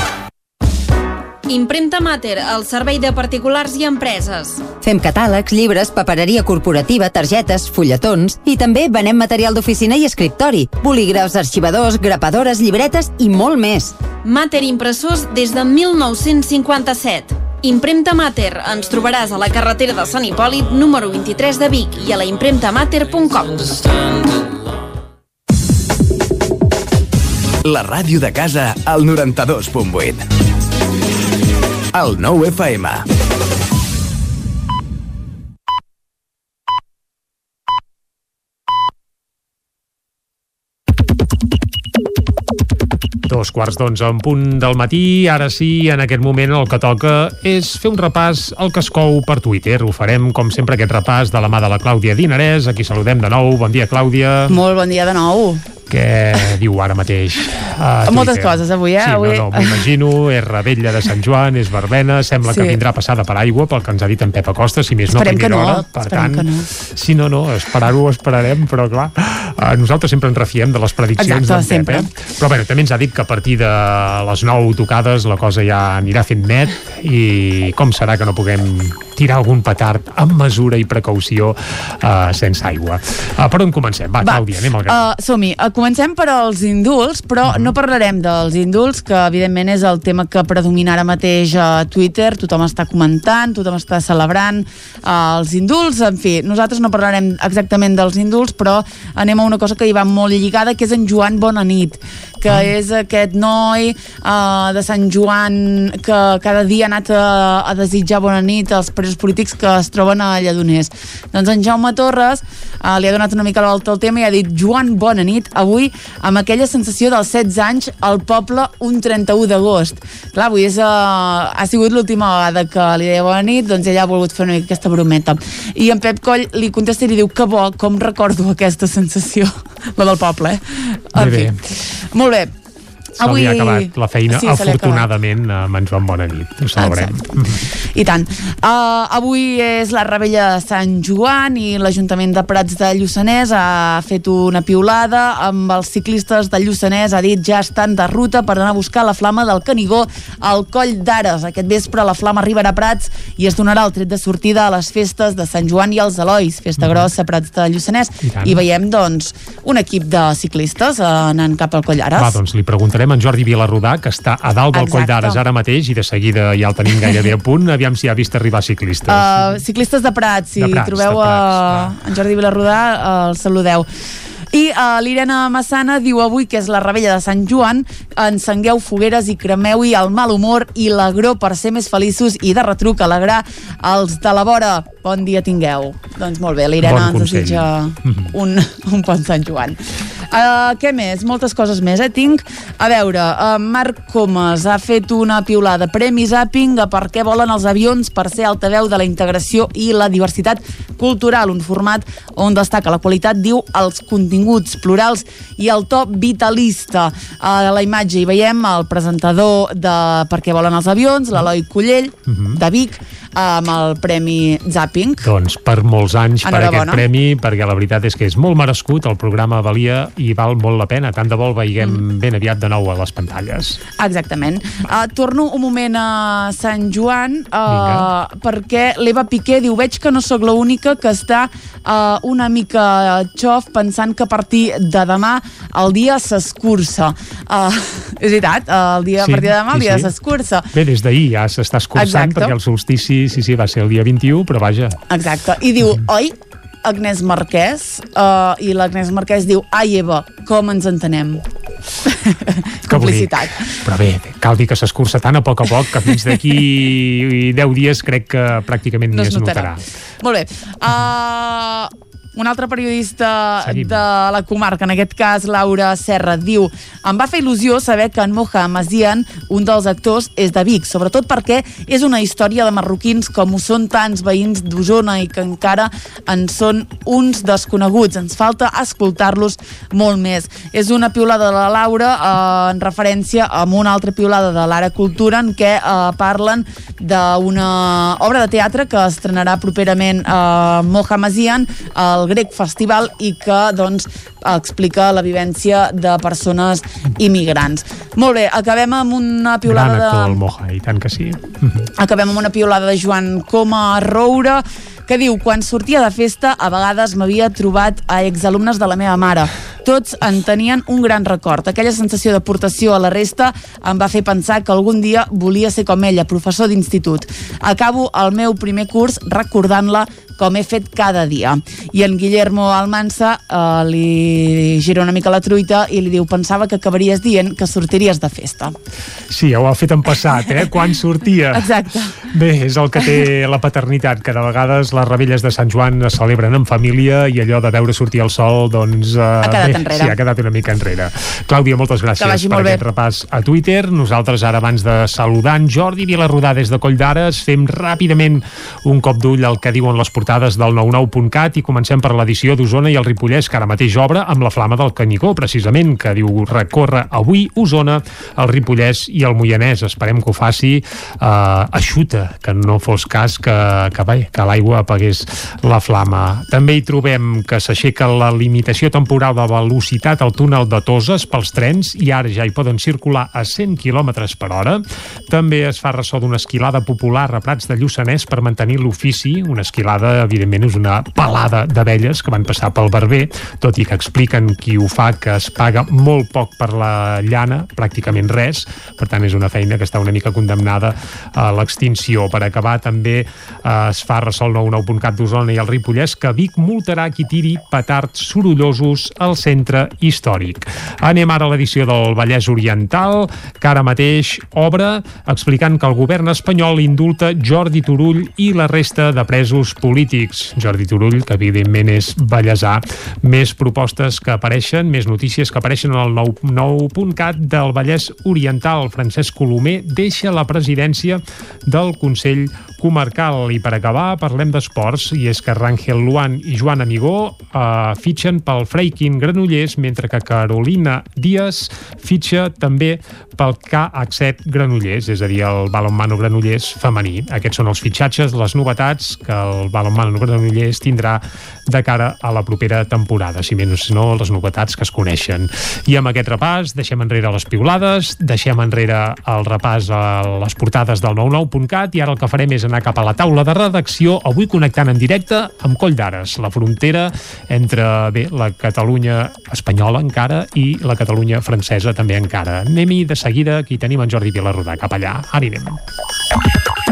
Impremta Mater, el servei de particulars i empreses. Fem catàlegs, llibres, papereria corporativa, targetes, fulletons i també venem material d'oficina i escriptori, bolígrafs, arxivadors, grapadores, llibretes i molt més. Mater Impressors des de 1957. Impremta Mater. Ens trobaràs a la carretera de Sant Hipòlit, número 23 de Vic i a la impremtamater.com. La ràdio de casa al 92.8. El 9 FM. Dos quarts d'onze en punt del matí. Ara sí, en aquest moment el que toca és fer un repàs al que es cou per Twitter. Ho farem, com sempre, aquest repàs de la mà de la Clàudia Dinarès. Aquí saludem de nou. Bon dia, Clàudia. Molt bon dia de nou. Què diu ara mateix? A Moltes Twitter? coses avui, eh? Sí, Avui- no, no, m'imagino. És Rebella de Sant Joan, és verbena. Sembla que Sí. vindrà passada per aigua, pel que ens ha dit en Pep Acosta, si més no, Esperem que primera no, hora. Per esperem tant, que no. si no, no, esperar-ho esperarem, però clar, eh, nosaltres sempre ens refiem de les prediccions d'en Pep, sempre. eh? Però bé, també ens ha dit que a partir de les 9 tocades la cosa ja anirà fent net i com serà que no puguem tirar algun petard amb mesura i precaució uh, sense aigua. Uh, per on comencem? Va, Va, Clàudia, anem al gra. Uh, Som-hi. Uh, comencem per als indults, però no parlarem dels indults, que evidentment és el tema que predomina ara mateix a Twitter. Tothom està comentant, tothom està celebrant uh, els indults. En fi, nosaltres no parlarem exactament dels indults, però anem a una cosa que hi va molt lligada, que és en Joan Bonanit, que és aquest noi uh, de Sant Joan que cada dia ha anat a, a desitjar bona nit als presos polítics que es troben a Lledoners. Doncs en Jaume Torres uh, li ha donat una mica la volta al tema i ha dit Joan, bona nit, avui amb aquella sensació dels 16 anys al poble un 31 d'agost. Clar, avui és, uh, ha sigut l'última vegada que li deia bona nit, doncs ella ha volgut fer una mica aquesta brometa. I en Pep Coll li contesta i li diu que bo, com recordo aquesta sensació, la del poble, eh? En Bé, bé. fi. Molt bé. Se li ha acabat la feina, Sí, afortunadament, amb en Joan Bonanit. Ho celebrem. I tant. Uh, avui és la rebella de Sant Joan i l'Ajuntament de Prats de Lluçanès ha fet una piulada amb els ciclistes de Lluçanès, ha dit ja estan de ruta per anar a buscar la flama del Canigó al Coll d'Ares. Aquest vespre la flama arribarà a Prats i es donarà el tret de sortida a les festes de Sant Joan i els Elois, festa grossa a Prats de Lluçanès. I tant. I veiem, doncs, un equip de ciclistes eh, anant cap al Coll d'Ares. Va, doncs li preguntarem a en Jordi Vilarrodà, que està a dalt del Coll Exacte. d'Ares ara mateix i de seguida ja el tenim gairebé a punt, aviam si ha vist arribar ciclistes. Uh, ciclistes de Prats, si De Prats, trobeu de a en Jordi Vilarrodà, uh, el saludeu. I uh, l'Irene Massana diu avui que és la rebella de Sant Joan, encengueu fogueres i cremeu-hi el mal humor i l'agró per ser més feliços i de retruc alegrar els de la vora. Bon dia tingueu. Doncs molt bé, l'Irene Bon ens desitja un, un bon Sant Joan. Uh, què més? Moltes coses més, eh? Tinc, a veure, uh, Marc Comas ha fet una piulada Premi Zapping a per què volen els avions per ser altaveu de la integració i la diversitat cultural, un format on destaca la qualitat, diu, els continguts plurals i el to vitalista. A la imatge hi veiem el presentador de Per què volen els avions, l'Eloi Collell, uh -huh. de Vic, amb el Premi Zapping. Doncs per molts anys per aquest premi, perquè la veritat és que és molt merescut, el programa valia i val molt la pena, tant de bo el veiguem mm. ben aviat de nou a les pantalles. Exactament. Uh, torno un moment a Sant Joan uh, perquè l'Eva Piqué diu veig que no sóc l'única que està uh, una mica xof pensant que a partir de demà el dia s'escurça. Uh, és veritat, el dia, a partir de demà el dia s'escurça. Bé, des d'ahir ja s'està escurçant Exacte. perquè el solstici, sí, sí, va ser el dia 21, però vaja, Exacte. I diu, oi, Agnès Marquès? Uh, I l'Agnès Marquès diu, ai, Eva, com ens entenem? que bonic. Complicitat. Però bé, cal dir que s'escurça tant a poc a poc que fins d'aquí 10 dies crec que pràcticament No ni es es notarà. notarà. Molt bé. Uh, un altre periodista Seguim. de la comarca, en aquest cas Laura Serra, diu em va fer il·lusió saber que en Moja Mazian, un dels actors, és de Vic, sobretot perquè és una història de marroquins com ho són tants veïns d'Osona i que encara en són uns desconeguts. Ens falta escoltar-los molt més. És una piulada de la Laura eh, en referència amb una altra piulada de l'Ara Cultura en què eh, parlen d'una obra de teatre que estrenarà properament a eh, Moja Mazian, al Grec Festival, i que doncs, explica la vivència de persones immigrants. Molt bé, acabem amb una Gran piulada actor, de... el Moja, i tant que sí. Acabem amb una piulada de Joan Coma Roure, que diu, quan sortia de festa, a vegades m'havia trobat a exalumnes de la meva mare. Tots en tenien un gran record. Aquella sensació d'aportació a la resta em va fer pensar que algun dia volia ser com ella, professor d'institut. Acabo el meu primer curs recordant-la com he fet cada dia. I en Guillermo Almansa eh, li gira una mica la truita i li diu pensava que acabaries dient que sortiries de festa. Sí, ho ha fet en passat, eh? Quan sortia. Exacte. Bé, és el que té la paternitat, que de vegades les rebelles de Sant Joan es celebren en família i allò de veure sortir el sol, doncs... Eh, Ha quedat bé, enrere. Sí, ha quedat una mica enrere. Clàudia, moltes gràcies per molt bé. aquest repàs a Twitter. Nosaltres ara, abans de saludar en Jordi Vilarrodà des de Coll d'Ares, fem ràpidament un cop d'ull al que diuen les portades del 99.cat i comencem per l'edició d'Osona i el Ripollès, que ara mateix obre amb la flama del Canigó, precisament, que diu recorre avui Osona, el Ripollès i el Moianès. Esperem que ho faci eh, eixuta, que no fos cas que, que, que l'aigua apagués la flama. També hi trobem que s'aixeca la limitació temporal de velocitat al túnel de Toses pels trens i ara ja hi poden circular a 100 km per hora. També es fa ressò d'una esquilada popular a Prats de Lluçanès per mantenir l'ofici. Una esquilada, evidentment, és una pelada d'abelles que van passar pel barber, tot i que expliquen qui ho fa que es paga molt poc per la llana, pràcticament res, per tant és una feina que està una mica condemnada a l'extinció. Per acabar, també eh, es fa ressò el 99.cat d'Osona i el Ripollès que Vic multarà qui tiri petards sorollosos al centre històric. Anem ara a l'edició del Vallès Oriental, que ara mateix obre explicant que el govern espanyol indulta Jordi Turull i la resta de presos polítics. Jordi Turull, que evidentment és ballesà. Més propostes que apareixen, més notícies que apareixen al 99.cat del Vallès Oriental. Francesc Colomer deixa la presidència del Consell Comarcal. I per acabar, parlem d'esports, i és que Rangel Luan i Joan Amigó eh, fitxen pel Freikin Granollers, mentre que Carolina Díaz fitxa també pel KH7 Granollers, és a dir, el balonmano Granollers femení. Aquests són els fitxatges, les novetats que el balonmano Granollers tindrà de cara a la propera temporada, si més no les novetats que es coneixen. I amb aquest repàs deixem enrere les piulades, deixem enrere el repàs a les portades del 99.cat i ara el que farem és anar cap a la taula de redacció, avui connectant en directe amb Coll d'Ares, la frontera entre bé, la Catalunya espanyola encara i la Catalunya francesa també encara. Anem-hi de seguida, aquí tenim en Jordi Vilarrodà, cap allà. Ara anem.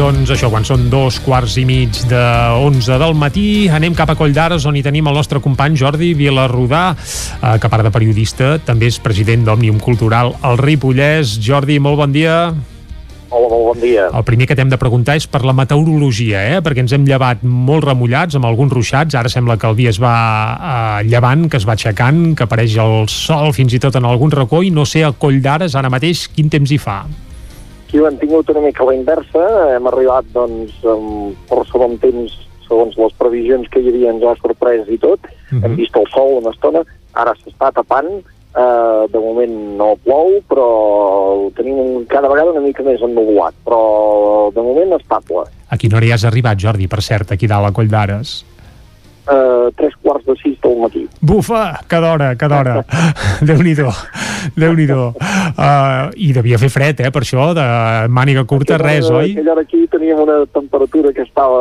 Doncs això, quan són dos quarts i mig de 11 del matí, anem cap a Coll d'Ares, on hi tenim el nostre company Jordi Vilarrodà, eh, que a part de periodista també és president d'Òmnium Cultural al Ripollès. Jordi, molt bon dia. Hola, molt bon dia. El primer que t'hem de preguntar és per la meteorologia, eh? perquè ens hem llevat molt remullats, amb alguns ruixats, ara sembla que el dia es va eh, llevant, que es va aixecant, que apareix el sol fins i tot en algun racó, i no sé a Coll d'Ares ara mateix quin temps hi fa. Aquí ho hem tingut una mica la inversa, hem arribat doncs amb força bon temps segons les previsions que hi havia ens ha sorprès i tot, uh -huh. hem vist el sol una estona, ara s'està tapant, eh, de moment no plou, però ho tenim cada vegada una mica més ennubulat, però de moment estable. A quina hora hi has arribat, Jordi, per cert, aquí dalt a Coll d'Ares? Eh, tres quarts de sis del matí. Bufa, cada hora, cada hora. Déu-n'hi-do, déu nhi déu uh, I devia fer fred, eh, per això, de màniga curta, Aquella res, hora- oi? Aquella hora aquí teníem una temperatura que estava,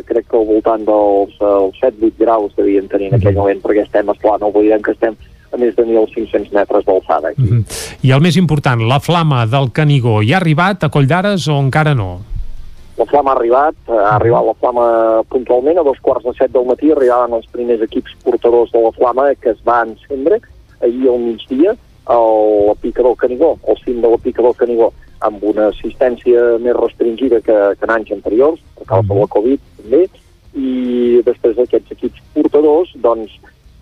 eh, crec que al voltant dels, els 7-8 graus devien tenir en aquell moment, perquè estem, esclar, no oblidem que estem a més de 1.500 metres d'alçada. aquí. Mhm. I el més important, la flama del Canigó, hi ha arribat a Coll d'Ares o encara no? La flama ha arribat, eh, ha arribat la flama puntualment, a dos quarts de set del matí arribaven els primers equips portadors de la flama que es va encendre ahir al migdia a la pica del Canigó, al cim de la pica del Canigó, amb una assistència més restringida que, que en anys anteriors, per causa de la Covid també, i després d'aquests equips portadors, doncs,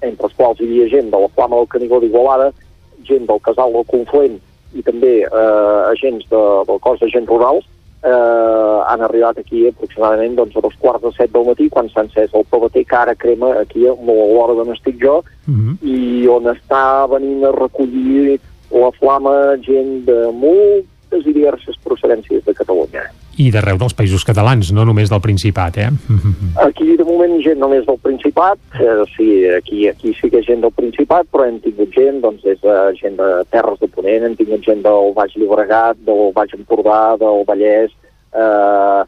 entre els quals hi havia gent de la Flama del Canigó d'Igualada, gent del Casal del Conflent i també eh, agents de, del cos d'agents rurals, eh, han arribat aquí aproximadament doncs, a dos quarts de set del matí quan s'ha encès el PBT que ara crema aquí a l'hora d'on estic jo i on està venint a recollir la flama gent de moltes i diverses procedències de Catalunya. I d'arreu dels països catalans, no només del Principat, eh? Aquí de moment gent només del Principat, eh, sí, aquí, aquí sí que és gent del Principat, però hem tingut gent, doncs des de gent de Terres de Ponent, hem tingut gent del Baix Llobregat, del Baix Empordà, del Vallès, eh,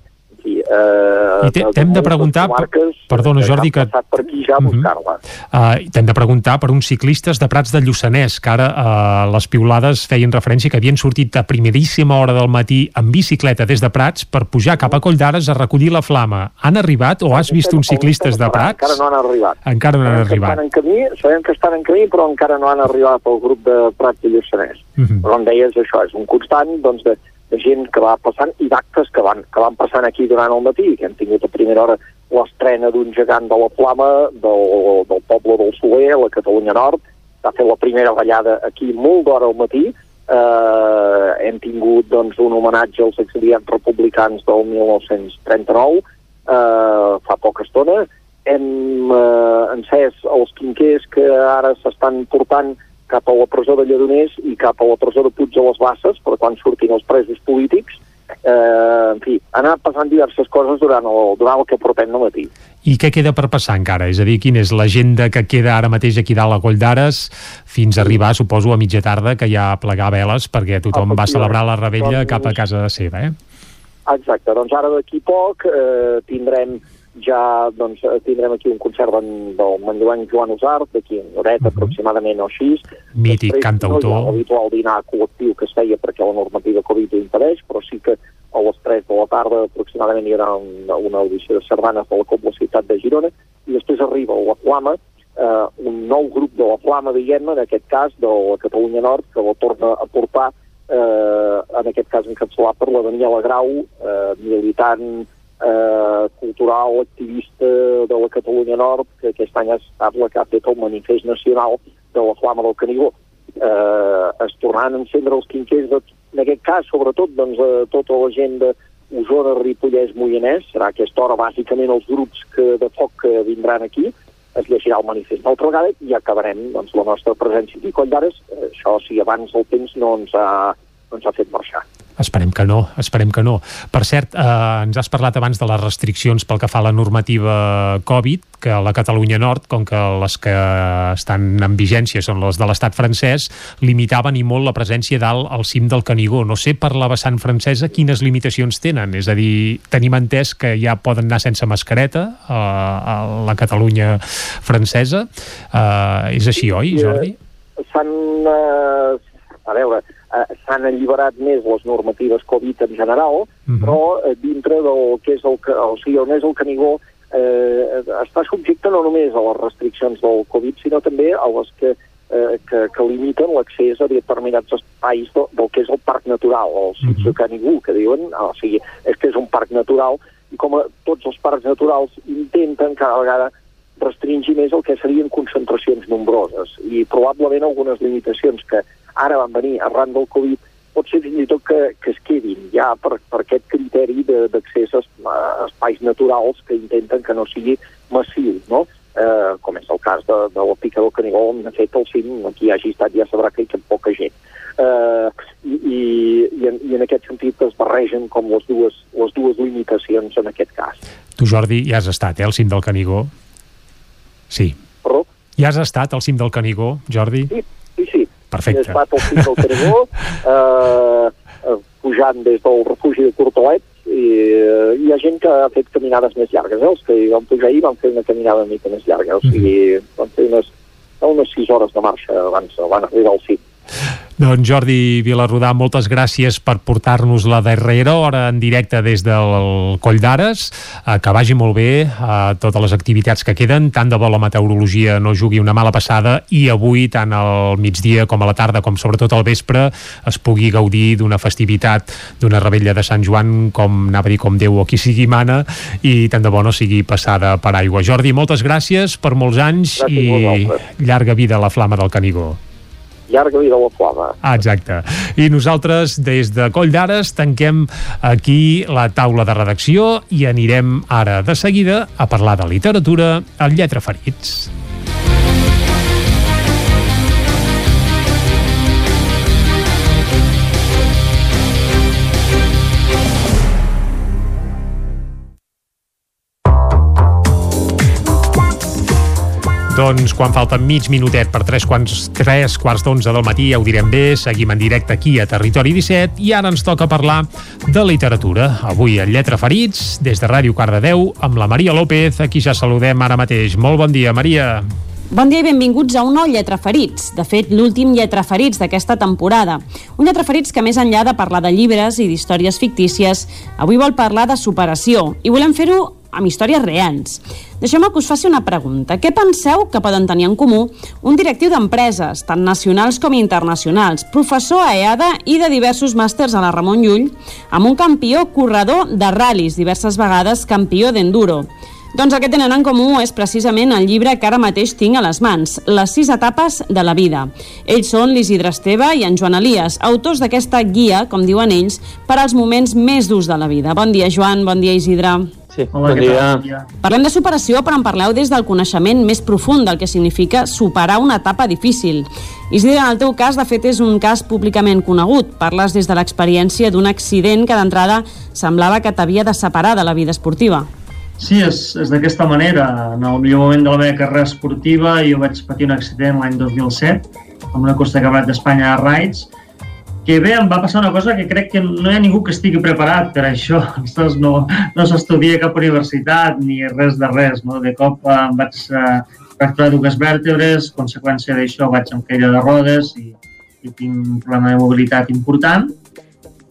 fi, eh, I t'he- t'hem de preguntar, comarques perdona, Jordi, que- per aquí ja a buscar-la. Uh, T'hem de preguntar per uns ciclistes de Prats de Lluçanès, que ara uh, les piulades feien referència que havien sortit a primeríssima hora del matí en bicicleta des de Prats per pujar cap a Coll d'Ares a recollir la flama. Han arribat o has vist uns ciclistes de Prats? Encara no han arribat. Encara no han arribat. Estan en camí, sabem que estan en camí, però encara no han arribat al grup de Prats i Lluçanès. Mhm. Però com deies, això és un constant doncs, de, de gent que va passant i d'actes que van, que van passant aquí durant el matí, que hem tingut a primera hora l'estrena d'un gegant de la flama del, del poble del Soler, la Catalunya Nord, va fer la primera ballada aquí molt d'hora al matí, eh, hem tingut doncs, un homenatge als exiliats republicans del 1939, eh, fa poca estona, hem eh, encès els quinquers que ara s'estan portant cap a la presó de Lledoners i cap a la presó de Puig de les Basses, per quan surtin els presos polítics. Eh, en fi, han anat passant diverses coses durant el, durant el que portem de matí. I què queda per passar encara? És a dir, quina és l'agenda que queda ara mateix aquí dalt a Coll d'Ares fins a arribar, suposo, a mitja tarda, que ja plegar veles perquè tothom va celebrar la rebella Doncs- cap a casa seva, eh? Exacte, doncs ara d'aquí poc eh, tindrem ja doncs, eh, tindrem aquí un concert del manlluenc Joan Usart, d'aquí una horeta aproximadament o així. Mític Després, cantautor. No hi ha l'habitual dinar col·lectiu que es feia perquè la normativa Covid ho impedeix, però sí que a les 3 de la tarda aproximadament hi haurà una, una audició de sardanes de la Cobla Ciutat de Girona i després arriba la Flama, eh, un nou grup de la Flama, diguem-ne, en aquest cas de la Catalunya Nord, que la torna a portar eh, en aquest cas encapçalat per la Daniela Grau, eh, militant eh, cultural, activista de la Catalunya Nord, que aquest any ha estat la que ha fet el manifest nacional de la Flama del Canigó. Eh, es tornaran a encendre els quinquers, de, en aquest cas, sobretot, doncs, eh, tota la gent de Osona, Ripollès, Moianès, serà aquesta hora bàsicament els grups que, de foc que vindran aquí, es llegirà el manifest una altra vegada i acabarem doncs, la nostra presència aquí Coll d'Ares. Eh, Això si abans el temps no ens ha, no ens ha fet marxar. Esperem que no, esperem que no. Per cert, eh, ens has parlat abans de les restriccions pel que fa a la normativa Covid, que a la Catalunya Nord, com que les que estan en vigència són les de l'estat francès, limitaven i molt la presència dalt al cim del Canigó. No sé per la vessant francesa quines limitacions tenen. És a dir, tenim entès que ja poden anar sense mascareta eh, a la Catalunya francesa. Eh, és així, oi, Jordi? s'han... Eh, a veure, eh, s'han alliberat més les normatives Covid en general, Mhm. però eh, dintre del que és el, o sigui, on és el Canigó eh, està subjecte no només a les restriccions del Covid, sinó també a les que, eh, que, que limiten l'accés a determinats espais do, del que és el parc natural, el sitio Canigú, que diuen, o sigui, és que és un parc natural, i com a tots els parcs naturals intenten cada vegada restringir més el que serien concentracions nombroses i probablement algunes limitacions que ara van venir arran del Covid pot ser fins i tot que, que es quedin ja per, per aquest criteri d'accés a, es- a espais naturals que intenten que no sigui massiu, no? Eh, com és el cas de, de la Pica del Canigó, on de fet el cim, qui hagi estat ja sabrà que hi ha poca gent. Eh, i, i, i, en, I en aquest sentit es barregen com les dues, les dues limitacions en aquest cas. Tu, Jordi, ja has estat, eh, al cim del Canigó? Sí. Perdó? Ja has estat al cim del Canigó, Jordi? Sí. Perfecte. He estat al cim del Canigó, eh, eh, pujant des del refugi de Cortolet, i eh, hi ha gent que ha fet caminades més llargues. Eh? Els que hi van pujar ahir van fer una caminada una mica més llarga, o sigui, van fer unes, unes 6 hores de marxa abans van arribar al cim. Doncs Jordi Vilarrodà, moltes gràcies per portar-nos la darrera hora en directe des del Coll d'Ares. Eh, que vagi molt bé a totes les activitats que queden. Tant de bo la meteorologia no jugui una mala passada i avui, tant al migdia com a la tarda, com sobretot al vespre, es pugui gaudir d'una festivitat, d'una rebella de Sant Joan, com anava a dir, com Déu o qui sigui mana, i tant de bo no sigui passada per aigua. Jordi, moltes gràcies per molts anys Gràcies i llarga vida a la flama del Canigó. Llarga vida la flama. Ah, exacte. I nosaltres, des de Coll d'Ares, tanquem aquí la taula de redacció i anirem ara de seguida a parlar de literatura al Lletra Ferits. Doncs quan falta mig minutet per tres quarts, tres quarts d'onze del matí, ja ho direm bé, seguim en directe aquí a Territori 17 i ara ens toca parlar de literatura. Avui a Lletra Ferits, des de Ràdio Cardedeu, amb la Maria López, a qui ja saludem ara mateix. Molt bon dia, Maria. Bon dia i benvinguts a un nou Lletra Ferits, de fet l'últim Lletra Ferits d'aquesta temporada. Un Lletra Ferits que més enllà de parlar de llibres i d'històries fictícies, avui vol parlar de superació i volem fer-ho amb històries reals. Deixeu-me que us faci una pregunta. Què penseu que poden tenir en comú un directiu d'empreses, tant nacionals com internacionals, professor a EADA i de diversos màsters a la Ramon Llull, amb un campió corredor de ral·lis, diverses vegades campió d'enduro? Doncs el que tenen en comú és precisament el llibre que ara mateix tinc a les mans, Les sis etapes de la vida. Ells són l'Isidre Esteve i en Joan Elias, autors d'aquesta guia, com diuen ells, per als moments més durs de la vida. Bon dia, Joan, bon dia, Isidre. Sí, Hola, bon dia. Parlem de superació, però en parleu des del coneixement més profund del que significa superar una etapa difícil. Isidre, en el teu cas, de fet, és un cas públicament conegut. Parles des de l'experiència d'un accident que d'entrada semblava que t'havia de separar de la vida esportiva. Sí, és, és d'aquesta manera. En el millor moment de la meva carrera esportiva jo vaig patir un accident l'any 2007 amb una costa de campionat d'Espanya a Raids que bé, em va passar una cosa que crec que no hi ha ningú que estigui preparat per això. Ostres, no, no s'estudia cap universitat ni res de res. No? De cop eh, em vaig eh, fracturar dues vèrtebres, conseqüència d'això vaig amb caire de rodes i, i tinc un problema de mobilitat important.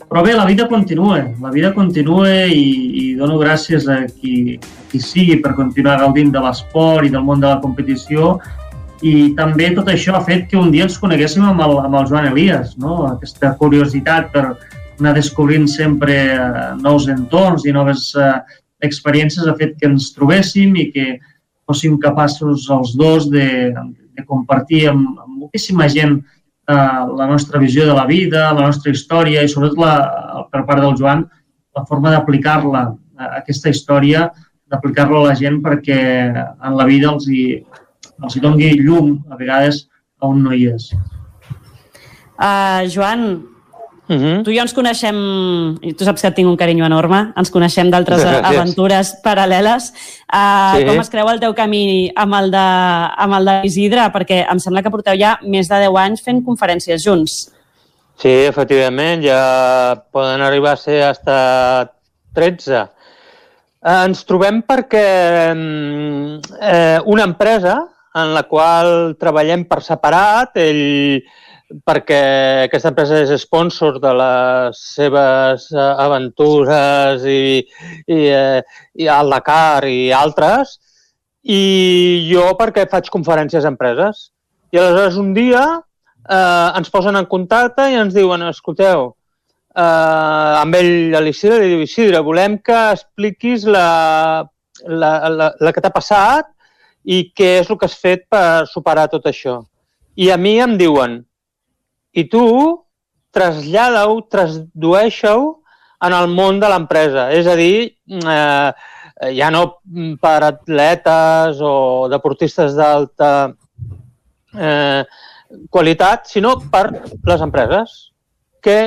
Però bé, la vida continua, la vida continua i, i dono gràcies a qui, a qui sigui per continuar gaudint de l'esport i del món de la competició i també tot això ha fet que un dia ens coneguéssim amb el, amb el Joan Elias, no? aquesta curiositat per anar descobrint sempre eh, nous entorns i noves eh, experiències ha fet que ens trobéssim i que fóssim capaços els dos de, de compartir amb, amb moltíssima gent eh, la nostra visió de la vida, la nostra història i sobretot la, per part del Joan la forma d'aplicar-la, eh, aquesta història, d'aplicar-la a la gent perquè en la vida els hi, els doni llum a vegades on no hi és. Uh, Joan, Uh -huh. tu i jo ens coneixem, i tu saps que et tinc un carinyo enorme, ens coneixem d'altres aventures paral·leles. Uh, Sí. Com es creu el teu camí amb el de, amb el d'Isidre? Perquè em sembla que porteu ja més de 10 anys fent conferències junts. Sí, efectivament, ja poden arribar a ser hasta 13. Eh, ens trobem perquè mm, eh, una empresa en la qual treballem per separat, ell perquè aquesta empresa és sponsor de les seves eh, aventures i, i, eh, i el Dakar i altres, i jo perquè faig conferències a empreses. I aleshores un dia eh, ens posen en contacte i ens diuen, escolteu, eh, amb ell, a l'Isidre, li diu, Isidre, volem que expliquis la, la, la, la que t'ha passat i què és el que has fet per superar tot això. I a mi em diuen, i tu trasllada-ho, tradueix-ho en el món de l'empresa. És a dir, eh, ja no per atletes o deportistes d'alta eh, qualitat, sinó per les empreses. Què,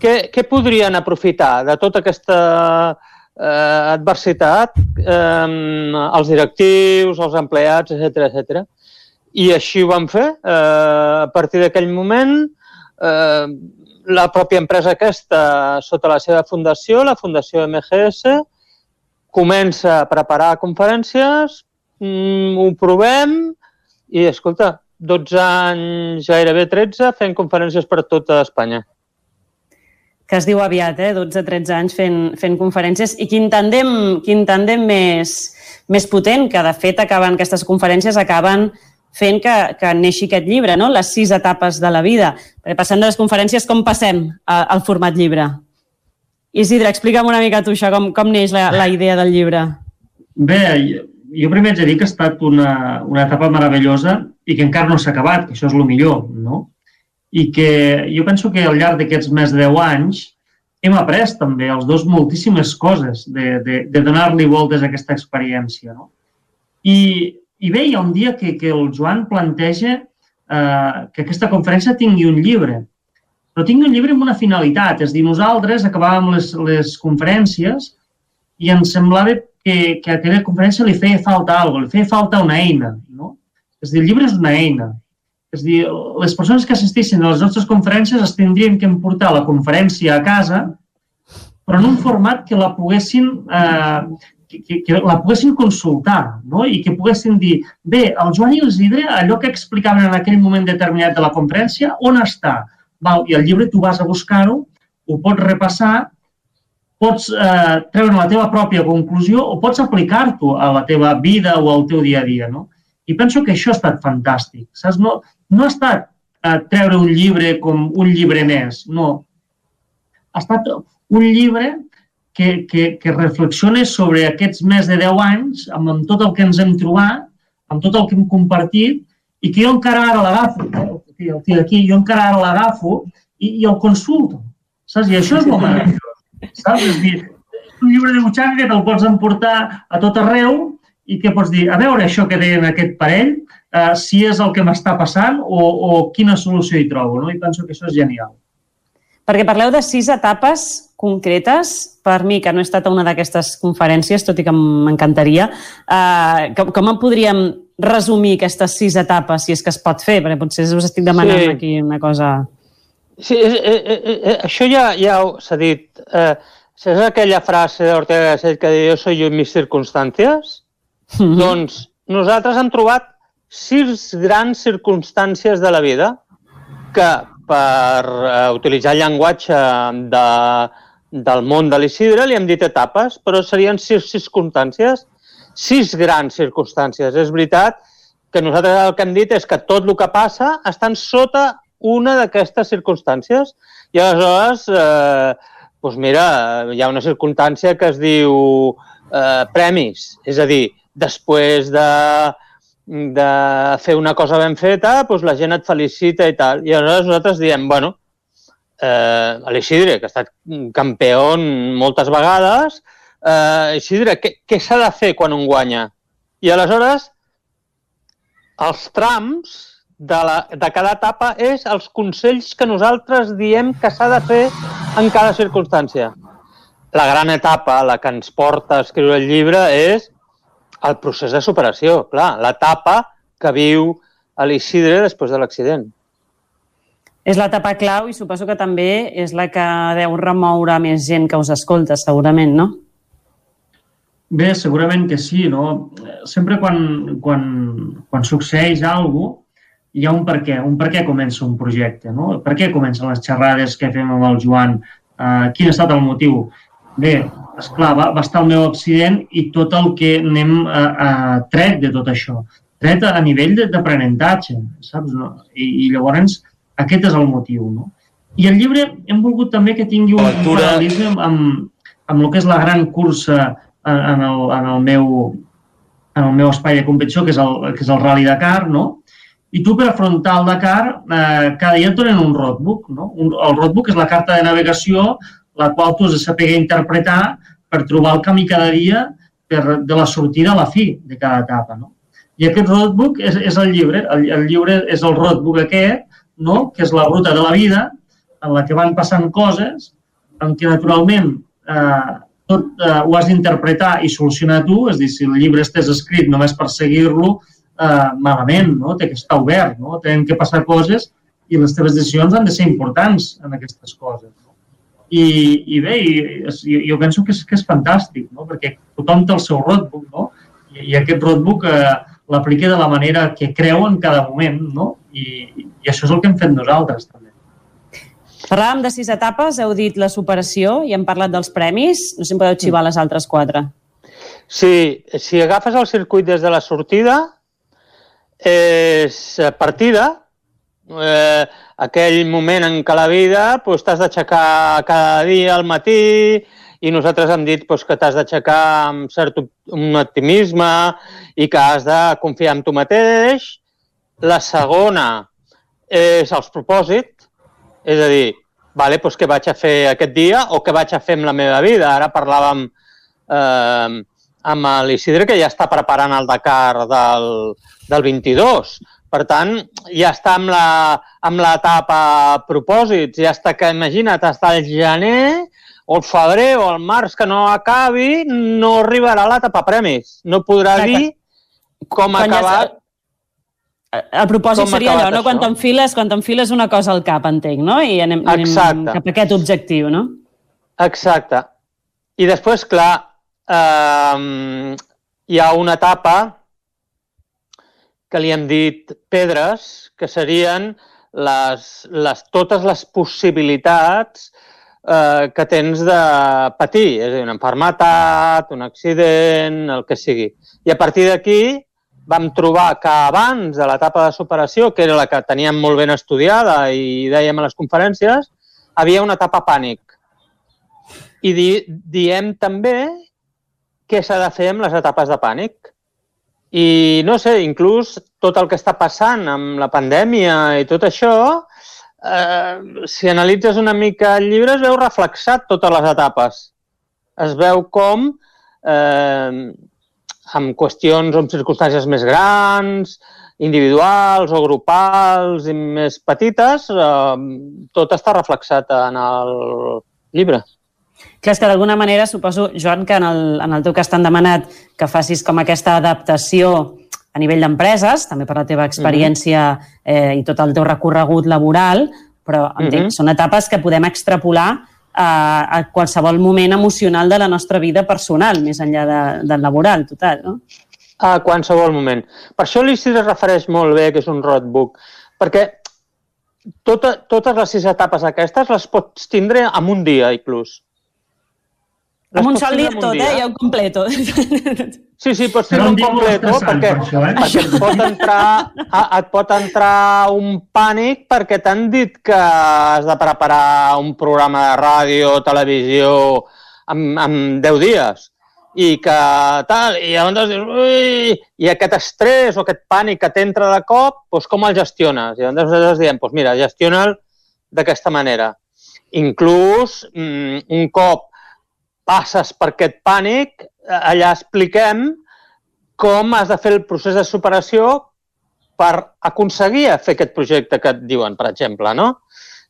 què, què podrien aprofitar de tota aquesta eh, adversitat eh, els directius, els empleats, etc etc. I així ho vam fer. Eh, a partir d'aquell moment, eh, la pròpia empresa aquesta, sota la seva fundació, la Fundació MGS, comença a preparar conferències, mm, ho provem i, escolta, 12 anys, gairebé 13, fent conferències per tota Espanya que es diu aviat, eh? 12-13 anys fent, fent conferències. I quin tàndem, quin tàndem més, més potent, que de fet acaben, aquestes conferències acaben fent que, que neixi aquest llibre, no? les sis etapes de la vida. Perquè passant de les conferències, com passem a, al format llibre? Isidre, explica'm una mica tu això, com, com neix la, la idea del llibre. Bé, jo primer haig de dir que ha estat una, una etapa meravellosa i que encara no s'ha acabat, que això és el millor, no? I que jo penso que al llarg d'aquests més de 10 anys hem après també els dos moltíssimes coses de, de, de donar-li voltes a aquesta experiència, no? I i bé, hi ha un dia que, que el Joan planteja eh, que aquesta conferència tingui un llibre, però tingui un llibre amb una finalitat. És dir, nosaltres acabàvem les, les conferències i ens semblava que, que a aquella conferència li feia falta alguna li feia falta una eina. No? És dir, el llibre és una eina. És dir, les persones que assistissin a les nostres conferències es tindrien que emportar la conferència a casa, però en un format que la poguessin eh, que, que la poguessin consultar no? i que poguessin dir, bé, el Joan i l'Isidre, allò que explicaven en aquell moment determinat de la conferència, on està? Val, I el llibre tu vas a buscar-ho, ho pots repassar, pots eh, treure la teva pròpia conclusió o pots aplicar-t'ho a la teva vida o al teu dia a dia. No? I penso que això ha estat fantàstic. Saps? No, no ha estat eh, treure un llibre com un llibre més, no. Ha estat un llibre que, que, que reflexione sobre aquests més de 10 anys, amb, amb tot el que ens hem trobat, amb tot el que hem compartit, i que jo encara ara l'agafo, eh? el tio aquí, jo encara ara l'agafo i, i el consulto. Saps? I això és molt meravellós. Saps? És dir, un llibre de butxaca que te'l pots emportar a tot arreu i que pots dir, a veure això que deien aquest parell, eh, si és el que m'està passant o, o quina solució hi trobo. No? I penso que això és genial. Perquè parleu de sis etapes concretes, per mi, que no he estat a una d'aquestes conferències, tot i que m'encantaria, eh, com, com en podríem resumir aquestes sis etapes, si és que es pot fer? Perquè potser us estic demanant sí. aquí una cosa... Sí, eh, eh, eh, eh això ja, ja s'ha dit. Eh, és aquella frase d'Ortega Gasset que diu jo soy yo en mis circunstàncies? Mm -hmm. Doncs nosaltres hem trobat sis grans circumstàncies de la vida que per eh, utilitzar el llenguatge de, del món de l'Isidre, li hem dit etapes, però serien sis circumstàncies, sis grans circumstàncies. És veritat que nosaltres el que hem dit és que tot el que passa estan sota una d'aquestes circumstàncies i aleshores, eh, doncs mira, hi ha una circumstància que es diu eh, premis, és a dir, després de de fer una cosa ben feta, doncs la gent et felicita i tal. I aleshores nosaltres diem, bueno, eh, l'Isidre, que ha estat campió moltes vegades, eh, Isidre, què, què s'ha de fer quan un guanya? I aleshores, els trams de, la, de cada etapa és els consells que nosaltres diem que s'ha de fer en cada circumstància. La gran etapa, la que ens porta a escriure el llibre, és el procés de superació, clar, l'etapa que viu l'Isidre després de l'accident. És l'etapa clau i suposo que també és la que deu remoure més gent que us escolta, segurament, no? Bé, segurament que sí, no? Sempre quan, quan, quan succeeix alguna cosa, hi ha un per què, un per què comença un projecte, no? Per què comencen les xerrades que fem amb el Joan? Uh, quin ha estat el motiu? Bé, esclar, va, va estar el meu accident i tot el que anem a, a tret de tot això. Tret a, a nivell d'aprenentatge, saps? No? I, I llavors aquest és el motiu, no? I el llibre hem volgut també que tingui un, paral·lelisme amb, amb, amb el que és la gran cursa en, en, el, en, el meu, en el meu espai de competició, que és el, que és el Rally Dakar, no? I tu per afrontar el Dakar, eh, cada dia et donen un roadbook. No? Un, el roadbook és la carta de navegació la qual tu has de saber interpretar per trobar el camí cada dia per, de la sortida a la fi de cada etapa. No? I aquest roadbook és, és el llibre. El, el llibre és el roadbook aquest, no? que és la ruta de la vida, en la que van passant coses, en què naturalment eh, tot eh, ho has d'interpretar i solucionar tu, és a dir, si el llibre estàs escrit només per seguir-lo, eh, malament, no? té que estar obert, no? tenen que passar coses i les teves decisions han de ser importants en aquestes coses. No? I, i bé, i, jo penso que és, que és fantàstic, no? perquè tothom té el seu roadbook, no? I, i aquest roadbook eh, l'aplica de la manera que creu en cada moment, no? I, i això és el que hem fet nosaltres, també. Parlàvem de sis etapes, heu dit la superació i hem parlat dels premis. No sé si em podeu xivar les altres quatre. Sí, si agafes el circuit des de la sortida, és partida, eh, aquell moment en què la vida pues, t'has d'aixecar cada dia al matí i nosaltres hem dit pues, que t'has d'aixecar amb cert un optimisme i que has de confiar en tu mateix. La segona és els propòsits, és a dir, vale, pues, què vaig a fer aquest dia o què vaig a fer amb la meva vida. Ara parlàvem eh, amb l'Isidre, que ja està preparant el Dakar del, del 22. Per tant, ja està amb la, amb l'etapa propòsits, ja està que, imagina't, està el gener o el febrer o el març que no acabi, no arribarà l'etapa premis. No podrà dir com ha acabat el propòsit seria allò, no? Quan t'enfiles, quan t'enfiles una cosa al cap, entenc, no? I anem, anem cap a aquest objectiu, no? Exacte. I després, clar, eh, hi ha una etapa que li hem dit pedres, que serien les, les, totes les possibilitats eh, que tens de patir, és a dir, una enfermetat, un accident, el que sigui. I a partir d'aquí vam trobar que abans de l'etapa de superació, que era la que teníem molt ben estudiada i dèiem a les conferències, havia una etapa pànic. I di diem també què s'ha de fer amb les etapes de pànic. I no sé, inclús tot el que està passant amb la pandèmia i tot això, eh, si analitzes una mica el llibre es veu reflexat totes les etapes. Es veu com, eh, amb qüestions o amb circumstàncies més grans, individuals o grupals i més petites, eh, tot està reflexat en el llibre. Clar, és que d'alguna manera suposo, Joan, que en el, en el teu cas t'han demanat que facis com aquesta adaptació a nivell d'empreses, també per la teva experiència eh, i tot el teu recorregut laboral, però entenc, uh -huh. són etapes que podem extrapolar a, a qualsevol moment emocional de la nostra vida personal, més enllà de, del laboral, total, no? A qualsevol moment. Per això l'Isidre es refereix molt bé que és un roadbook, perquè tota, totes les sis etapes aquestes les pots tindre en un dia, inclús. Amb un sol dia tot, eh? Ja ho completo. Sí, sí, pots fer un completo perquè, per això, eh? perquè et, pot entrar, et pot entrar un pànic perquè t'han dit que has de preparar un programa de ràdio o televisió en, en 10 dies i que tal, i llavors dius, ui, i aquest estrès o aquest pànic que t'entra de cop, doncs com el gestiones? I llavors nosaltres diem, doncs mira, gestiona'l d'aquesta manera. Inclús mm, un cop passes per aquest pànic, allà expliquem com has de fer el procés de superació per aconseguir fer aquest projecte que et diuen, per exemple, no?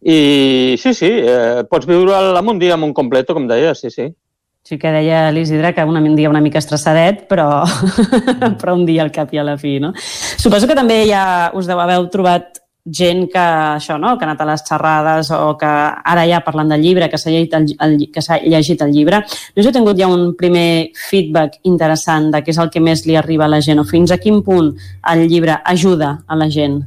I sí, sí, eh, pots viure en un dia amb un completo, com deia, sí, sí. Sí que deia l'Isidre que un dia una mica estressadet, però, però un dia al cap i a la fi, no? Suposo que també ja us deu haver trobat gent que, això, no? que ha anat a les xerrades o que ara ja parlant del llibre, que s'ha llegit, el, el, que llegit el llibre. No he tingut ja un primer feedback interessant de què és el que més li arriba a la gent o fins a quin punt el llibre ajuda a la gent.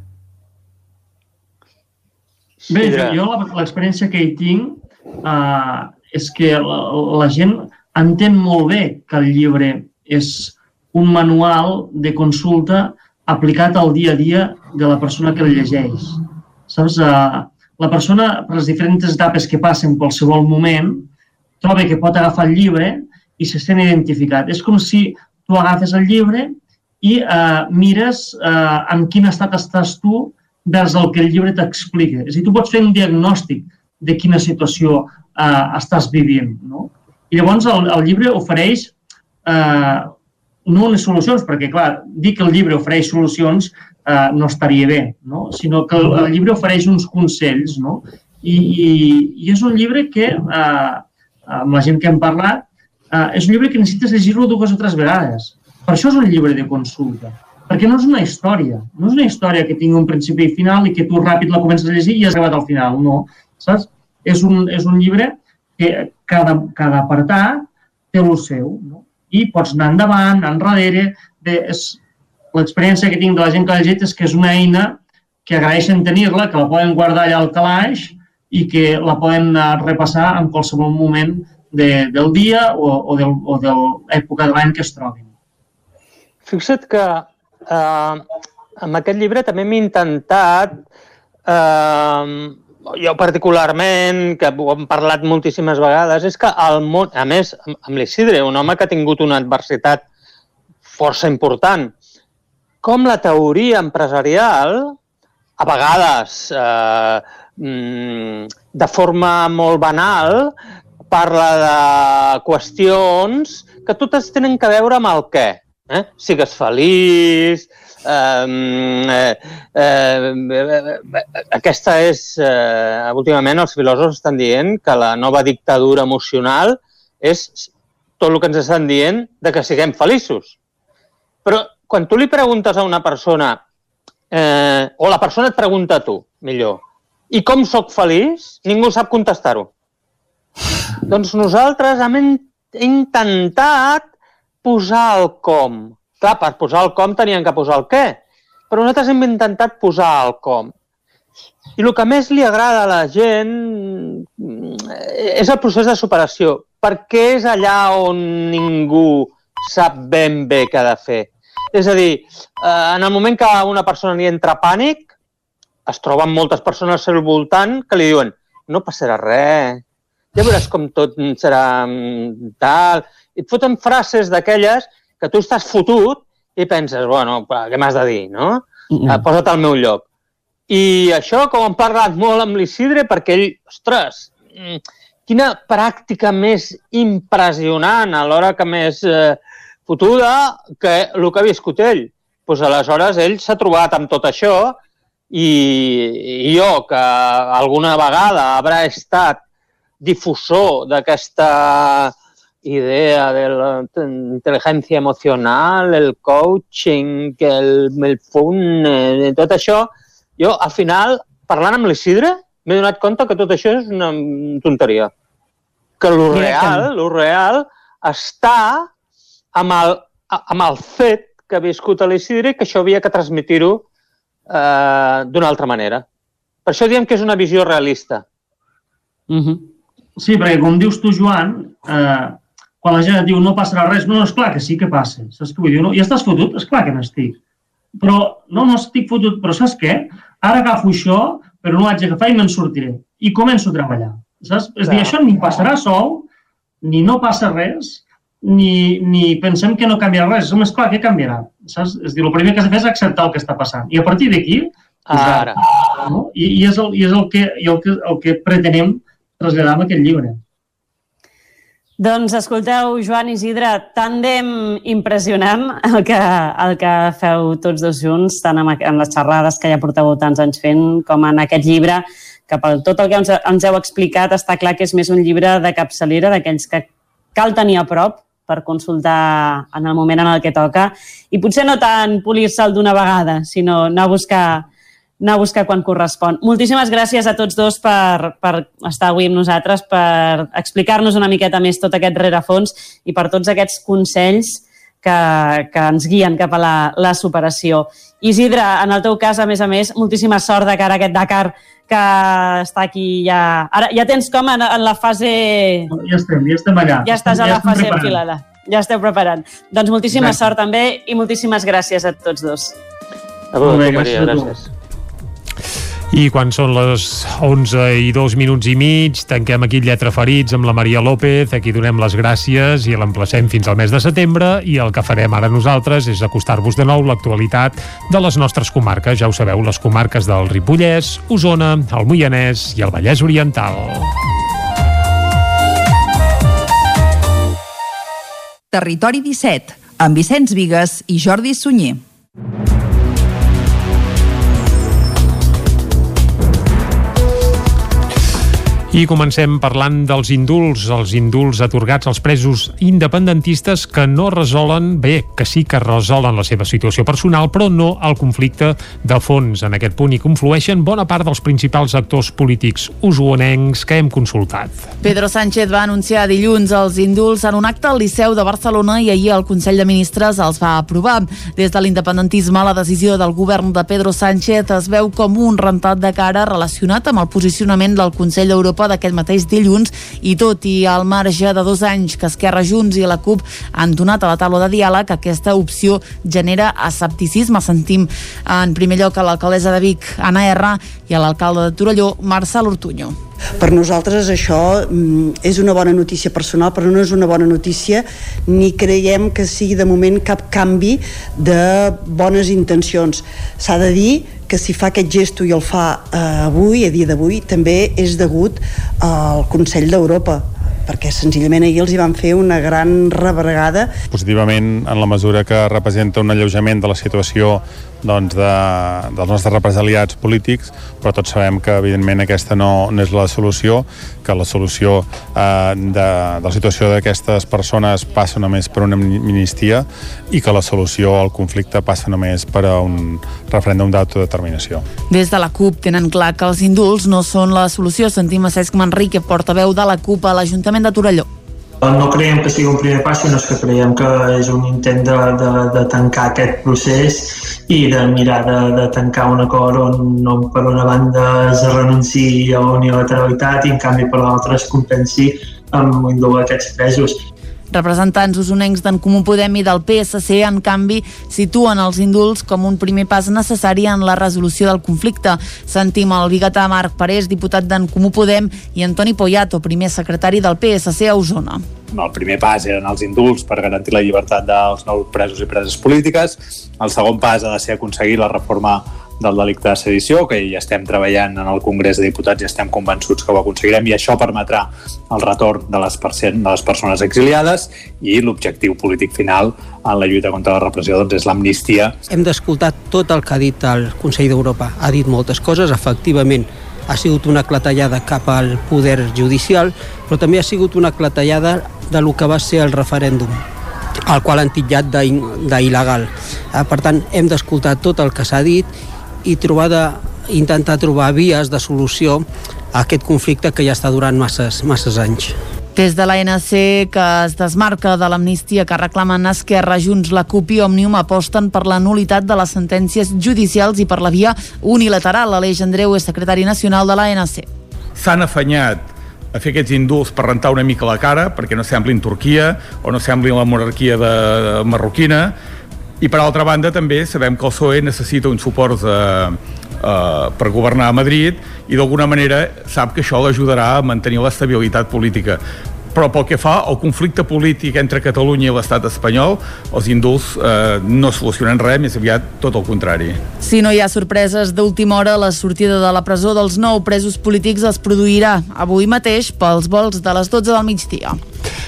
Bé, jo, jo l'experiència que hi tinc uh, és que la, la gent entén molt bé que el llibre és un manual de consulta aplicat al dia a dia de la persona que el llegeix. Saps? Uh, la persona, per les diferents etapes que passen qualsevol moment, troba que pot agafar el llibre i se sent identificat. És com si tu agafes el llibre i eh, mires eh, en quin estat estàs tu vers el que el llibre t'explica. És a dir, tu pots fer un diagnòstic de quina situació eh, estàs vivint. No? I llavors el, el llibre ofereix eh, no unes solucions, perquè, clar, dir que el llibre ofereix solucions eh, no estaria bé, no? sinó que el, el llibre ofereix uns consells, no? I, i, i és un llibre que, eh, amb la gent que hem parlat, eh, és un llibre que necessites llegir-lo dues o tres vegades. Per això és un llibre de consulta, perquè no és una història, no és una història que tingui un principi i final i que tu ràpid la comences a llegir i has acabat al final, no, saps? És un, és un llibre que cada, cada apartat té el seu, no? I pots anar endavant, enrere, l'experiència que tinc de la gent que ha llegit és que és una eina que agraeixen tenir-la, que la poden guardar allà al calaix i que la poden repassar en qualsevol moment de, del dia o, o, del, o de l'època de l'any que es trobin. Fixa't que eh, amb aquest llibre també m'he intentat, eh, jo particularment, que ho hem parlat moltíssimes vegades, és que el món, a més, amb l'Isidre, un home que ha tingut una adversitat força important, com la teoria empresarial, a vegades eh, mm, de forma molt banal, parla de qüestions que totes tenen que veure amb el què eh? sigues feliç, eh, eh, eh, aquesta és, eh, últimament els filòsofs estan dient que la nova dictadura emocional és tot el que ens estan dient de que siguem feliços. Però quan tu li preguntes a una persona, eh, o la persona et pregunta a tu, millor, i com sóc feliç? Ningú sap contestar-ho. Doncs nosaltres hem intentat posar el com. Clar, per posar el com tenien que posar el què, però nosaltres hem intentat posar el com. I el que més li agrada a la gent eh, és el procés de superació, perquè és allà on ningú sap ben bé què ha de fer. És a dir, eh, en el moment que una persona li entra pànic, es troben moltes persones al seu voltant que li diuen no passarà res, ja veuràs com tot serà mm, tal, i et foten frases d'aquelles que tu estàs fotut i penses, bueno, què m'has de dir, no? Mm -hmm. Posa't al meu lloc. I això, com hem parlat molt amb l'Isidre, perquè ell, ostres, mm, quina pràctica més impressionant a l'hora que més eh, fotuda que el que ha viscut ell. Pues aleshores ell s'ha trobat amb tot això i, i jo, que alguna vegada haurà estat difusor d'aquesta idea de la intel·ligència emocional, el coaching, el, el punt, eh, tot això, jo al final, parlant amb l'Isidre, m'he donat compte que tot això és una tonteria. Que lo real, lo real està amb el, amb el fet que ha viscut a l'Isidre que això havia que transmitir-ho eh, d'una altra manera. Per això diem que és una visió realista. Uh -huh. Sí, perquè com dius tu, Joan, eh, quan la gent et diu no passarà res, no, és clar que sí que passa. Saps què vull dir? No? I estàs fotut? És clar que n'estic. Però no, no estic fotut, però saps què? Ara agafo això, però no l'haig d'agafar i me'n sortiré. I començo a treballar. Saps? És dir, això ni passarà sol, ni no passa res, ni, ni pensem que no canviarà res. És clar que canviarà. Saps? És dir, el primer que has de fer és acceptar el que està passant. I a partir d'aquí, Ara. No? I, I és, el, i és el, que, i el, que, el que pretenem traslladar amb aquest llibre. Doncs escolteu, Joan Isidre, tàndem impressionant el que, el que feu tots dos junts, tant en, en les xerrades que ja porteu tants anys fent, com en aquest llibre, que per tot el que ens, ens heu explicat està clar que és més un llibre de capçalera, d'aquells que cal tenir a prop per consultar en el moment en el que toca, i potser no tant polir-se'l d'una vegada, sinó anar a buscar anar a buscar quan correspon. Moltíssimes gràcies a tots dos per, per estar avui amb nosaltres, per explicar-nos una miqueta més tot aquest rerefons i per tots aquests consells que, que ens guien cap a la, la superació. Isidre, en el teu cas, a més a més, moltíssima sort de cara a aquest Dakar que està aquí ja... Ara ja tens com en, en la fase... Ja estem, ja estem allà. Ja estàs ja a la fase preparant. enfilada. Ja esteu preparant. Doncs moltíssima Exacte. sort també i moltíssimes gràcies a tots dos. A bé, Maria, gràcies gràcies. I quan són les 11 i dos minuts i mig, tanquem aquí Lletra Ferits amb la Maria López, a qui donem les gràcies i l'emplacem fins al mes de setembre i el que farem ara nosaltres és acostar-vos de nou l'actualitat de les nostres comarques. Ja ho sabeu, les comarques del Ripollès, Osona, el Moianès i el Vallès Oriental. Territori 17, amb Vicenç Vigues i Jordi Sunyer. I comencem parlant dels indults, els indults atorgats als presos independentistes que no resolen, bé, que sí que resolen la seva situació personal, però no el conflicte de fons. En aquest punt hi conflueixen bona part dels principals actors polítics usuonencs que hem consultat. Pedro Sánchez va anunciar dilluns els indults en un acte al Liceu de Barcelona i ahir el Consell de Ministres els va aprovar. Des de l'independentisme, la decisió del govern de Pedro Sánchez es veu com un rentat de cara relacionat amb el posicionament del Consell d'Europa d'aquest mateix dilluns i tot i al marge de dos anys que Esquerra Junts i la CUP han donat a la taula de diàleg, aquesta opció genera escepticisme. Sentim en primer lloc a l'alcaldessa de Vic, Anna R, i a l'alcalde de Torelló, Marçal Ortuño. Per nosaltres això mm, és una bona notícia personal, però no és una bona notícia ni creiem que sigui de moment cap canvi de bones intencions. S'ha de dir que si fa aquest gesto i el fa eh, avui, a dia d'avui, també és degut al Consell d'Europa perquè senzillament ahir els hi van fer una gran rebregada positivament en la mesura que representa un alleujament de la situació doncs, de, dels nostres represaliats polítics, però tots sabem que evidentment aquesta no, no és la solució, que la solució eh, de, de la situació d'aquestes persones passa només per una amnistia i que la solució al conflicte passa només per a un referèndum d'autodeterminació. Des de la CUP tenen clar que els indults no són la solució. Sentim a Cesc Manrique, portaveu de la CUP a l'Ajuntament de Torelló. No creiem que sigui un primer pas, sinó que creiem que és un intent de, de, de tancar aquest procés i de mirar de, de tancar un acord on no, per una banda es renunciï a la unilateralitat i en canvi per l'altra es compensi amb indultar aquests presos. Representants usonencs d'en Comú Podem i del PSC, en canvi, situen els indults com un primer pas necessari en la resolució del conflicte. Sentim el biguetà Marc Parés, diputat d'en Comú Podem, i Antoni Poyato, primer secretari del PSC a Osona. El primer pas eren els indults per garantir la llibertat dels nous presos i preses polítiques. El segon pas ha de ser aconseguir la reforma del delicte de sedició, que hi estem treballant en el Congrés de Diputats i estem convençuts que ho aconseguirem i això permetrà el retorn de les, de les persones exiliades i l'objectiu polític final en la lluita contra la repressió doncs, és l'amnistia. Hem d'escoltar tot el que ha dit el Consell d'Europa. Ha dit moltes coses, efectivament, ha sigut una clatellada cap al poder judicial, però també ha sigut una clatellada de lo que va ser el referèndum el qual han titllat d'il·legal. Per tant, hem d'escoltar tot el que s'ha dit i trobar de, intentar trobar vies de solució a aquest conflicte que ja està durant masses, masses anys. Des de l'ANC, que es desmarca de l'amnistia que reclamen Esquerra, Junts, la CUP i Òmnium, aposten per la nulitat de les sentències judicials i per la via unilateral. Aleix Andreu és secretari nacional de l'ANC. S'han afanyat a fer aquests indults per rentar una mica la cara, perquè no semblin Turquia o no semblin la monarquia de, de marroquina, i per altra banda també sabem que el PSOE necessita un suport de, eh, per governar a Madrid i d'alguna manera sap que això l'ajudarà a mantenir l'estabilitat política però pel que fa al conflicte polític entre Catalunya i l'estat espanyol, els indults eh, no solucionen res, més aviat tot el contrari. Si no hi ha sorpreses d'última hora, la sortida de la presó dels nou presos polítics es produirà avui mateix pels vols de les 12 del migdia.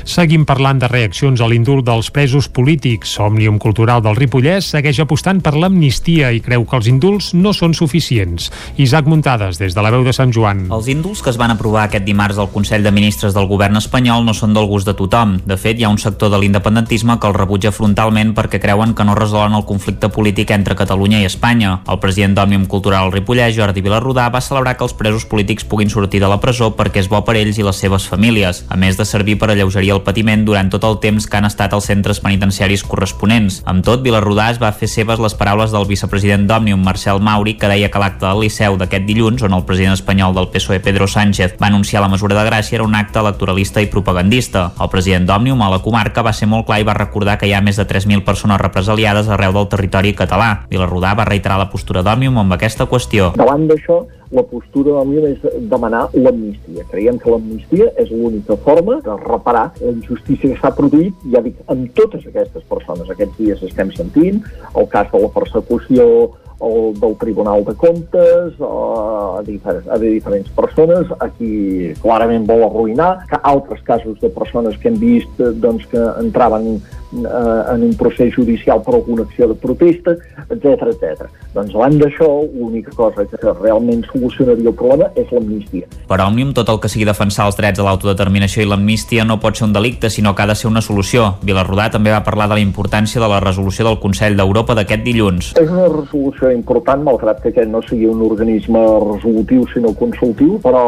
Seguim parlant de reaccions a l'indult dels presos polítics. Òmnium Cultural del Ripollès segueix apostant per l'amnistia i creu que els indults no són suficients. Isaac Muntades, des de la veu de Sant Joan. Els indults que es van aprovar aquest dimarts al Consell de Ministres del Govern espanyol no són del gust de tothom. De fet, hi ha un sector de l'independentisme que el rebutja frontalment perquè creuen que no resolen el conflicte polític entre Catalunya i Espanya. El president d'Òmnium Cultural al Ripollès, Jordi Vilarrodà, va celebrar que els presos polítics puguin sortir de la presó perquè és bo per ells i les seves famílies, a més de servir per alleujar alleugeria el patiment durant tot el temps que han estat als centres penitenciaris corresponents. Amb tot, Vilarrodàs va fer seves les paraules del vicepresident d'Òmnium, Marcel Mauri, que deia que l'acte del Liceu d'aquest dilluns, on el president espanyol del PSOE, Pedro Sánchez, va anunciar la mesura de gràcia, era un acte electoralista i propagandista. El president d'Òmnium a la comarca va ser molt clar i va recordar que hi ha més de 3.000 persones represaliades arreu del territori català. Vilarrodà va reiterar la postura d'Òmnium amb aquesta qüestió. Davant d'això, la postura d'Òmnium és demanar l'amnistia. Creiem que l'amnistia és l'única forma de reparar la injustícia que s'ha produït, ja dic, amb totes aquestes persones. Aquests dies estem sentint el cas de la persecució el del Tribunal de Comptes, a, diferents, a diferents persones, a qui clarament vol arruïnar, que altres casos de persones que hem vist doncs, que entraven eh, en un procés judicial per alguna acció de protesta, etc etc. Doncs davant d'això, l'única cosa que realment solucionaria el problema és l'amnistia. Per Òmnium, tot el que sigui defensar els drets a l'autodeterminació i l'amnistia no pot ser un delicte, sinó que ha de ser una solució. Vilarrodà també va parlar de la importància de la resolució del Consell d'Europa d'aquest dilluns. És una resolució important, malgrat que aquest no sigui un organisme resolutiu, sinó consultiu, però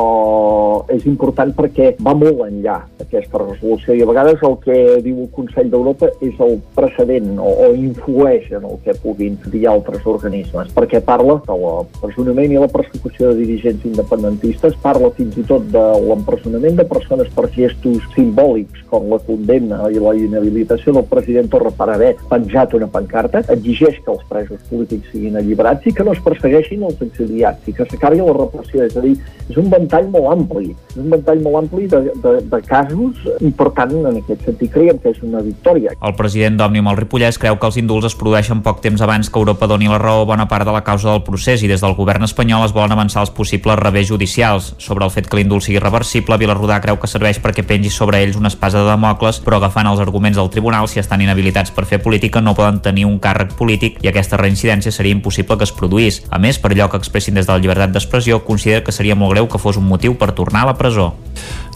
és important perquè va molt enllà aquesta resolució i a vegades el que diu el Consell d'Europa és el precedent o, o influeix en el que puguin dir altres organismes, perquè parla de l'empresonament i la persecució de dirigents independentistes, parla fins i tot de l'empresonament de persones per gestos simbòlics com la condemna i la inhabilitació del president Torra per haver penjat una pancarta, exigeix que els presos polítics siguin alliberats i que no es persegueixin els exiliats i que s'acabi la repressió. És a dir, és un ventall molt ampli, és un ventall molt ampli de, de, de casos i per tant en aquest sentit creiem que és una victòria. El president d'Òmnium al Ripollès creu que els indults es produeixen poc temps abans que Europa doni la raó a bona part de la causa del procés i des del govern espanyol es volen avançar els possibles revés judicials. Sobre el fet que l'indult sigui reversible, Vilarrodà creu que serveix perquè pengi sobre ells una espasa de Damocles, però agafant els arguments del tribunal, si estan inhabilitats per fer política, no poden tenir un càrrec polític i aquesta reincidència seria impossible que es produís. A més, per allò que expressin des de la llibertat d'expressió, considera que seria molt greu que fos un motiu per tornar a la presó.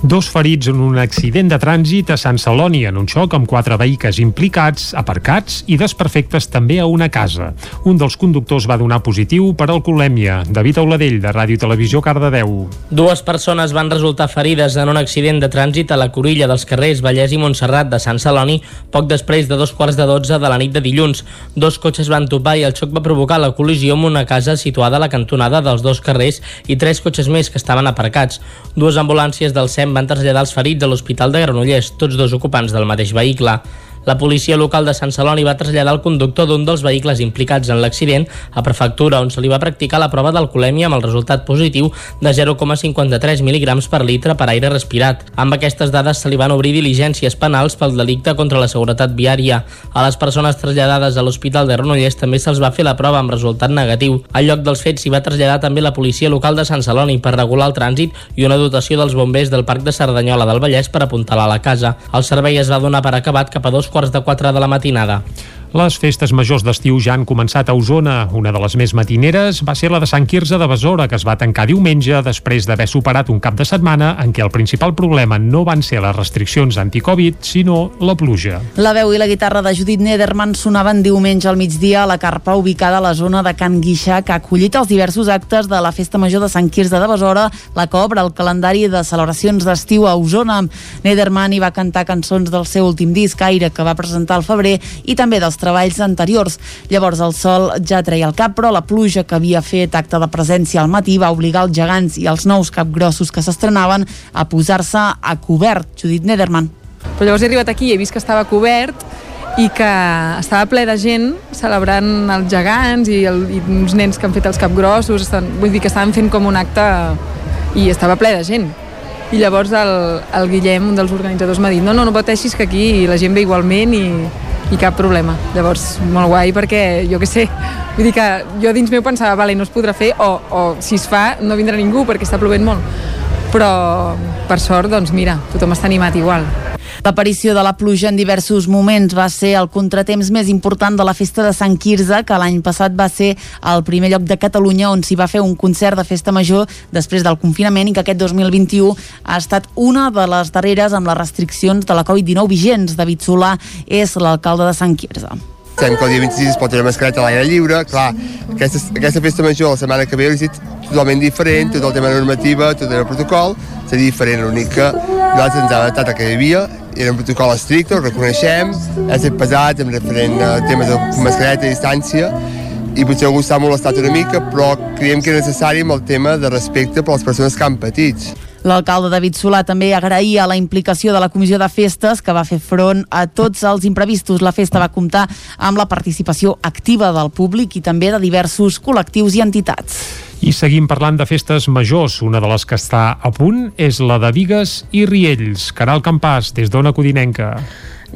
Dos ferits en un accident de trànsit a Sant Celoni en un xoc amb quatre vehicles implicats, aparcats i desperfectes també a una casa. Un dels conductors va donar positiu per alcoholèmia. David Auladell, de Ràdio Televisió, Cardedeu. Dues persones van resultar ferides en un accident de trànsit a la Corilla dels carrers Vallès i Montserrat de Sant Celoni poc després de dos quarts de dotze de la nit de dilluns. Dos cotxes van topar i el xoc va provocar la col·lisió amb una casa situada a la cantonada dels dos carrers i tres cotxes més que estaven aparcats. Dues ambulàncies del SEM van traslladar els ferits a l'Hospital de Granollers, tots dos ocupants del mateix vehicle. La policia local de Sant Celoni va traslladar el conductor d'un dels vehicles implicats en l'accident a prefectura, on se li va practicar la prova d'alcoholèmia amb el resultat positiu de 0,53 mil·lígrams per litre per aire respirat. Amb aquestes dades se li van obrir diligències penals pel delicte contra la seguretat viària. A les persones traslladades a l'Hospital de Granollers també se'ls va fer la prova amb resultat negatiu. Al lloc dels fets s'hi va traslladar també la policia local de Sant Celoni per regular el trànsit i una dotació dels bombers del Parc de Cerdanyola del Vallès per apuntalar la casa. El servei es va donar per acabat cap a dos quarts de quatre de la matinada. Les festes majors d'estiu ja han començat a Osona. Una de les més matineres va ser la de Sant Quirze de Besora, que es va tancar diumenge després d'haver superat un cap de setmana en què el principal problema no van ser les restriccions anticovid, sinó la pluja. La veu i la guitarra de Judit Nederman sonaven diumenge al migdia a la carpa ubicada a la zona de Can Guixà, que ha acollit els diversos actes de la Festa Major de Sant Quirze de Besora, la que obre el calendari de celebracions d'estiu a Osona. Nederman hi va cantar cançons del seu últim disc, Aire, que va presentar al febrer, i també dels treballs anteriors. Llavors el sol ja treia el cap, però la pluja que havia fet acte de presència al matí va obligar els gegants i els nous capgrossos que s'estrenaven a posar-se a cobert. Judit Nederman. Però llavors he arribat aquí i he vist que estava cobert i que estava ple de gent celebrant els gegants i, el, i uns nens que han fet els capgrossos, estan, vull dir que estaven fent com un acte i estava ple de gent. I llavors el, el Guillem, un dels organitzadors, m'ha dit no, no, no pateixis que aquí la gent ve igualment i, i cap problema. Llavors, molt guai perquè, jo que sé, vull dir que jo dins meu pensava, vale, no es podrà fer o, o si es fa no vindrà ningú perquè està plovent molt. Però, per sort, doncs mira, tothom està animat igual. L'aparició de la pluja en diversos moments va ser el contratemps més important de la festa de Sant Quirze, que l'any passat va ser el primer lloc de Catalunya on s'hi va fer un concert de festa major després del confinament i que aquest 2021 ha estat una de les darreres amb les restriccions de la Covid-19 vigents. David Solà és l'alcalde de Sant Quirze. Sabem que el dia 26 es pot tenir mascareta a l'aire lliure, clar, aquesta, aquesta festa major la setmana que ve és totalment diferent, tot el tema normativa, tot el protocol, seria diferent, l'únic que nosaltres ens hem adaptat que hi havia, era un protocol estricte, ho reconeixem, ha estat pesat amb referent a temes de mascareta i distància, i potser algú s'ha molestat una mica, però creiem que és necessari amb el tema de respecte per les persones que han patit. L'alcalde David Solà també agraïa la implicació de la comissió de festes que va fer front a tots els imprevistos. La festa va comptar amb la participació activa del públic i també de diversos col·lectius i entitats. I seguim parlant de festes majors. Una de les que està a punt és la de Vigues i Riells. Caral Campàs, des d'Ona Codinenca.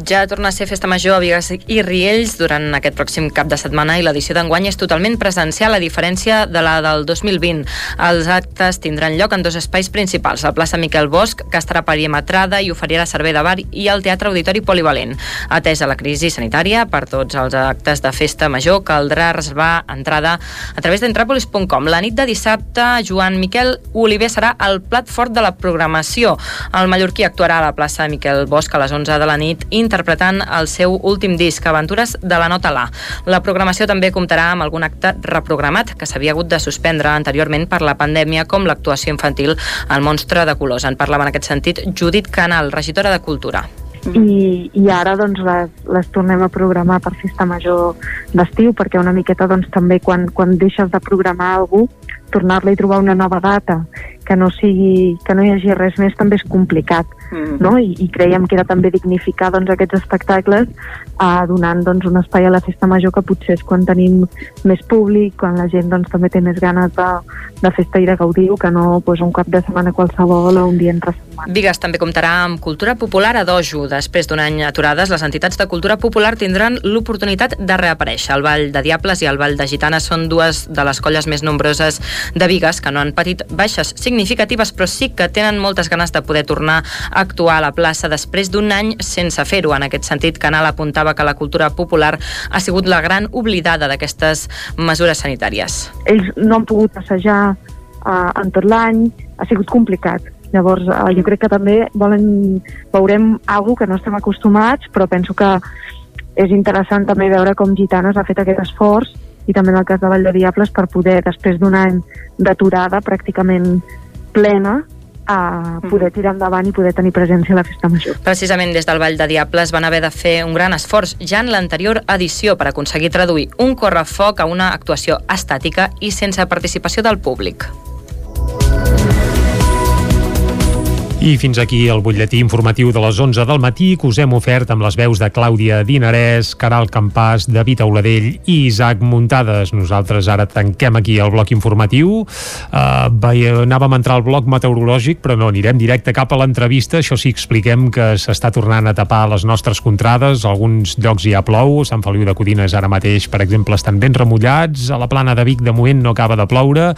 Ja torna a ser festa major a Vigues i Riells durant aquest pròxim cap de setmana i l'edició d'enguany és totalment presencial a diferència de la del 2020. Els actes tindran lloc en dos espais principals, la plaça Miquel Bosch, que estarà perimetrada i oferirà servei de bar, i el Teatre Auditori Polivalent. Atesa la crisi sanitària, per tots els actes de festa major caldrà reservar entrada a través d'entrapolis.com. La nit de dissabte, Joan Miquel Oliver serà el plat fort de la programació. El mallorquí actuarà a la plaça Miquel Bosch a les 11 de la nit i interpretant el seu últim disc, Aventures de la Nota La. La programació també comptarà amb algun acte reprogramat que s'havia hagut de suspendre anteriorment per la pandèmia, com l'actuació infantil El monstre de colors. En parlava en aquest sentit Judit Canal, regidora de Cultura i, i ara doncs les, les tornem a programar per festa major d'estiu perquè una miqueta doncs també quan, quan deixes de programar algú tornar-li a trobar una nova data que no, sigui, que no hi hagi res més també és complicat mm. no? I, i creiem que era també dignificar doncs, aquests espectacles eh, donant doncs, un espai a la festa major que potser és quan tenim més públic, quan la gent doncs, també té més ganes de, de festa i de gaudir que no doncs, un cap de setmana qualsevol o un dia entre setmana. Vigues també comptarà amb cultura popular a dojo. Després d'un any aturades, les entitats de cultura popular tindran l'oportunitat de reaparèixer. El Ball de Diables i el Ball de Gitanes són dues de les colles més nombroses de Vigues que no han patit baixes significatives però sí que tenen moltes ganes de poder tornar actuar a la plaça després d'un any sense fer-ho. En aquest sentit, Canal apuntava que la cultura popular ha sigut la gran oblidada d'aquestes mesures sanitàries. Ells no han pogut assajar uh, en tot l'any, ha sigut complicat. Llavors, uh, jo crec que també volen, veurem alguna que no estem acostumats, però penso que és interessant també veure com Gitanes ha fet aquest esforç i també en el cas de Vall de Diables per poder, després d'un any d'aturada pràcticament plena, a poder tirar endavant i poder tenir presència a la festa major. Precisament des del Vall de Diables van haver de fer un gran esforç ja en l'anterior edició per aconseguir traduir un correfoc a una actuació estàtica i sense participació del públic. I fins aquí el butlletí informatiu de les 11 del matí que us hem ofert amb les veus de Clàudia Dinarès, Caral Campàs, David Auladell i Isaac Muntades. Nosaltres ara tanquem aquí el bloc informatiu. Uh, anàvem a entrar al bloc meteorològic, però no, anirem directe cap a l'entrevista. Això sí, expliquem que s'està tornant a tapar les nostres contrades. Alguns llocs ja plou. Sant Feliu de Codines ara mateix, per exemple, estan ben remullats. A la plana de Vic, de moment, no acaba de ploure.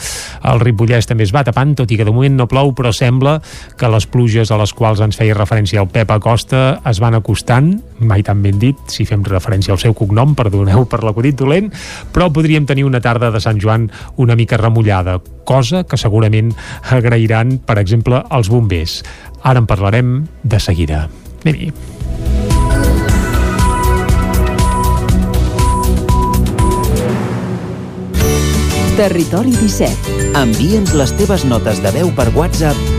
El Ripollès també es va tapant, tot i que de moment no plou, però sembla que les pluges a les quals ens feia referència el Pep Acosta es van acostant, mai tan ben dit, si fem referència al seu cognom, perdoneu per l'acudit dolent, però podríem tenir una tarda de Sant Joan una mica remullada, cosa que segurament agrairan, per exemple, els bombers. Ara en parlarem de seguida. Anem-hi. Territori 17. Envia'ns les teves notes de veu per WhatsApp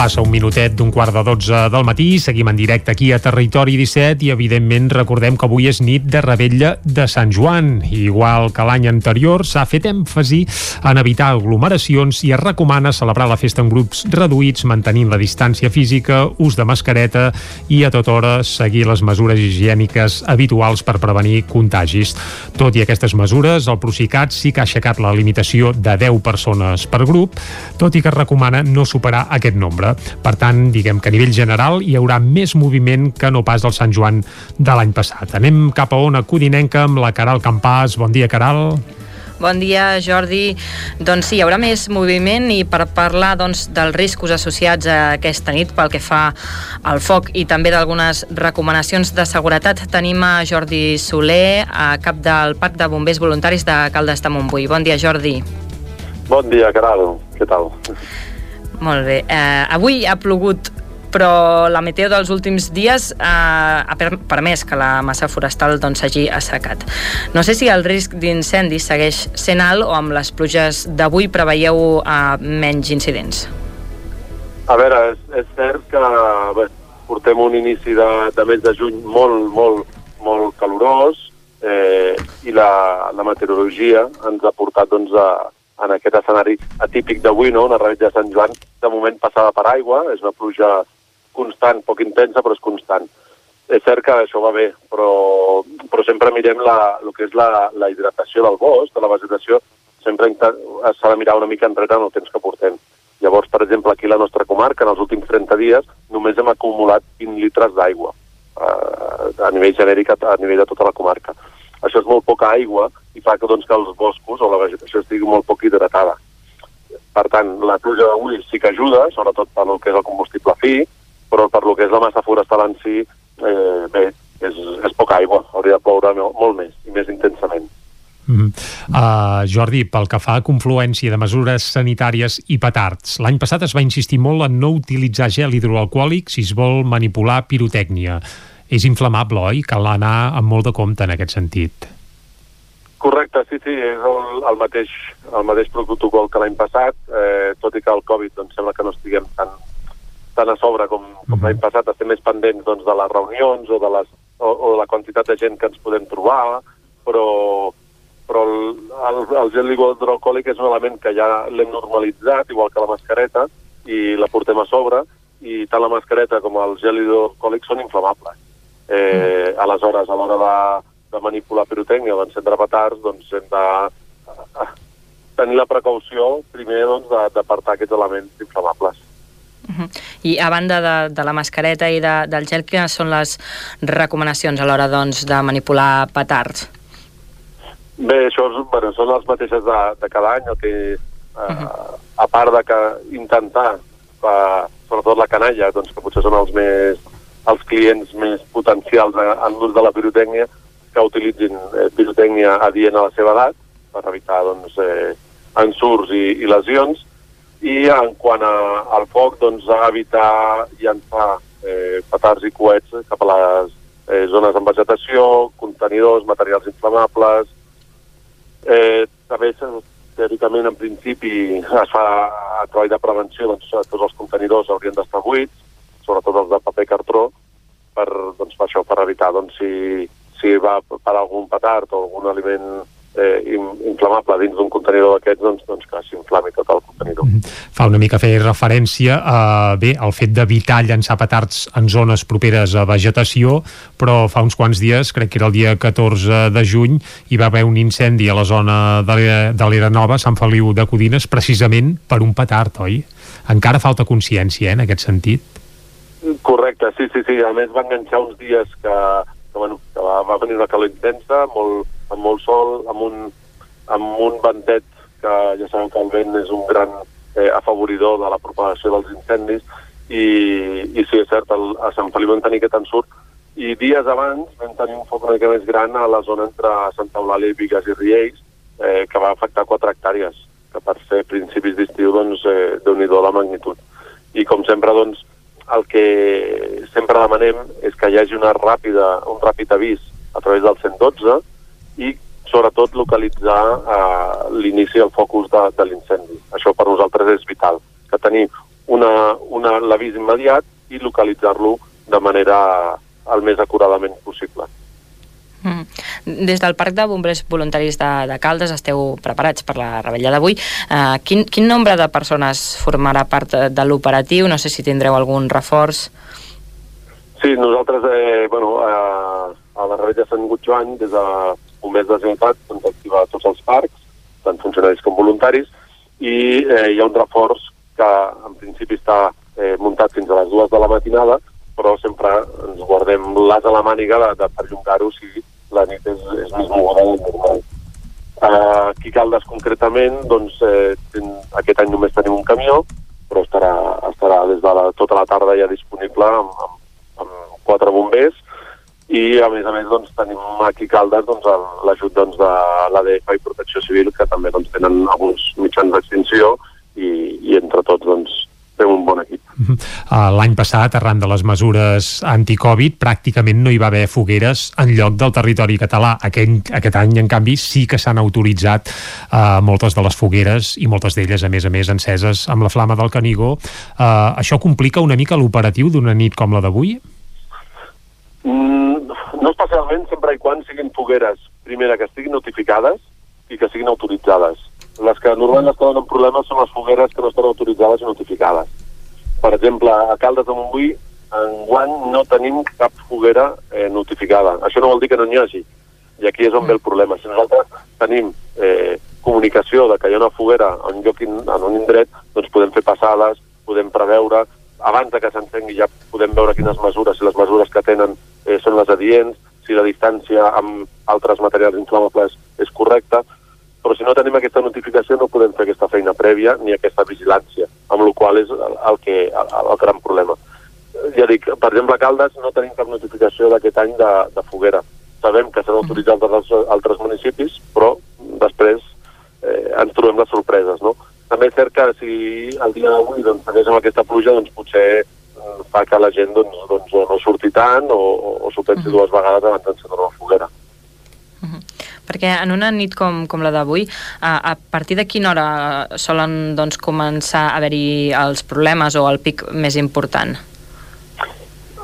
Passa un minutet d'un quart de dotze del matí, seguim en directe aquí a Territori 17 i evidentment recordem que avui és nit de rebella de Sant Joan. Igual que l'any anterior s'ha fet èmfasi en evitar aglomeracions i es recomana celebrar la festa en grups reduïts mantenint la distància física, ús de mascareta i a tota hora seguir les mesures higièniques habituals per prevenir contagis. Tot i aquestes mesures, el Procicat sí que ha aixecat la limitació de 10 persones per grup, tot i que recomana no superar aquest nombre. Per tant, diguem que a nivell general hi haurà més moviment que no pas el Sant Joan de l'any passat. Anem cap a Ona Codinenca amb la Caral Campàs. Bon dia, Caral. Bon dia, Jordi. Doncs sí, hi haurà més moviment i per parlar doncs, dels riscos associats a aquesta nit pel que fa al foc i també d'algunes recomanacions de seguretat, tenim a Jordi Soler, a cap del Parc de Bombers Voluntaris de Caldes de Montbui. Bon dia, Jordi. Bon dia, Caral. Què tal? Molt bé. Eh, avui ha plogut però la meteo dels últims dies eh, ha permès que la massa forestal doncs, s'hagi doncs, assecat. No sé si el risc d'incendi segueix sent alt o amb les pluges d'avui preveieu eh, menys incidents. A veure, és, és cert que bé, portem un inici de, de mes de juny molt, molt, molt calorós eh, i la, la meteorologia ens ha portat doncs, a, en aquest escenari atípic d'avui, no? una rebetja de Sant Joan, de moment passada per aigua, és una pluja constant, poc intensa, però és constant. És cert que això va bé, però, però sempre mirem la, el que és la, la hidratació del bosc, de la vegetació, sempre s'ha de mirar una mica enrere en el temps que portem. Llavors, per exemple, aquí a la nostra comarca, en els últims 30 dies, només hem acumulat 20 litres d'aigua eh, a nivell genèric, a nivell de tota la comarca. Això és molt poca aigua i fa que, doncs, que els boscos o la vegetació estigui molt poc hidratada. Per tant, la pluja d'avui sí que ajuda, sobretot per el que és el combustible fi, però per lo que és la massa forestal en si, eh, bé, és, és poca aigua, hauria de ploure molt més i més intensament. Mm uh, Jordi, pel que fa a confluència de mesures sanitàries i petards, l'any passat es va insistir molt en no utilitzar gel hidroalcohòlic si es vol manipular pirotècnia. És inflamable, oi? Cal anar amb molt de compte en aquest sentit. Correcte, sí, sí, és el, el, mateix, el mateix protocol que l'any passat, eh, tot i que el Covid doncs, sembla que no estiguem tan, tan a sobre com, com mm. l'any passat, estem més pendents doncs, de les reunions o de, les, o, o de la quantitat de gent que ens podem trobar, però, però el, el, el gel hidroalcohòlic és un element que ja l'hem normalitzat, igual que la mascareta, i la portem a sobre, i tant la mascareta com el gel hidroalcohòlic són inflamables. Eh, mm. Aleshores, a l'hora de, de manipular pirotècnia o d'encendre petards, doncs hem de eh, tenir la precaució primer doncs, d'apartar aquests elements inflamables. Uh -huh. I a banda de, de la mascareta i de, del gel, quines són les recomanacions a l'hora doncs, de manipular petards? Bé, això és, bueno, són les mateixes de, de cada any, el que, eh, uh -huh. a part de que intentar, eh, sobretot la canalla, doncs, que potser són els més els clients més potencials en l'ús de la pirotècnia, que utilitzin eh, pirotècnia adient a la seva edat, per evitar doncs, eh, ensurts i, i lesions, i en quant a, al foc, doncs, evitar llançar eh, petards i coets cap a les eh, zones amb vegetació, contenidors, materials inflamables. Eh, també, teòricament, en principi, es fa a treball de prevenció, doncs, tots els contenidors haurien d'estar buits, sobretot els de paper cartró, per, doncs, per això, per evitar, doncs, si, si va per algun petard o algun aliment eh, inflamable dins d'un contenidor d'aquests, doncs, doncs que s'inflami tot el contenidor. Mm -hmm. Fa una mica fer referència a, bé, al fet d'evitar llançar petards en zones properes a vegetació, però fa uns quants dies, crec que era el dia 14 de juny, hi va haver un incendi a la zona de l'Era Nova, Sant Feliu de Codines, precisament per un petard, oi? Encara falta consciència, eh, en aquest sentit. Correcte, sí, sí, sí. A més va enganxar uns dies que, que, bueno, que va, va venir una calor intensa, molt, amb molt sol, amb un, amb un ventet que ja sabem que el vent és un gran eh, afavoridor de la propagació dels incendis. I, i sí, és cert, el, a Sant Feliu vam tenir aquest ensurt i dies abans vam tenir un foc una mica més gran a la zona entre Santa Eulàlia i Vigues i Riells eh, que va afectar 4 hectàrees que per ser principis d'estiu doncs eh, déu nhi la magnitud. I com sempre doncs el que sempre demanem és que hi hagi una ràpida, un ràpid avís a través del 112 i sobretot localitzar eh, l'inici del focus de, de l'incendi. Això per nosaltres és vital, que tenir una, una, l'avís immediat i localitzar-lo de manera el més acuradament possible. Mm. Des del Parc de Bombers Voluntaris de, de Caldes esteu preparats per la rebella d'avui. Uh, quin, quin nombre de persones formarà part de, l'operatiu? No sé si tindreu algun reforç. Sí, nosaltres, eh, bueno, eh, a la rebella Sant Gutjoany, des de bombers de la Generalitat doncs, activar tots els parcs, tant funcionaris com voluntaris, i eh, hi ha un reforç que en principi està eh, muntat fins a les dues de la matinada, però sempre ens guardem l'as a la màniga de, de perllongar-ho si la nit és, és més moguda del normal. Uh, aquí Caldes concretament, doncs eh, aquest any només tenim un camió, però estarà, estarà des de la, tota la tarda ja disponible amb, amb, amb quatre bombers i a més a més doncs, tenim aquí Caldes doncs, l'ajut doncs, de l'ADF i Protecció Civil que també doncs, tenen alguns mitjans d'extinció i, i entre tots doncs, fem un bon equip. Uh, L'any passat, arran de les mesures anti-Covid, pràcticament no hi va haver fogueres en lloc del territori català. Aquest, aquest any, en canvi, sí que s'han autoritzat uh, moltes de les fogueres i moltes d'elles, a més a més, enceses amb la flama del Canigó. Uh, això complica una mica l'operatiu d'una nit com la d'avui? Mm, no especialment, sempre i quan siguin fogueres, primera, que estiguin notificades i que siguin autoritzades. Les que normalment es donen problemes són les fogueres que no estan autoritzades i notificades per exemple, a Caldes de Montbui, en guany no tenim cap foguera eh, notificada. Això no vol dir que no n'hi hagi. I aquí és on ve el problema. Si nosaltres tenim eh, comunicació de que hi ha una foguera en, lloc in, en un indret, doncs podem fer passades, podem preveure, abans de que s'encengui ja podem veure quines mesures, si les mesures que tenen eh, són les adients, si la distància amb altres materials inflamables és correcta, però si no tenim aquesta notificació no podem fer aquesta feina prèvia ni aquesta vigilància, amb la qual és el, el, que, el, el gran problema. Ja dic, per exemple, a Caldes no tenim cap notificació d'aquest any de, de foguera. Sabem que s'han autoritzat altres, altres municipis, però després eh, ens trobem les sorpreses, no? També és cert que si el dia d'avui doncs, segueix amb aquesta pluja, doncs potser eh, fa que la gent doncs, doncs, no surti tant o, o, s'ho pensi dues vegades abans d'encendre una foguera perquè en una nit com, com la d'avui, a, a partir de quina hora solen doncs, començar a haver-hi els problemes o el pic més important?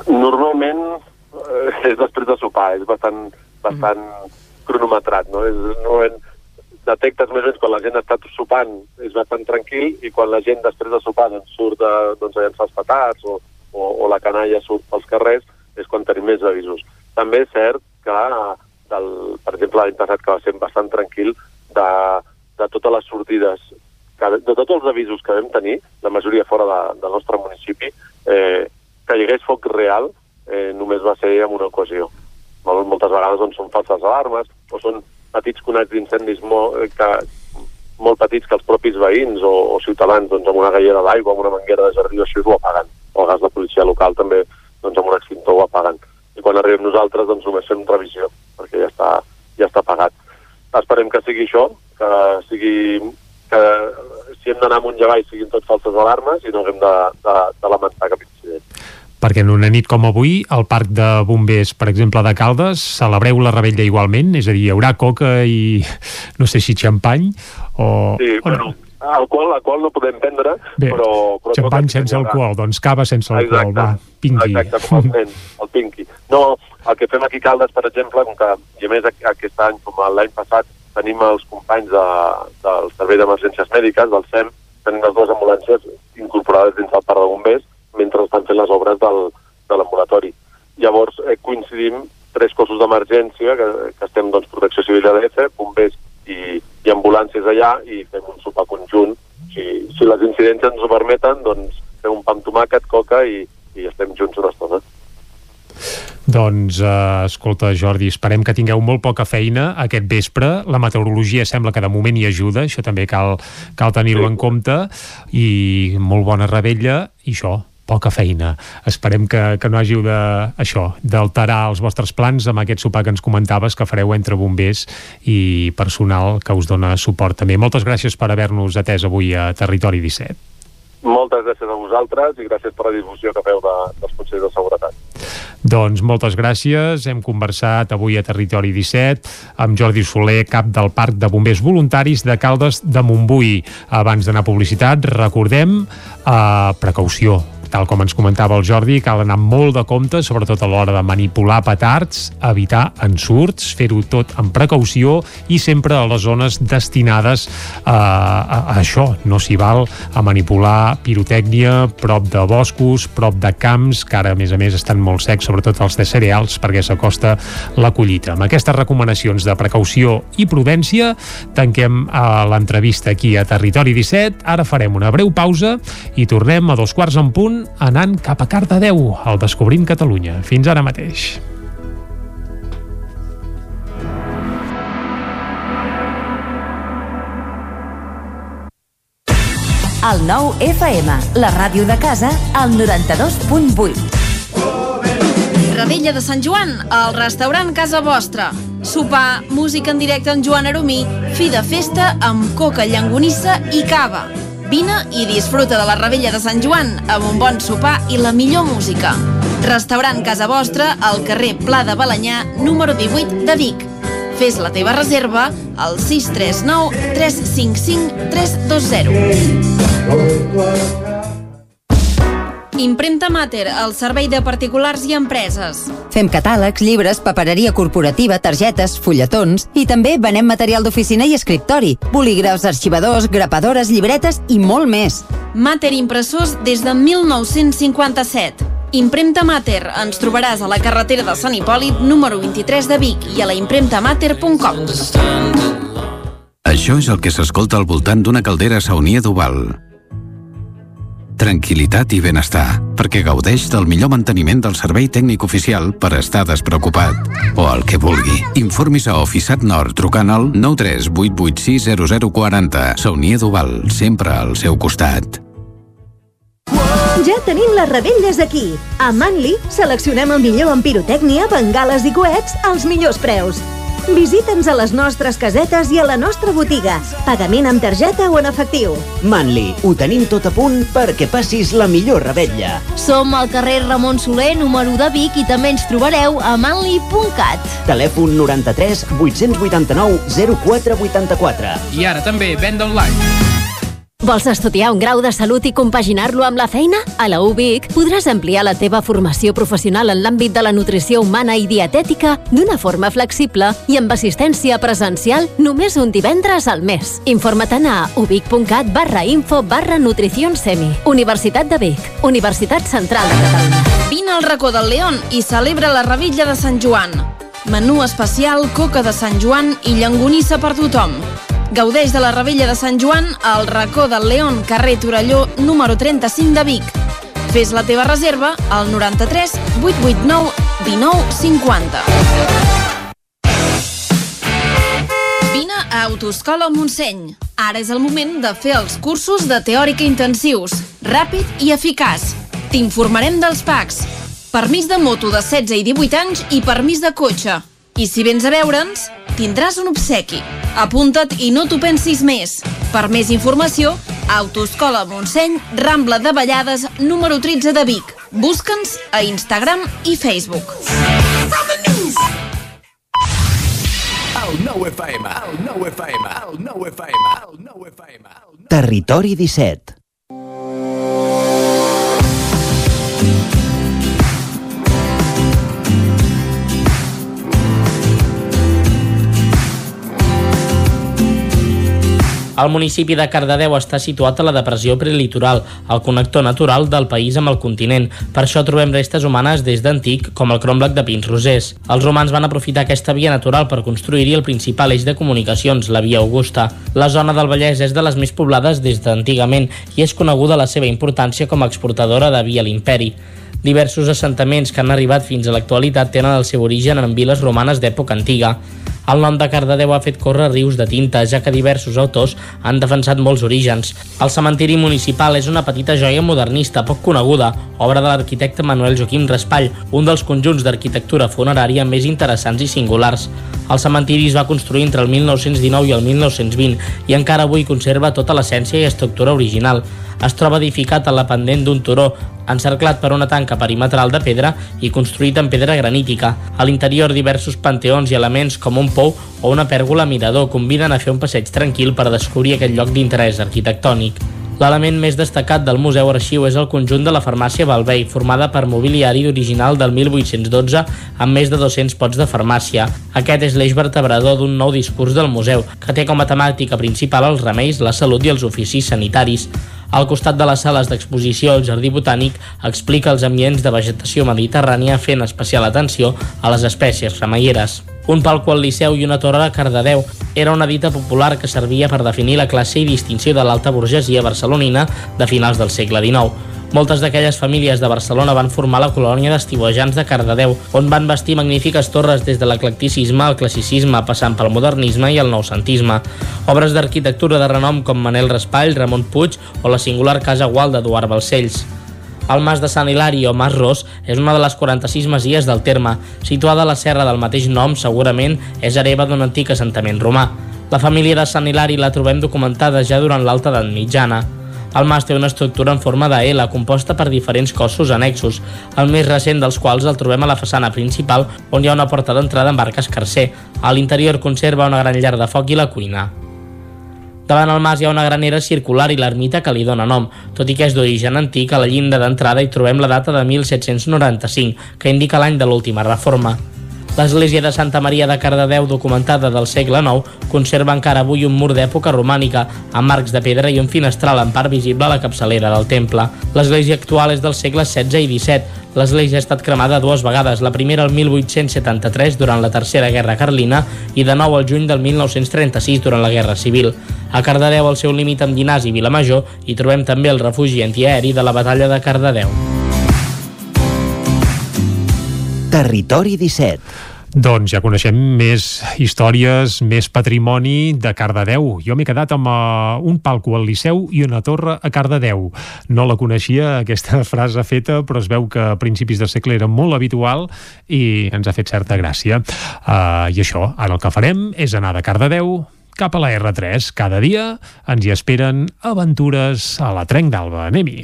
Normalment eh, és després de sopar, és bastant, bastant mm. cronometrat, no? És, normalment detectes més o menys quan la gent està sopant és bastant tranquil i quan la gent després de sopar doncs, surt a, doncs, a llançar els petats o, o, o la canalla surt pels carrers és quan tenim més avisos. També és cert que del, per exemple, l'any passat, que va ser bastant tranquil, de, de totes les sortides, que, de tots els avisos que vam tenir, la majoria fora de, del nostre municipi, eh, que hi hagués foc real eh, només va ser en una ocasió. Molt, moltes vegades doncs, són falses alarmes o són petits conats d'incendis molt, eh, molt petits que els propis veïns o, o ciutadans doncs, amb una gallera d'aigua, amb una manguera de jardí, així ho apaguen. O el gas de policia local també doncs, amb un extintor ho apaguen. I quan arribem nosaltres doncs, només fem revisió perquè ja està, ja està pagat. Esperem que sigui això, que sigui que si hem d'anar amunt i avall siguin tot falses alarmes i no haguem de, de, de lamentar cap incident. Perquè en una nit com avui, al Parc de Bombers, per exemple, de Caldes, celebreu la rebella igualment? És a dir, hi haurà coca i, no sé si xampany o... Sí, o bueno, no? Alcohol, alcohol no podem prendre, Bé, però... però xampany sense alcohol, doncs cava sense alcohol, exacte, va, pingui. Exacte, com el, el pinqui. No, el que fem aquí a Caldes, per exemple, com que, i a més aquest any, com l'any passat, tenim els companys de, del Servei d'Emergències Mèdiques, del SEM, tenim les dues ambulàncies incorporades dins del parc de bombers mentre estan fent les obres del, de l'ambulatori. Llavors eh, coincidim tres cossos d'emergència, que, que estem doncs, Protecció Civil de DF, bombers i, i ambulàncies allà, i fem un sopar conjunt. Si, si les incidències ens ho permeten, doncs fem un pa amb tomàquet, coca i, i estem junts una estona. Doncs, eh, escolta, Jordi, esperem que tingueu molt poca feina aquest vespre. La meteorologia sembla que de moment hi ajuda, això també cal, cal tenir-ho sí. en compte, i molt bona rebella, i això, poca feina. Esperem que, que no hàgiu de, això, d'alterar els vostres plans amb aquest sopar que ens comentaves que fareu entre bombers i personal que us dona suport també. Moltes gràcies per haver-nos atès avui a Territori 17. Moltes gràcies a vosaltres i gràcies per la difusió que feu de, dels Consells de Seguretat. Doncs moltes gràcies. Hem conversat avui a Territori 17 amb Jordi Soler, cap del Parc de Bombers Voluntaris de Caldes de Montbui. Abans d'anar a publicitat, recordem eh, precaució tal com ens comentava el Jordi, cal anar molt de compte, sobretot a l'hora de manipular petards, evitar ensurts, fer-ho tot amb precaució i sempre a les zones destinades a, a, a això. No s'hi val a manipular pirotècnia prop de boscos, prop de camps, que ara, a més a més, estan molt secs, sobretot els de cereals, perquè s'acosta la collita. Amb aquestes recomanacions de precaució i prudència, tanquem l'entrevista aquí a Territori 17. Ara farem una breu pausa i tornem a dos quarts en punt anant cap a Cardedeu, al Descobrim Catalunya. Fins ara mateix. El nou FM, la ràdio de casa, al 92.8. Revella de Sant Joan, al restaurant Casa Vostra. Sopar, música en directe amb Joan Aromí, fi de festa amb coca, llangonissa i cava Vine i disfruta de la Ravella de Sant Joan amb un bon sopar i la millor música. Restaurant Casa Vostra al carrer Pla de Balanyà, número 18 de Vic. Fes la teva reserva al 639 355 320. Impremta Mater, el servei de particulars i empreses. Fem catàlegs, llibres, papereria corporativa, targetes, fulletons i també venem material d'oficina i escriptori, bolígrafs, arxivadors, grapadores, llibretes i molt més. Mater Impressors des de 1957. Impremta Mater. Ens trobaràs a la carretera de Sant Hipòlit, número 23 de Vic i a la impremtamater.com. Això és el que s'escolta al voltant d'una caldera saunia d'Oval tranquil·litat i benestar, perquè gaudeix del millor manteniment del servei tècnic oficial per estar despreocupat. O el que vulgui. Informis a Oficiat Nord trucant al 938860040. Saunier Duval, sempre al seu costat. Ja tenim les rebelles aquí. A Manli seleccionem el millor en pirotècnia, bengales i coets als millors preus. Visita'ns a les nostres casetes i a la nostra botiga. Pagament amb targeta o en efectiu. Manli, ho tenim tot a punt perquè passis la millor rebetlla. Som al carrer Ramon Soler, número de Vic, i també ens trobareu a manli.cat. Telèfon 93 889 0484. I ara també venda online. Vols estudiar un grau de salut i compaginar-lo amb la feina? A la UBIC podràs ampliar la teva formació professional en l'àmbit de la nutrició humana i dietètica d'una forma flexible i amb assistència presencial només un divendres al mes. Informa't a ubic.cat barra info barra nutrició semi. Universitat de Vic. Universitat Central de Catalunya. Vine al racó del León i celebra la Revilla de Sant Joan. Menú especial, coca de Sant Joan i llangonissa per tothom. Gaudeix de la Rebella de Sant Joan al racó del León, carrer Torelló, número 35 de Vic. Fes la teva reserva al 93 889 19 50. Vine a Autoscola Montseny. Ara és el moment de fer els cursos de teòrica intensius, ràpid i eficaç. T'informarem dels PACs. Permís de moto de 16 i 18 anys i permís de cotxe. I si vens a veure'ns, tindràs un obsequi. Apunta't i no t'ho pensis més. Per més informació, Autoscola Montseny, Rambla de Vallades, número 13 de Vic. Busca'ns a Instagram i Facebook. El 9 FM, el 9 FM, el 9 FM, el 9 FM. Territori 17. El municipi de Cardedeu està situat a la depressió prelitoral, el connector natural del país amb el continent. Per això trobem restes humanes des d'antic, com el cromlech de Pins Rosers. Els romans van aprofitar aquesta via natural per construir-hi el principal eix de comunicacions, la via Augusta. La zona del Vallès és de les més poblades des d'antigament i és coneguda la seva importància com a exportadora de via a l'imperi. Diversos assentaments que han arribat fins a l'actualitat tenen el seu origen en viles romanes d'època antiga. El nom de Cardedeu ha fet córrer rius de tinta, ja que diversos autors han defensat molts orígens. El cementiri municipal és una petita joia modernista poc coneguda, obra de l'arquitecte Manuel Joaquim Raspall, un dels conjunts d'arquitectura funerària més interessants i singulars. El cementiri es va construir entre el 1919 i el 1920 i encara avui conserva tota l'essència i estructura original. Es troba edificat a la pendent d'un turó, encerclat per una tanca perimetral de pedra i construït en pedra granítica. A l'interior diversos panteons i elements com un pou o una pèrgola mirador conviden a fer un passeig tranquil per descobrir aquest lloc d'interès arquitectònic. L'element més destacat del Museu Arxiu és el conjunt de la farmàcia Balvei, formada per mobiliari original del 1812 amb més de 200 pots de farmàcia. Aquest és l'eix vertebrador d'un nou discurs del museu, que té com a temàtica principal els remeis, la salut i els oficis sanitaris. Al costat de les sales d'exposició, el Jardí Botànic explica els ambients de vegetació mediterrània fent especial atenció a les espècies remeieres. Un palco al Liceu i una torre a Cardedeu era una dita popular que servia per definir la classe i distinció de l'alta burgesia barcelonina de finals del segle XIX. Moltes d'aquelles famílies de Barcelona van formar la colònia d'estiuejants de Cardedeu, on van vestir magnífiques torres des de l'eclecticisme al classicisme, passant pel modernisme i el noucentisme. Obres d'arquitectura de renom com Manel Raspall, Ramon Puig o la singular Casa Gual d'Eduard Balcells. El Mas de Sant Hilari o Mas Ros és una de les 46 masies del terme. Situada a la serra del mateix nom, segurament és hereva d'un antic assentament romà. La família de Sant Hilari la trobem documentada ja durant l'alta edat mitjana. El mas té una estructura en forma de L, composta per diferents cossos annexos, el més recent dels quals el trobem a la façana principal, on hi ha una porta d'entrada amb arc escarser. A l'interior conserva una gran llar de foc i la cuina. Davant el mas hi ha una granera circular i l'ermita que li dóna nom. Tot i que és d'origen antic, a la llinda d'entrada hi trobem la data de 1795, que indica l'any de l'última reforma. L'església de Santa Maria de Cardedeu, documentada del segle IX, conserva encara avui un mur d'època romànica, amb marcs de pedra i un finestral en part visible a la capçalera del temple. L'església actual és del segle XVI i XVII. L'església ha estat cremada dues vegades, la primera el 1873 durant la Tercera Guerra Carlina i de nou al juny del 1936 durant la Guerra Civil. A Cardedeu, al seu límit amb Dinàs i Vilamajor, hi trobem també el refugi antiaeri de la batalla de Cardedeu. Territori 17 doncs ja coneixem més històries, més patrimoni de Cardedeu. Jo m'he quedat amb uh, un palco al Liceu i una torre a Cardedeu. No la coneixia, aquesta frase feta, però es veu que a principis de segle era molt habitual i ens ha fet certa gràcia. Uh, I això, ara el que farem és anar de Cardedeu cap a la R3. Cada dia ens hi esperen aventures a la Trenc d'Alba. Anem-hi.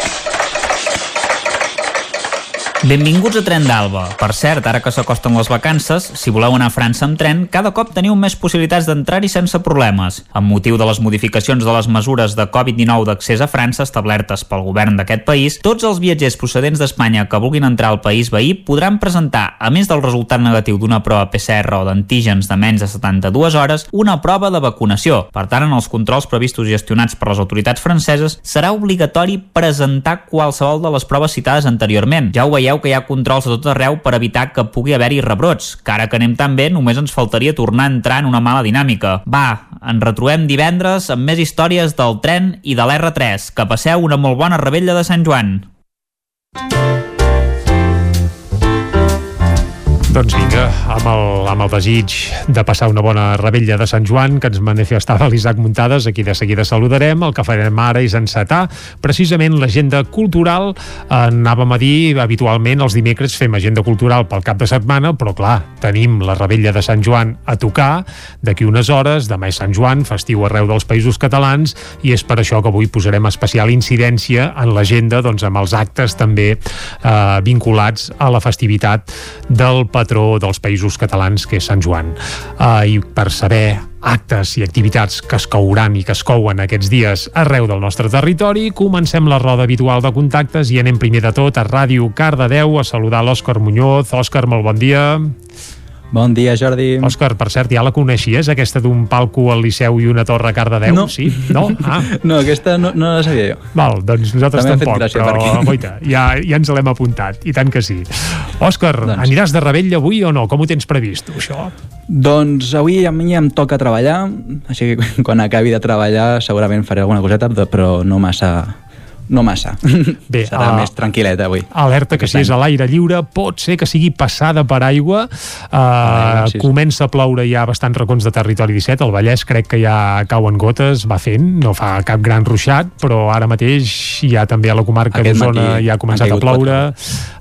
Benvinguts a Tren d'Alba. Per cert, ara que s'acosten les vacances, si voleu anar a França amb tren, cada cop teniu més possibilitats d'entrar-hi sense problemes. Amb motiu de les modificacions de les mesures de Covid-19 d'accés a França establertes pel govern d'aquest país, tots els viatgers procedents d'Espanya que vulguin entrar al país veí podran presentar, a més del resultat negatiu d'una prova PCR o d'antígens de menys de 72 hores, una prova de vacunació. Per tant, en els controls previstos i gestionats per les autoritats franceses, serà obligatori presentar qualsevol de les proves citades anteriorment. Ja ho veieu veieu que hi ha controls a tot arreu per evitar que pugui haver-hi rebrots, que ara que anem tan bé només ens faltaria tornar a entrar en una mala dinàmica. Va, ens retrobem divendres amb més històries del tren i de l'R3. Que passeu una molt bona rebella de Sant Joan. Doncs vinga, amb el, amb el desig de passar una bona rebella de Sant Joan que ens manifestava l'Isaac Muntades, aquí de seguida saludarem. El que farem ara és encetar precisament l'agenda cultural. Anàvem a dir, habitualment els dimecres fem agenda cultural pel cap de setmana, però clar, tenim la rebella de Sant Joan a tocar d'aquí unes hores, demà és Sant Joan, festiu arreu dels països catalans, i és per això que avui posarem especial incidència en l'agenda doncs, amb els actes també eh, vinculats a la festivitat del país patró dels països catalans, que és Sant Joan. Uh, I per saber actes i activitats que es couran i que es couen aquests dies arreu del nostre territori, comencem la roda habitual de contactes i anem primer de tot a Ràdio Cardedeu a saludar l'Òscar Muñoz. Òscar, molt bon dia. Bon dia, Jordi. Òscar, per cert, ja la coneixies, aquesta d'un palco al Liceu i una torre a Cardedeu? No. Sí? No? Ah. no, aquesta no, no la sabia jo. Val, doncs nosaltres També tampoc, però perquè... goita, ja, ja ens l'hem apuntat, i tant que sí. Òscar, doncs. aniràs de rebell avui o no? Com ho tens previst, tu, això? Doncs avui a mi em toca treballar, així que quan acabi de treballar segurament faré alguna coseta, però no massa no massa. Bé, Serà uh, més tranquil·leta avui. Alerta que si és a l'aire lliure pot ser que sigui passada per aigua. Uh, aigua, sí, sí. Comença a ploure ja bastants racons de territori 17. El Vallès crec que ja cauen gotes, va fent, no fa cap gran ruixat, però ara mateix ja també a la comarca d'Osona ja ha començat a ploure.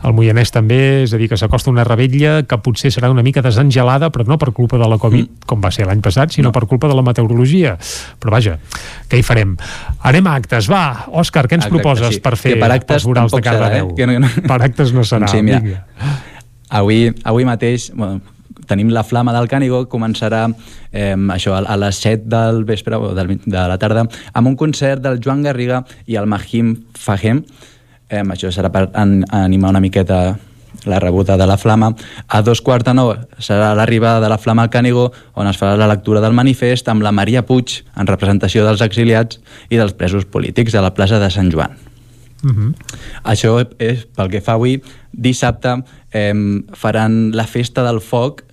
El Moianès també, és a dir, que s'acosta una rebella que potser serà una mica desengelada, però no per culpa de la Covid, mm. com va ser l'any passat, sinó no. per culpa de la meteorologia. Però vaja, què hi farem? Anem a actes, va! Òscar, què ens Exacte, proposes sí. per fer per actes els vorals de Cardedeu? Eh? Que no, no. Per actes no serà. Sí, mira, Vinga. avui, avui mateix bueno, tenim la Flama del Cànigo, començarà eh, això, a les 7 del vespre o del, de la tarda amb un concert del Joan Garriga i el Mahim Fahem eh, això serà per an animar una miqueta la rebuda de la Flama. A dos quarts de nou serà l'arribada de la Flama al Cànigo, on es farà la lectura del manifest amb la Maria Puig, en representació dels exiliats i dels presos polítics a la plaça de Sant Joan. Uh -huh. Això és pel que fa avui. Dissabte eh, faran la festa del foc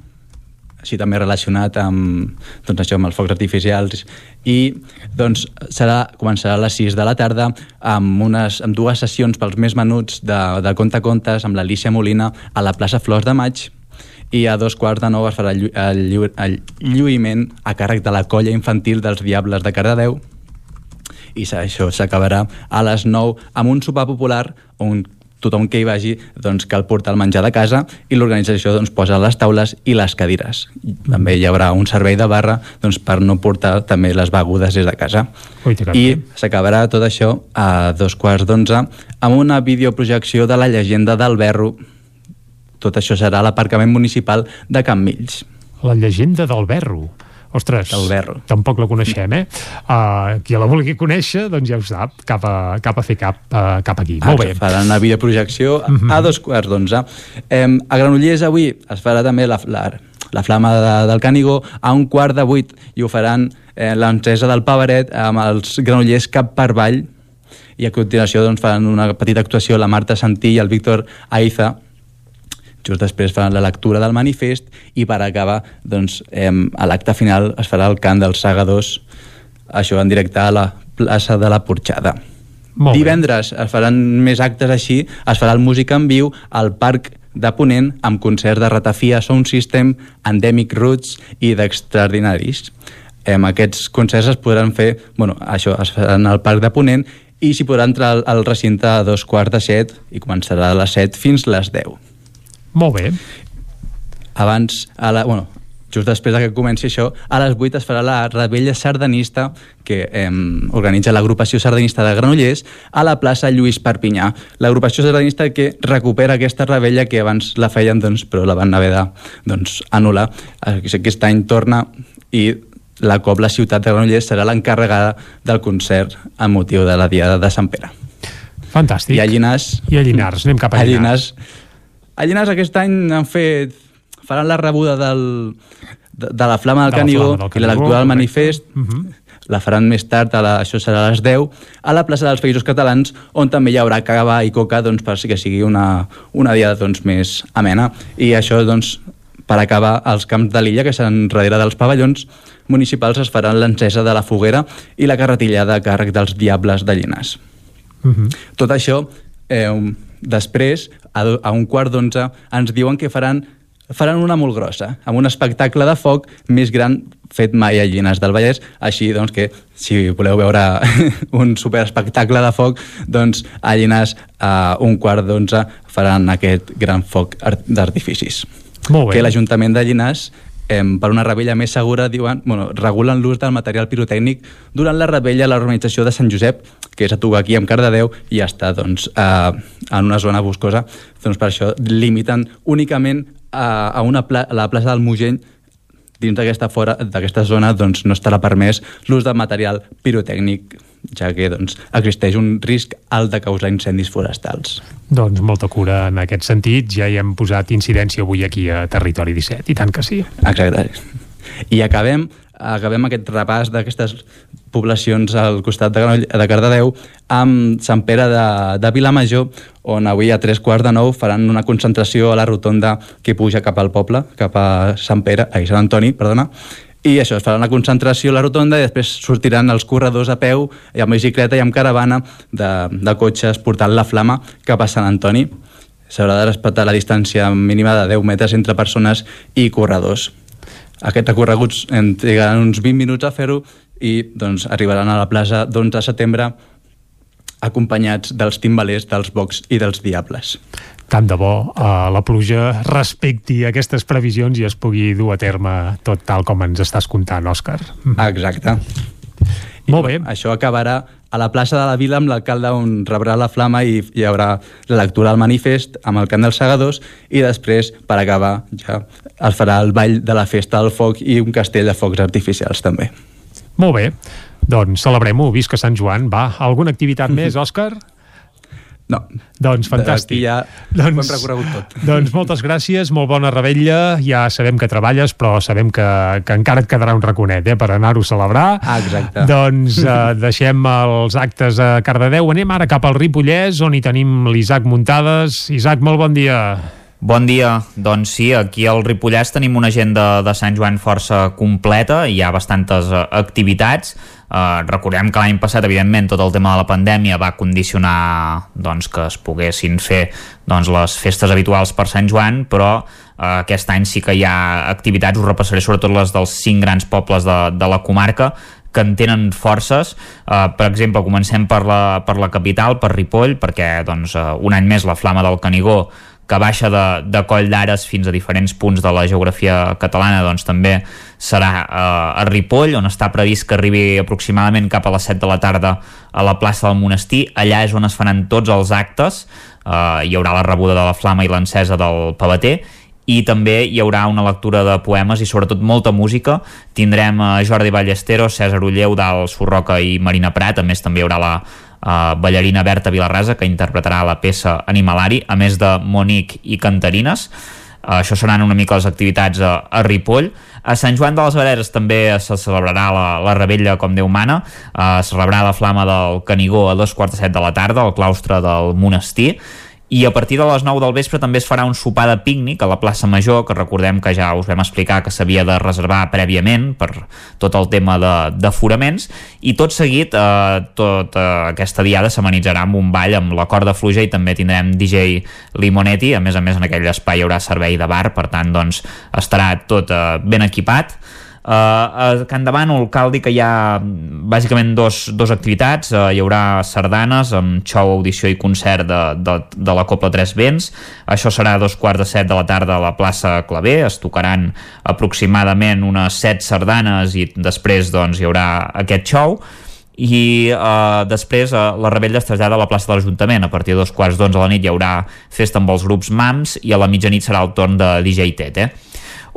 així també relacionat amb, doncs això, amb els focs artificials. I doncs serà, començarà a les 6 de la tarda amb, unes, amb dues sessions pels més menuts de, de Conte Contes amb l'Alicia Molina a la plaça Flors de Maig. I a dos quarts de nou es farà el, el, llu el lluïment a càrrec de la colla infantil dels Diables de Cardedeu. I això s'acabarà a les 9 amb un sopar popular on tothom que hi vagi doncs, cal portar el menjar de casa i l'organització doncs, posa les taules i les cadires. També hi haurà un servei de barra doncs, per no portar també les begudes des de casa. Ui, I s'acabarà tot això a dos quarts d'onze amb una videoprojecció de la llegenda del Berro. Tot això serà a l'aparcament municipal de Can Mills. La llegenda del Berro. Ostres, del Berro. tampoc la coneixem, eh? Uh, qui la vulgui conèixer, doncs ja ho sap, cap a, cap a fer cap, uh, cap aquí. Molt bé. Faran una videoprojecció uh Mhm. -huh. a dos quarts d'onze. Eh, a Granollers avui es farà també la, la, la flama de, del Canigó a un quart de vuit i ho faran eh, l'encesa del Pavaret amb els Granollers cap per avall i a continuació doncs, faran una petita actuació la Marta Santí i el Víctor Aiza just després faran la lectura del manifest i per acabar doncs, eh, a l'acte final es farà el cant dels segadors això en directe a la plaça de la Porxada. Molt bé. divendres es faran més actes així es farà el Música en Viu al Parc de Ponent amb concerts de Ratafia Sound System, Endemic Roots i d'Extraordinaris. Eh, aquests concerts es podran fer bueno, això es faran al Parc de Ponent i s'hi podrà entrar al, al recinte a dos quarts de set i començarà a les set fins les 10 Molt bé. abans, a la, bueno, just després que comenci això, a les 8 es farà la rebella sardanista que eh, organitza l'agrupació sardanista de Granollers a la plaça Lluís Perpinyà. L'agrupació sardanista que recupera aquesta rebella que abans la feien, doncs, però la van haver de doncs, anul·lar. Aquest any torna i la Cobla Ciutat de Granollers serà l'encarregada del concert a motiu de la Diada de Sant Pere. Fantàstic. I a Llinars... I a Llinars, anem cap a Llinars. A Llinars aquest any han fet... faran la rebuda del, de, de la Flama del De la Canigó Flama del i la Canigó, lectura del manifest Uh -huh. la faran més tard, a la, això serà a les 10, a la plaça dels Països Catalans, on també hi haurà cava i coca doncs, per que sigui una, una diada doncs, més amena. I això, doncs, per acabar, als camps de l'illa, que seran darrere dels pavellons municipals, es faran l'encesa de la foguera i la carretillada a càrrec dels Diables de Llinars. Uh -huh. Tot això, eh, després, a, a un quart d'onze, ens diuen que faran faran una molt grossa, amb un espectacle de foc més gran fet mai a Llinars del Vallès, així doncs que si voleu veure un superespectacle de foc, doncs a Llinars a un quart d'onze faran aquest gran foc art- d'artificis. Molt bé. Que l'Ajuntament de Llinars eh, per una rebella més segura, diuen, bueno, regulen l'ús del material pirotècnic durant la rebella a l'organització de Sant Josep, que és a tocar aquí amb Cardedeu, i està doncs, eh, en una zona boscosa. Doncs per això limiten únicament a, a, una pla a la plaça del Mugeny dins d'aquesta fora d'aquesta zona doncs, no estarà permès l'ús de material pirotècnic ja que doncs, existeix un risc alt de causar incendis forestals. Doncs molta cura en aquest sentit. Ja hi hem posat incidència avui aquí a Territori 17, i tant que sí. Exacte. I acabem, acabem aquest repàs d'aquestes poblacions al costat de, de Cardedeu amb Sant Pere de, de Vilamajor, on avui a tres quarts de nou faran una concentració a la rotonda que puja cap al poble, cap a Sant Pere, ai, Sant Antoni, perdona, i això, es farà una concentració a la rotonda i després sortiran els corredors a peu i amb bicicleta i amb caravana de, de cotxes portant la flama cap a Sant Antoni. S'haurà de respectar la distància mínima de 10 metres entre persones i corredors. Aquests recorreguts en trigaran uns 20 minuts a fer-ho i doncs, arribaran a la plaça d'11 de setembre acompanyats dels timbalers, dels bocs i dels diables. Tant de bo eh, la pluja respecti aquestes previsions i es pugui dur a terme tot tal com ens estàs contant, Òscar. Exacte. Molt bé. Això acabarà a la plaça de la Vila amb l'alcalde on rebrà la flama i hi haurà la lectura del manifest amb el cant dels segadors i després, per acabar, ja es farà el ball de la festa del foc i un castell de focs artificials també. Molt bé. Doncs celebrem-ho, visca Sant Joan. Va, alguna activitat més, Òscar? No. Doncs fantàstic. Aquí ja doncs, ho hem recorregut tot. Doncs moltes gràcies, molt bona rebella. Ja sabem que treballes, però sabem que, que encara et quedarà un raconet eh, per anar-ho a celebrar. Ah, exacte. Doncs eh, deixem els actes a Cardedeu. Anem ara cap al Ripollès, on hi tenim l'Isaac Muntades. Isaac, molt bon dia. Bon dia, doncs sí, aquí al Ripollès tenim una agenda de Sant Joan força completa, hi ha bastantes uh, activitats, uh, recordem que l'any passat, evidentment, tot el tema de la pandèmia va condicionar doncs, que es poguessin fer doncs, les festes habituals per Sant Joan, però uh, aquest any sí que hi ha activitats, us repassaré sobretot les dels cinc grans pobles de, de la comarca, que en tenen forces. Uh, per exemple, comencem per la, per la capital, per Ripoll, perquè doncs, uh, un any més la Flama del Canigó que baixa de, de Coll d'Ares fins a diferents punts de la geografia catalana doncs també serà eh, a Ripoll on està previst que arribi aproximadament cap a les 7 de la tarda a la plaça del Monestir. Allà és on es faran tots els actes. Eh, hi haurà la rebuda de la flama i l'encesa del pavater i també hi haurà una lectura de poemes i sobretot molta música. Tindrem a Jordi Ballesteros, César Ulleu, Dal Surroca i Marina Prat, a més també hi haurà la uh, ballarina Berta Vilarrasa que interpretarà la peça Animalari, a més de Monique i Cantarines. Això seran una mica les activitats a, a Ripoll. A Sant Joan de les Vareres també se celebrarà la, la rebella com Déu mana. Uh, es celebrarà la flama del Canigó a dos quarts de set de la tarda al claustre del monestir i a partir de les 9 del vespre també es farà un sopar de pícnic a la plaça Major, que recordem que ja us vam explicar que s'havia de reservar prèviament per tot el tema d'aforaments, i tot seguit eh, tota aquesta diada s'amenitzarà amb un ball amb la corda fluja i també tindrem DJ Limonetti, a més a més en aquell espai hi haurà servei de bar, per tant doncs estarà tot eh, ben equipat Uh, a Can de Bànol cal dir que hi ha bàsicament dos, dos activitats. Uh, hi haurà sardanes amb xou, audició i concert de, de, de la Copla Tres Vents. Això serà a dos quarts de set de la tarda a la plaça Clavé es tocaran aproximadament unes set sardanes i després doncs, hi haurà aquest xou i uh, després uh, la rebella es trasllada a la plaça de l'Ajuntament. A partir de dos quarts d'onze de la nit hi haurà festa amb els grups MAMS i a la mitjanit serà el torn de DJ Tete eh?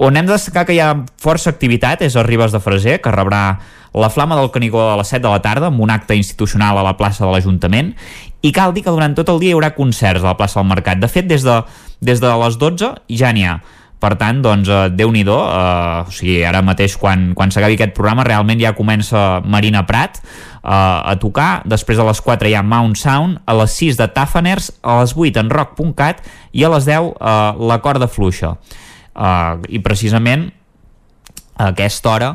On hem de destacar que hi ha força activitat és a Ribes de Freser, que rebrà la Flama del Canigó a les 7 de la tarda amb un acte institucional a la plaça de l'Ajuntament i cal dir que durant tot el dia hi haurà concerts a la plaça del Mercat. De fet, des de, des de les 12 ja n'hi ha. Per tant, doncs, eh, Déu-n'hi-do, eh, o sigui, ara mateix quan, quan s'acabi aquest programa realment ja comença Marina Prat eh, a tocar, després a les 4 hi ha Mount Sound, a les 6 de Tafaners, a les 8 en rock.cat i a les 10 eh, la corda fluixa uh, i precisament a aquesta hora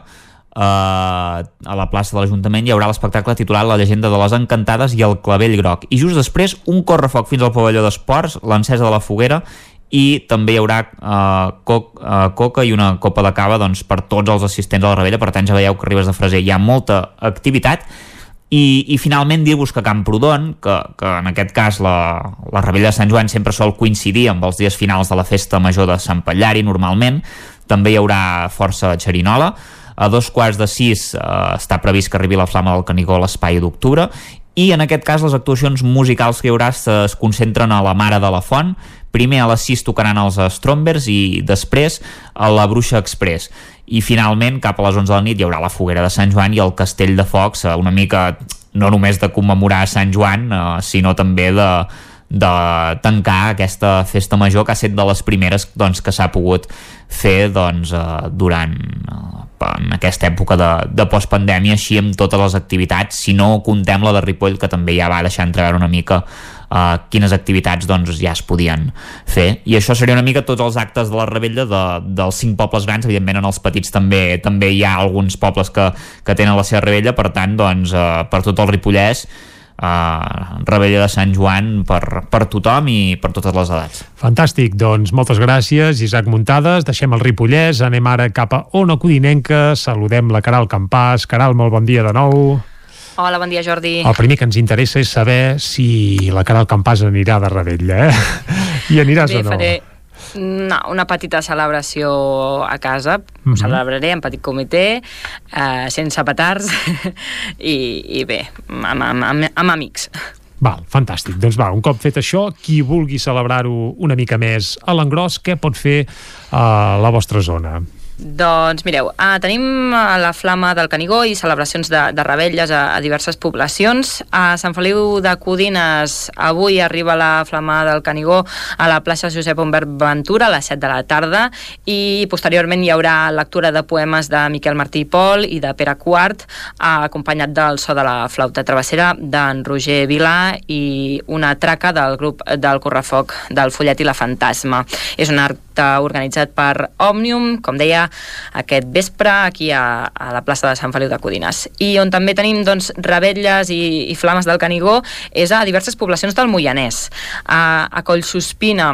Uh, a la plaça de l'Ajuntament hi haurà l'espectacle titulat La llegenda de les encantades i el clavell groc. I just després un correfoc fins al pavelló d'esports l'encesa de la foguera i també hi haurà uh, coc, uh, coca i una copa de cava doncs, per tots els assistents a la rebella. Per tant ja veieu que arribes de Freser hi ha molta activitat i, i finalment dir-vos que Camprodon, que, que en aquest cas la, la Rebella de Sant Joan sempre sol coincidir amb els dies finals de la festa major de Sant Pallari, normalment, també hi haurà força xerinola, a dos quarts de sis eh, està previst que arribi la Flama del Canigó a l'espai d'octubre. I en aquest cas les actuacions musicals que hi haurà es concentren a la Mare de la Font. Primer a les 6 tocaran els Strombers i després a la Bruixa Express i finalment cap a les 11 de la nit hi haurà la foguera de Sant Joan i el Castell de Focs eh, una mica no només de commemorar Sant Joan eh, sinó també de, de tancar aquesta festa major que ha estat de les primeres doncs, que s'ha pogut fer doncs, eh, durant eh, en aquesta època de, de postpandèmia així amb totes les activitats. Si no contem la de Ripoll que també ja va deixar entreveure una mica uh, quines activitats doncs, ja es podien fer. I això seria una mica tots els actes de la rebella de, dels cinc pobles grans. Evidentment en els petits també també hi ha alguns pobles que, que tenen la seva rebella per tant doncs, uh, per tot el Ripollès Uh, rebella de Sant Joan per, per tothom i per totes les edats. Fantàstic, doncs moltes gràcies Isaac Muntades, deixem el Ripollès anem ara cap a Ona Codinenca saludem la Caral Campàs, Caral, molt bon dia de nou. Hola, bon dia, Jordi. El primer que ens interessa és saber si la Caral Campàs anirà de rebella, eh? I aniràs Bé, o no? faré no, una petita celebració a casa. Mm -hmm. Celebraré en petit comitè, eh, sense petards i, i bé, amb, amb, amb, amb amics. Val, fantàstic. Doncs va, un cop fet això, qui vulgui celebrar-ho una mica més a l'engròs, què pot fer a la vostra zona? Doncs mireu, uh, tenim la Flama del Canigó i celebracions de, de rebelles a, a diverses poblacions. A Sant Feliu de Codines avui arriba la Flama del Canigó a la plaça Josep Humbert Ventura a les 7 de la tarda i posteriorment hi haurà lectura de poemes de Miquel Martí i Pol i de Pere Quart uh, acompanyat del so de la flauta travessera d'en Roger Vilà i una traca del grup del correfoc del Follet i la Fantasma. És un acte organitzat per Òmnium, com deia, aquest vespre aquí a, a la plaça de Sant Feliu de Codines. I on també tenim doncs, rebelles i, i flames del Canigó és a diverses poblacions del Moianès. A, a Collsospina,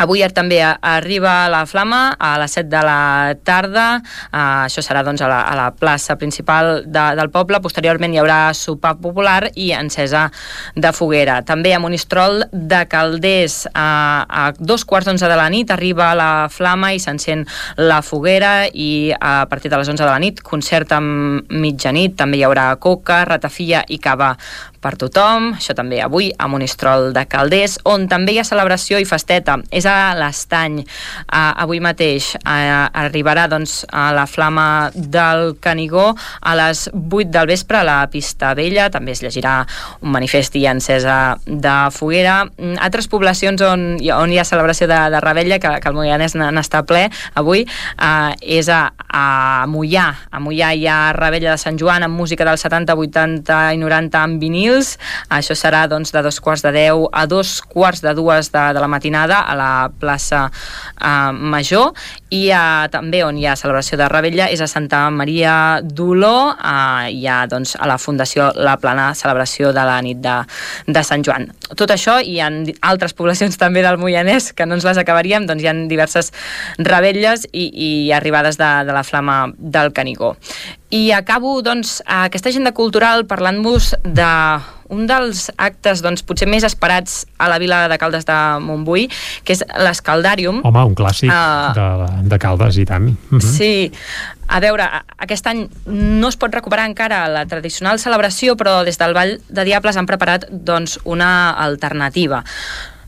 Avui també arriba la flama a les 7 de la tarda, uh, això serà doncs, a, la, a la plaça principal de, del poble, posteriorment hi haurà sopar popular i encesa de foguera. També a Monistrol de Calders, uh, a dos quarts d'onze de la nit arriba la flama i s'encén la foguera i a partir de les 11 de la nit concert amb mitjanit, també hi haurà coca, ratafia i cava per tothom, això també avui a Monistrol de Calders, on també hi ha celebració i festeta, és a l'Estany. Uh, avui mateix uh, arribarà doncs, a la flama del Canigó a les 8 del vespre a la pista vella, també es llegirà un manifest i encesa de foguera. Mm, altres poblacions on, on hi ha celebració de, de Rebella, que, que el Moianès n'està ple avui, uh, és a, a Mollà. A Mollà hi ha Rebella de Sant Joan amb música del 70, 80 i 90 amb vinil, juvenils. Això serà doncs, de dos quarts de deu a dos quarts de dues de, de la matinada a la plaça eh, Major i eh, també on hi ha celebració de Rebella és a Santa Maria d'Oló, eh, hi ha doncs, a la Fundació La Plana celebració de la nit de, de Sant Joan. Tot això i en altres poblacions també del Moianès que no ens les acabaríem, doncs hi ha diverses rebelles i, i arribades de, de la flama del Canigó. I acabo doncs, aquesta agenda cultural parlant-vos de un dels actes doncs, potser més esperats a la vila de Caldes de Montbui, que és l'Escaldàrium. Home, un clàssic uh, de, de Caldes, i tant. Uh mhm. -huh. Sí. A veure, aquest any no es pot recuperar encara la tradicional celebració, però des del Vall de Diables han preparat doncs, una alternativa.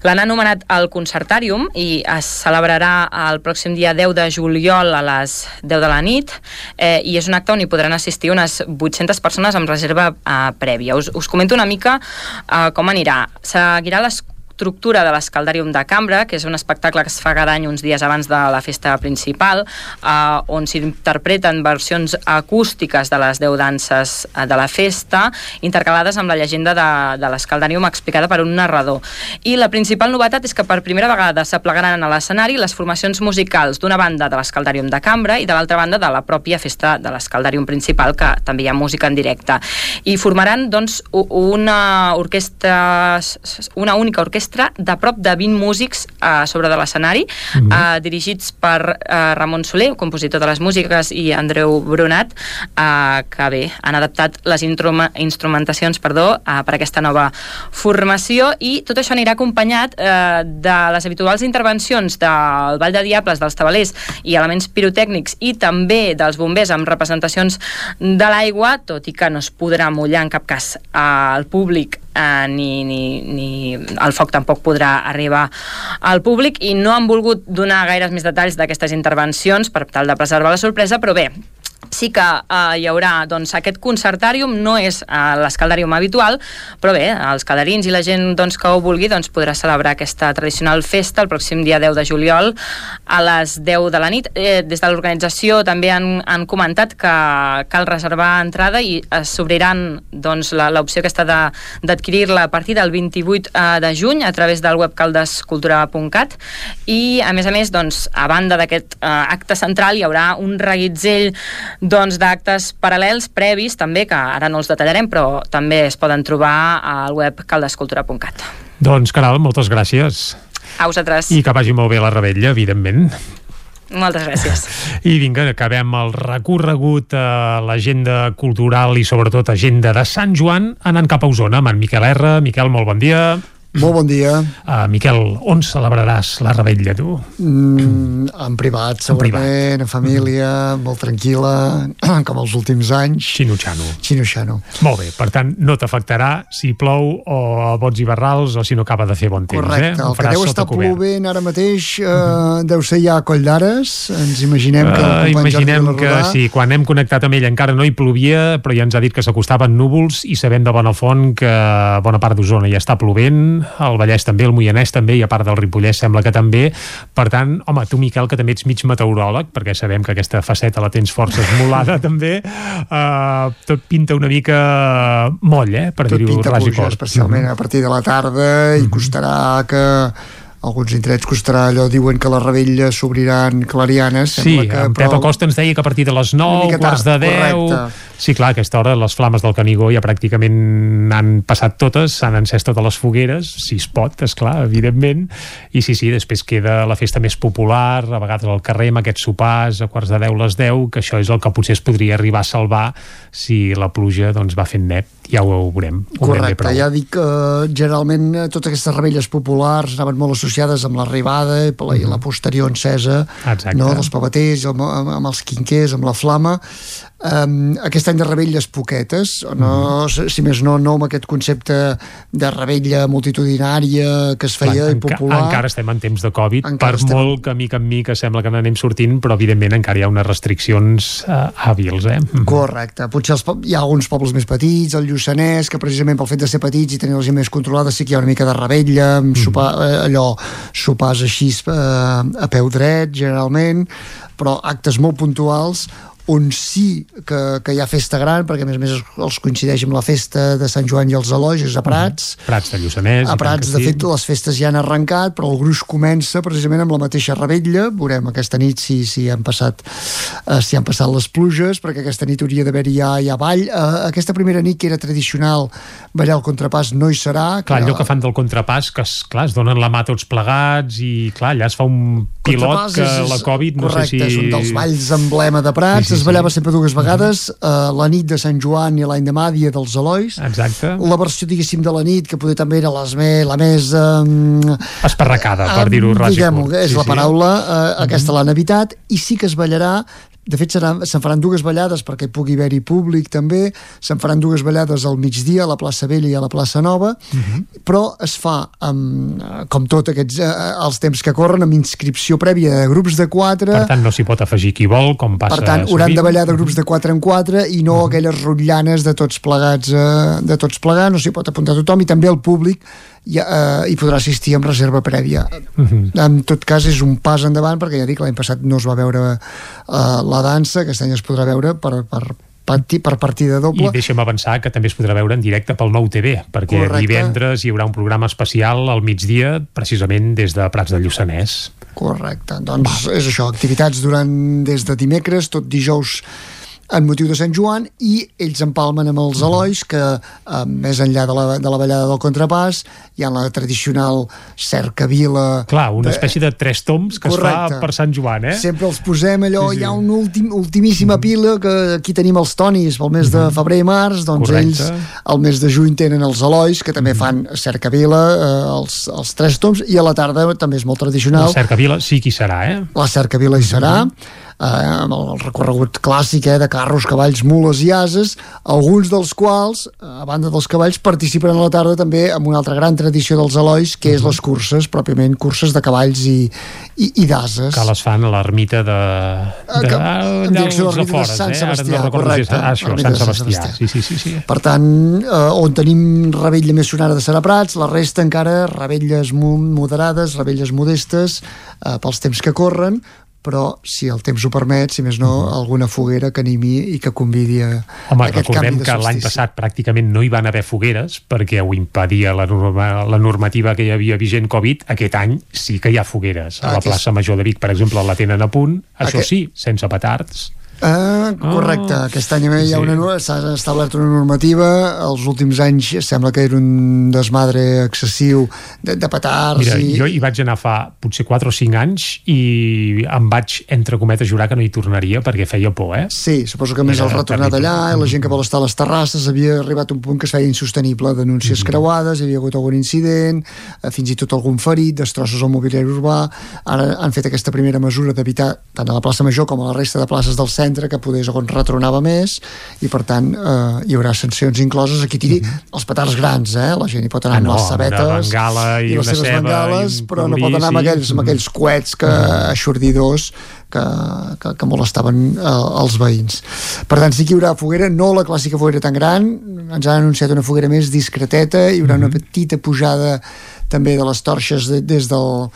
L'han anomenat el Concertàrium i es celebrarà el pròxim dia 10 de juliol a les 10 de la nit eh, i és un acte on hi podran assistir unes 800 persones amb reserva eh, prèvia. Us, us comento una mica eh, com anirà. Seguirà les estructura de l'Escaldàrium de Cambra, que és un espectacle que es fa cada any uns dies abans de la festa principal, eh, on s'interpreten versions acústiques de les deu danses eh, de la festa, intercalades amb la llegenda de, de l'Escaldàrium explicada per un narrador. I la principal novetat és que per primera vegada s'aplegaran a l'escenari les formacions musicals d'una banda de l'Escaldàrium de Cambra i de l'altra banda de la pròpia festa de l'Escaldàrium principal, que també hi ha música en directe. I formaran, doncs, una orquestra, una única orquestra orquestra de prop de 20 músics uh, sobre de l'escenari, mm -hmm. dirigits per uh, Ramon Soler, compositor de les músiques, i Andreu Brunat, que bé, han adaptat les instrumentacions perdó, per aquesta nova formació i tot això anirà acompanyat de les habituals intervencions del Vall de Diables, dels tabalers i elements pirotècnics i també dels bombers amb representacions de l'aigua, tot i que no es podrà mullar en cap cas al públic eh, ni, ni, ni el foc tampoc podrà arribar al públic i no han volgut donar gaires més detalls d'aquestes intervencions per tal de preservar la sorpresa, però bé, sí que eh, hi haurà doncs, aquest concertàrium, no és eh, l'escaldàrium habitual, però bé, els calarins i la gent doncs, que ho vulgui doncs, podrà celebrar aquesta tradicional festa el pròxim dia 10 de juliol a les 10 de la nit. Eh, des de l'organització també han, han comentat que cal reservar entrada i s'obriran doncs, l'opció aquesta d'adquirir-la a partir del 28 eh, de juny a través del web caldescultura.cat i a més a més, doncs, a banda d'aquest eh, acte central hi haurà un reguitzell doncs, d'actes paral·lels previs també, que ara no els detallarem, però també es poden trobar al web caldescultura.cat. Doncs, Caral, moltes gràcies. A vosaltres. I que vagi molt bé la rebella, evidentment. Moltes gràcies. I vinga, acabem el recorregut a l'agenda cultural i sobretot agenda de Sant Joan anant cap a Osona amb en Miquel R. Miquel, molt bon dia. Molt bon dia. Uh, Miquel, on celebraràs la rebella, tu? Mm, en privat, segurament, en, privat. en família, mm. molt tranquil·la, com els últims anys. Xino-xano. Xino-xano. Molt bé, per tant, no t'afectarà si plou o a bots i barrals o si no acaba de fer bon temps, Correcte, eh? el que deu estar plovent ara mateix eh, uh deu ser ja a Coll d'Ares, ens imaginem que uh, Imaginem que sí, quan hem connectat amb ell encara no hi plovia, però ja ens ha dit que s'acostaven núvols i sabem de bona font que bona part d'Osona ja està plovent, el Vallès també, el Moianès també, i a part del Ripollès sembla que també. Per tant, home, tu, Miquel, que també ets mig meteoròleg, perquè sabem que aquesta faceta la tens força esmolada també, uh, tot pinta una mica moll, eh, per dir-ho ras i fort. especialment a partir de la tarda, i costarà que alguns indrets costarà allò, diuen que les rebelles s'obriran clarianes. Sí, que, en Pep Acosta ens deia que a partir de les 9, quarts de 10... Correcte. Sí, clar, a aquesta hora les flames del Canigó ja pràcticament han passat totes, s'han encès totes les fogueres, si es pot, és clar, evidentment, i sí, sí, després queda la festa més popular, a vegades al carrer amb aquests sopars a quarts de 10, les 10, que això és el que potser es podria arribar a salvar si la pluja doncs, va fent net, ja ho veurem. Ho Correcte, ja dic que generalment eh, totes aquestes rebelles populars anaven molt associades amb l'arribada i la, mm. la posterior encesa no, dels pavaters, amb, amb els quinquers, amb la flama um, aquest any de rebelles poquetes, no, mm. si més no, no amb aquest concepte de rebella multitudinària que es feia Clar, enca popular. Encara estem en temps de Covid, encara per estem... molt que mica en mica sembla que n'anem sortint, però evidentment encara hi ha unes restriccions uh, hàbils. Eh? Mm. Correcte. Potser els, hi ha alguns pobles més petits, el Lluçanès, que precisament pel fet de ser petits i tenir la gent més controlada sí que hi ha una mica de rebella, mm. sopar, eh, allò, sopars així eh, a peu dret, generalment, però actes molt puntuals on sí que, que hi ha festa gran, perquè a més a més els coincideix amb la festa de Sant Joan i els Elogis a Prats. Mm. Prats de Lluçanès. A Prats, de sí. fet, les festes ja han arrencat, però el gruix comença precisament amb la mateixa rebetlla. Veurem aquesta nit si, si, han, passat, eh, si han passat les pluges, perquè aquesta nit hauria d'haver-hi ja, ja ball. Eh, aquesta primera nit, que era tradicional, ballar el contrapàs, no hi serà. Clar, que... allò que fan del contrapàs, que es, clar, es donen la mà tots plegats i, clar, allà es fa un pilot que és, la Covid, no correcte, sé si... és un dels balls emblema de Prats, sí, sí, es ballava sí. sempre dues vegades, uh -huh. uh, la nit de Sant Joan i l'any de Màdia dels Elois. Exacte. La versió, diguéssim, de la nit, que poder també era les me, la més... Um, Esparracada, per dir-ho ras Diguem-ho, és sí, la paraula, uh, uh -huh. aquesta l'han evitat, i sí que es ballarà de fet, se'n faran dues ballades perquè pugui haver-hi públic també, se'n faran dues ballades al migdia a la plaça Vella i a la plaça Nova, uh Mhm. -huh. però es fa, amb, com tot aquests, eh, els temps que corren, amb inscripció prèvia de grups de 4. Per tant, no s'hi pot afegir qui vol, com passa Per tant, hauran de ballar de grups de 4 en 4 i no uh -huh. aquelles rotllanes de tots plegats, eh, de tots plegats, no s'hi pot apuntar tothom i també el públic ja, eh, hi podrà assistir amb reserva prèvia. Uh -huh. En tot cas, és un pas endavant, perquè ja dic, l'any passat no es va veure eh, la dansa, aquest any es podrà veure per, per, per partida doble. I deixem avançar que també es podrà veure en directe pel nou TV, perquè Correcte. divendres hi haurà un programa especial al migdia, precisament des de Prats de Lluçanès. Correcte, doncs Va. és això, activitats durant des de dimecres, tot dijous en motiu de Sant Joan i ells empalmen amb els Elois que eh, més enllà de la, de la ballada del contrapàs hi ha la tradicional cercavila Clar, una de... espècie de tres toms que Correcte. es fa per Sant Joan, eh? Sempre els posem allò, sí, sí. hi ha una últim, ultimíssima mm. pila que aquí tenim els tonis pel mes de febrer i març, doncs Correcte. ells al mes de juny tenen els Elois que també mm. fan cercavila, eh, els, els tres toms i a la tarda també és molt tradicional. La cercavila sí que hi serà, eh? La cercavila hi serà. Mm eh, amb el recorregut clàssic eh, de carros, cavalls, mules i ases, alguns dels quals, a banda dels cavalls, participen a la tarda també amb una altra gran tradició dels Elois, que és les curses, pròpiament curses de cavalls i, i, i d'ases. Que les fan a l'ermita de... de, de en direcció de l'ermita de Sant Sebastià, eh? no correcte. Si això, Sant Sebastià. Sant Sebastià. Sí, sí, sí, sí. Per tant, eh, on tenim rebella més sonada de Saraprats, la resta encara rebelles moderades, rebelles modestes, eh, pels temps que corren, però si el temps ho permet, si més no, uh -huh. alguna foguera que animi i que convidi a, Home, aquest recordem canvi de que l'any passat pràcticament no hi van haver fogueres perquè ho impedia la, norma, la normativa que hi havia vigent Covid. Aquest any sí que hi ha fogueres. A la plaça Major de Vic, per exemple, la tenen a punt. Això Aquest... sí, sense petards Uh, correcte, oh. aquest any hi ha una, s'ha establert una normativa, els últims anys sembla que era un desmadre excessiu de, de petards Mira, i... jo hi vaig anar fa potser 4 o 5 anys i em vaig, entre cometes, jurar que no hi tornaria perquè feia por, eh? Sí, suposo que més el retornat allà i la gent que vol estar a les terrasses havia arribat un punt que es feia insostenible, denúncies mm -hmm. creuades, hi havia hagut algun incident, eh, fins i tot algun ferit, destrossos al mobiliari urbà, ara han fet aquesta primera mesura d'evitar tant a la plaça Major com a la resta de places del centre centre que poder on retronava més i per tant eh, hi haurà sancions incloses aquí tiri mm -hmm. els petards grans eh? la gent hi pot anar ah, no, amb les sabetes i, i les seves bengales però no pot anar amb aquells, amb aquells coets que, mm. aixordidors que, que, que molestaven eh, els veïns per tant sí que hi haurà foguera no la clàssica foguera tan gran ens han anunciat una foguera més discreteta hi haurà mm -hmm. una mhm. petita pujada també de les torxes de, des del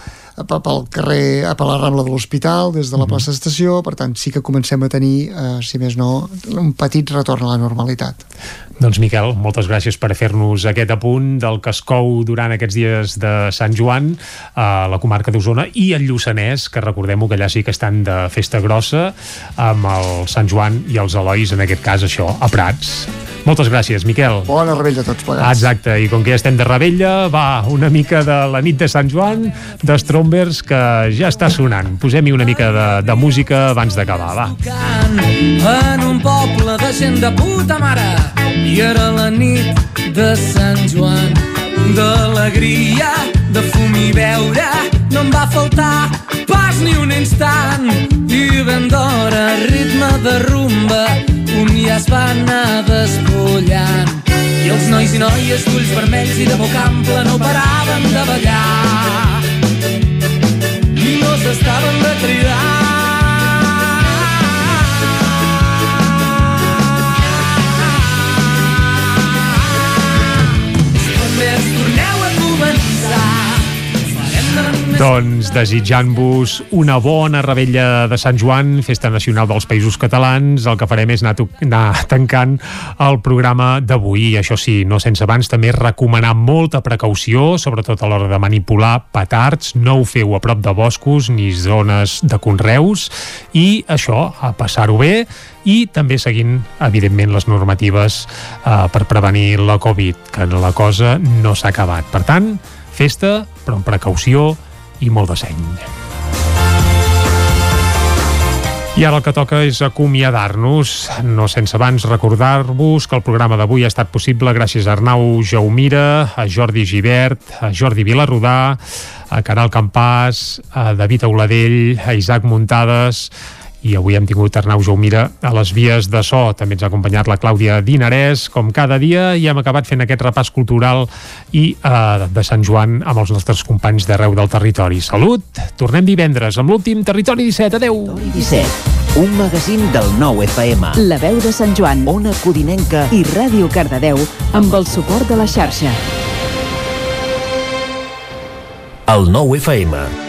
pel carrer, a la Rambla de l'Hospital, des de la mhm. plaça Estació, per tant sí que comencem a tenir, eh, si més no, un petit retorn a la normalitat. Doncs Miquel, moltes gràcies per fer-nos aquest apunt del que es cou durant aquests dies de Sant Joan a la comarca d'Osona i el Lluçanès, que recordem-ho que allà sí que estan de festa grossa amb el Sant Joan i els Elois, en aquest cas això, a Prats. Moltes gràcies, Miquel. Bona rebella a tots plegats. Exacte, i com que ja estem de rebella, va, una mica de la nit de Sant Joan, de Strombers, que ja està sonant. Posem-hi una mica de, de música abans d'acabar, va. En un poble de gent de puta mare. I era la nit de Sant Joan. D'alegria, de fum i beure no em va faltar pas ni un instant. I ben d'hora ritme de rumba un ja es va anar despullant. I els nois i noies d'ulls vermells i de boca ampla no paraven de ballar i no s'estaven de Doncs desitjant-vos una bona rebella de Sant Joan, festa nacional dels països catalans, el que farem és anar, anar tancant el programa d'avui. Això sí, no sense abans també recomanar molta precaució, sobretot a l'hora de manipular petards, no ho feu a prop de boscos ni zones de conreus, i això, a passar-ho bé, i també seguint, evidentment, les normatives eh, per prevenir la Covid, que la cosa no s'ha acabat. Per tant, festa, però amb precaució, i molt de seny. I ara el que toca és acomiadar-nos, no sense abans recordar-vos que el programa d'avui ha estat possible gràcies a Arnau Jaumira, a Jordi Givert, a Jordi Vilarrodà, a Caral Campàs, a David Auladell, a Isaac Muntades, i avui hem tingut Arnau Jaumira a les vies de so. També ens ha acompanyat la Clàudia Dinarès, com cada dia, i hem acabat fent aquest repàs cultural i eh, de Sant Joan amb els nostres companys d'arreu del territori. Salut! Tornem divendres amb l'últim Territori 17. Adéu! Territori 17, un magazín del nou FM. La veu de Sant Joan, Ona Codinenca i Ràdio Cardedeu amb el suport de la xarxa. El nou FM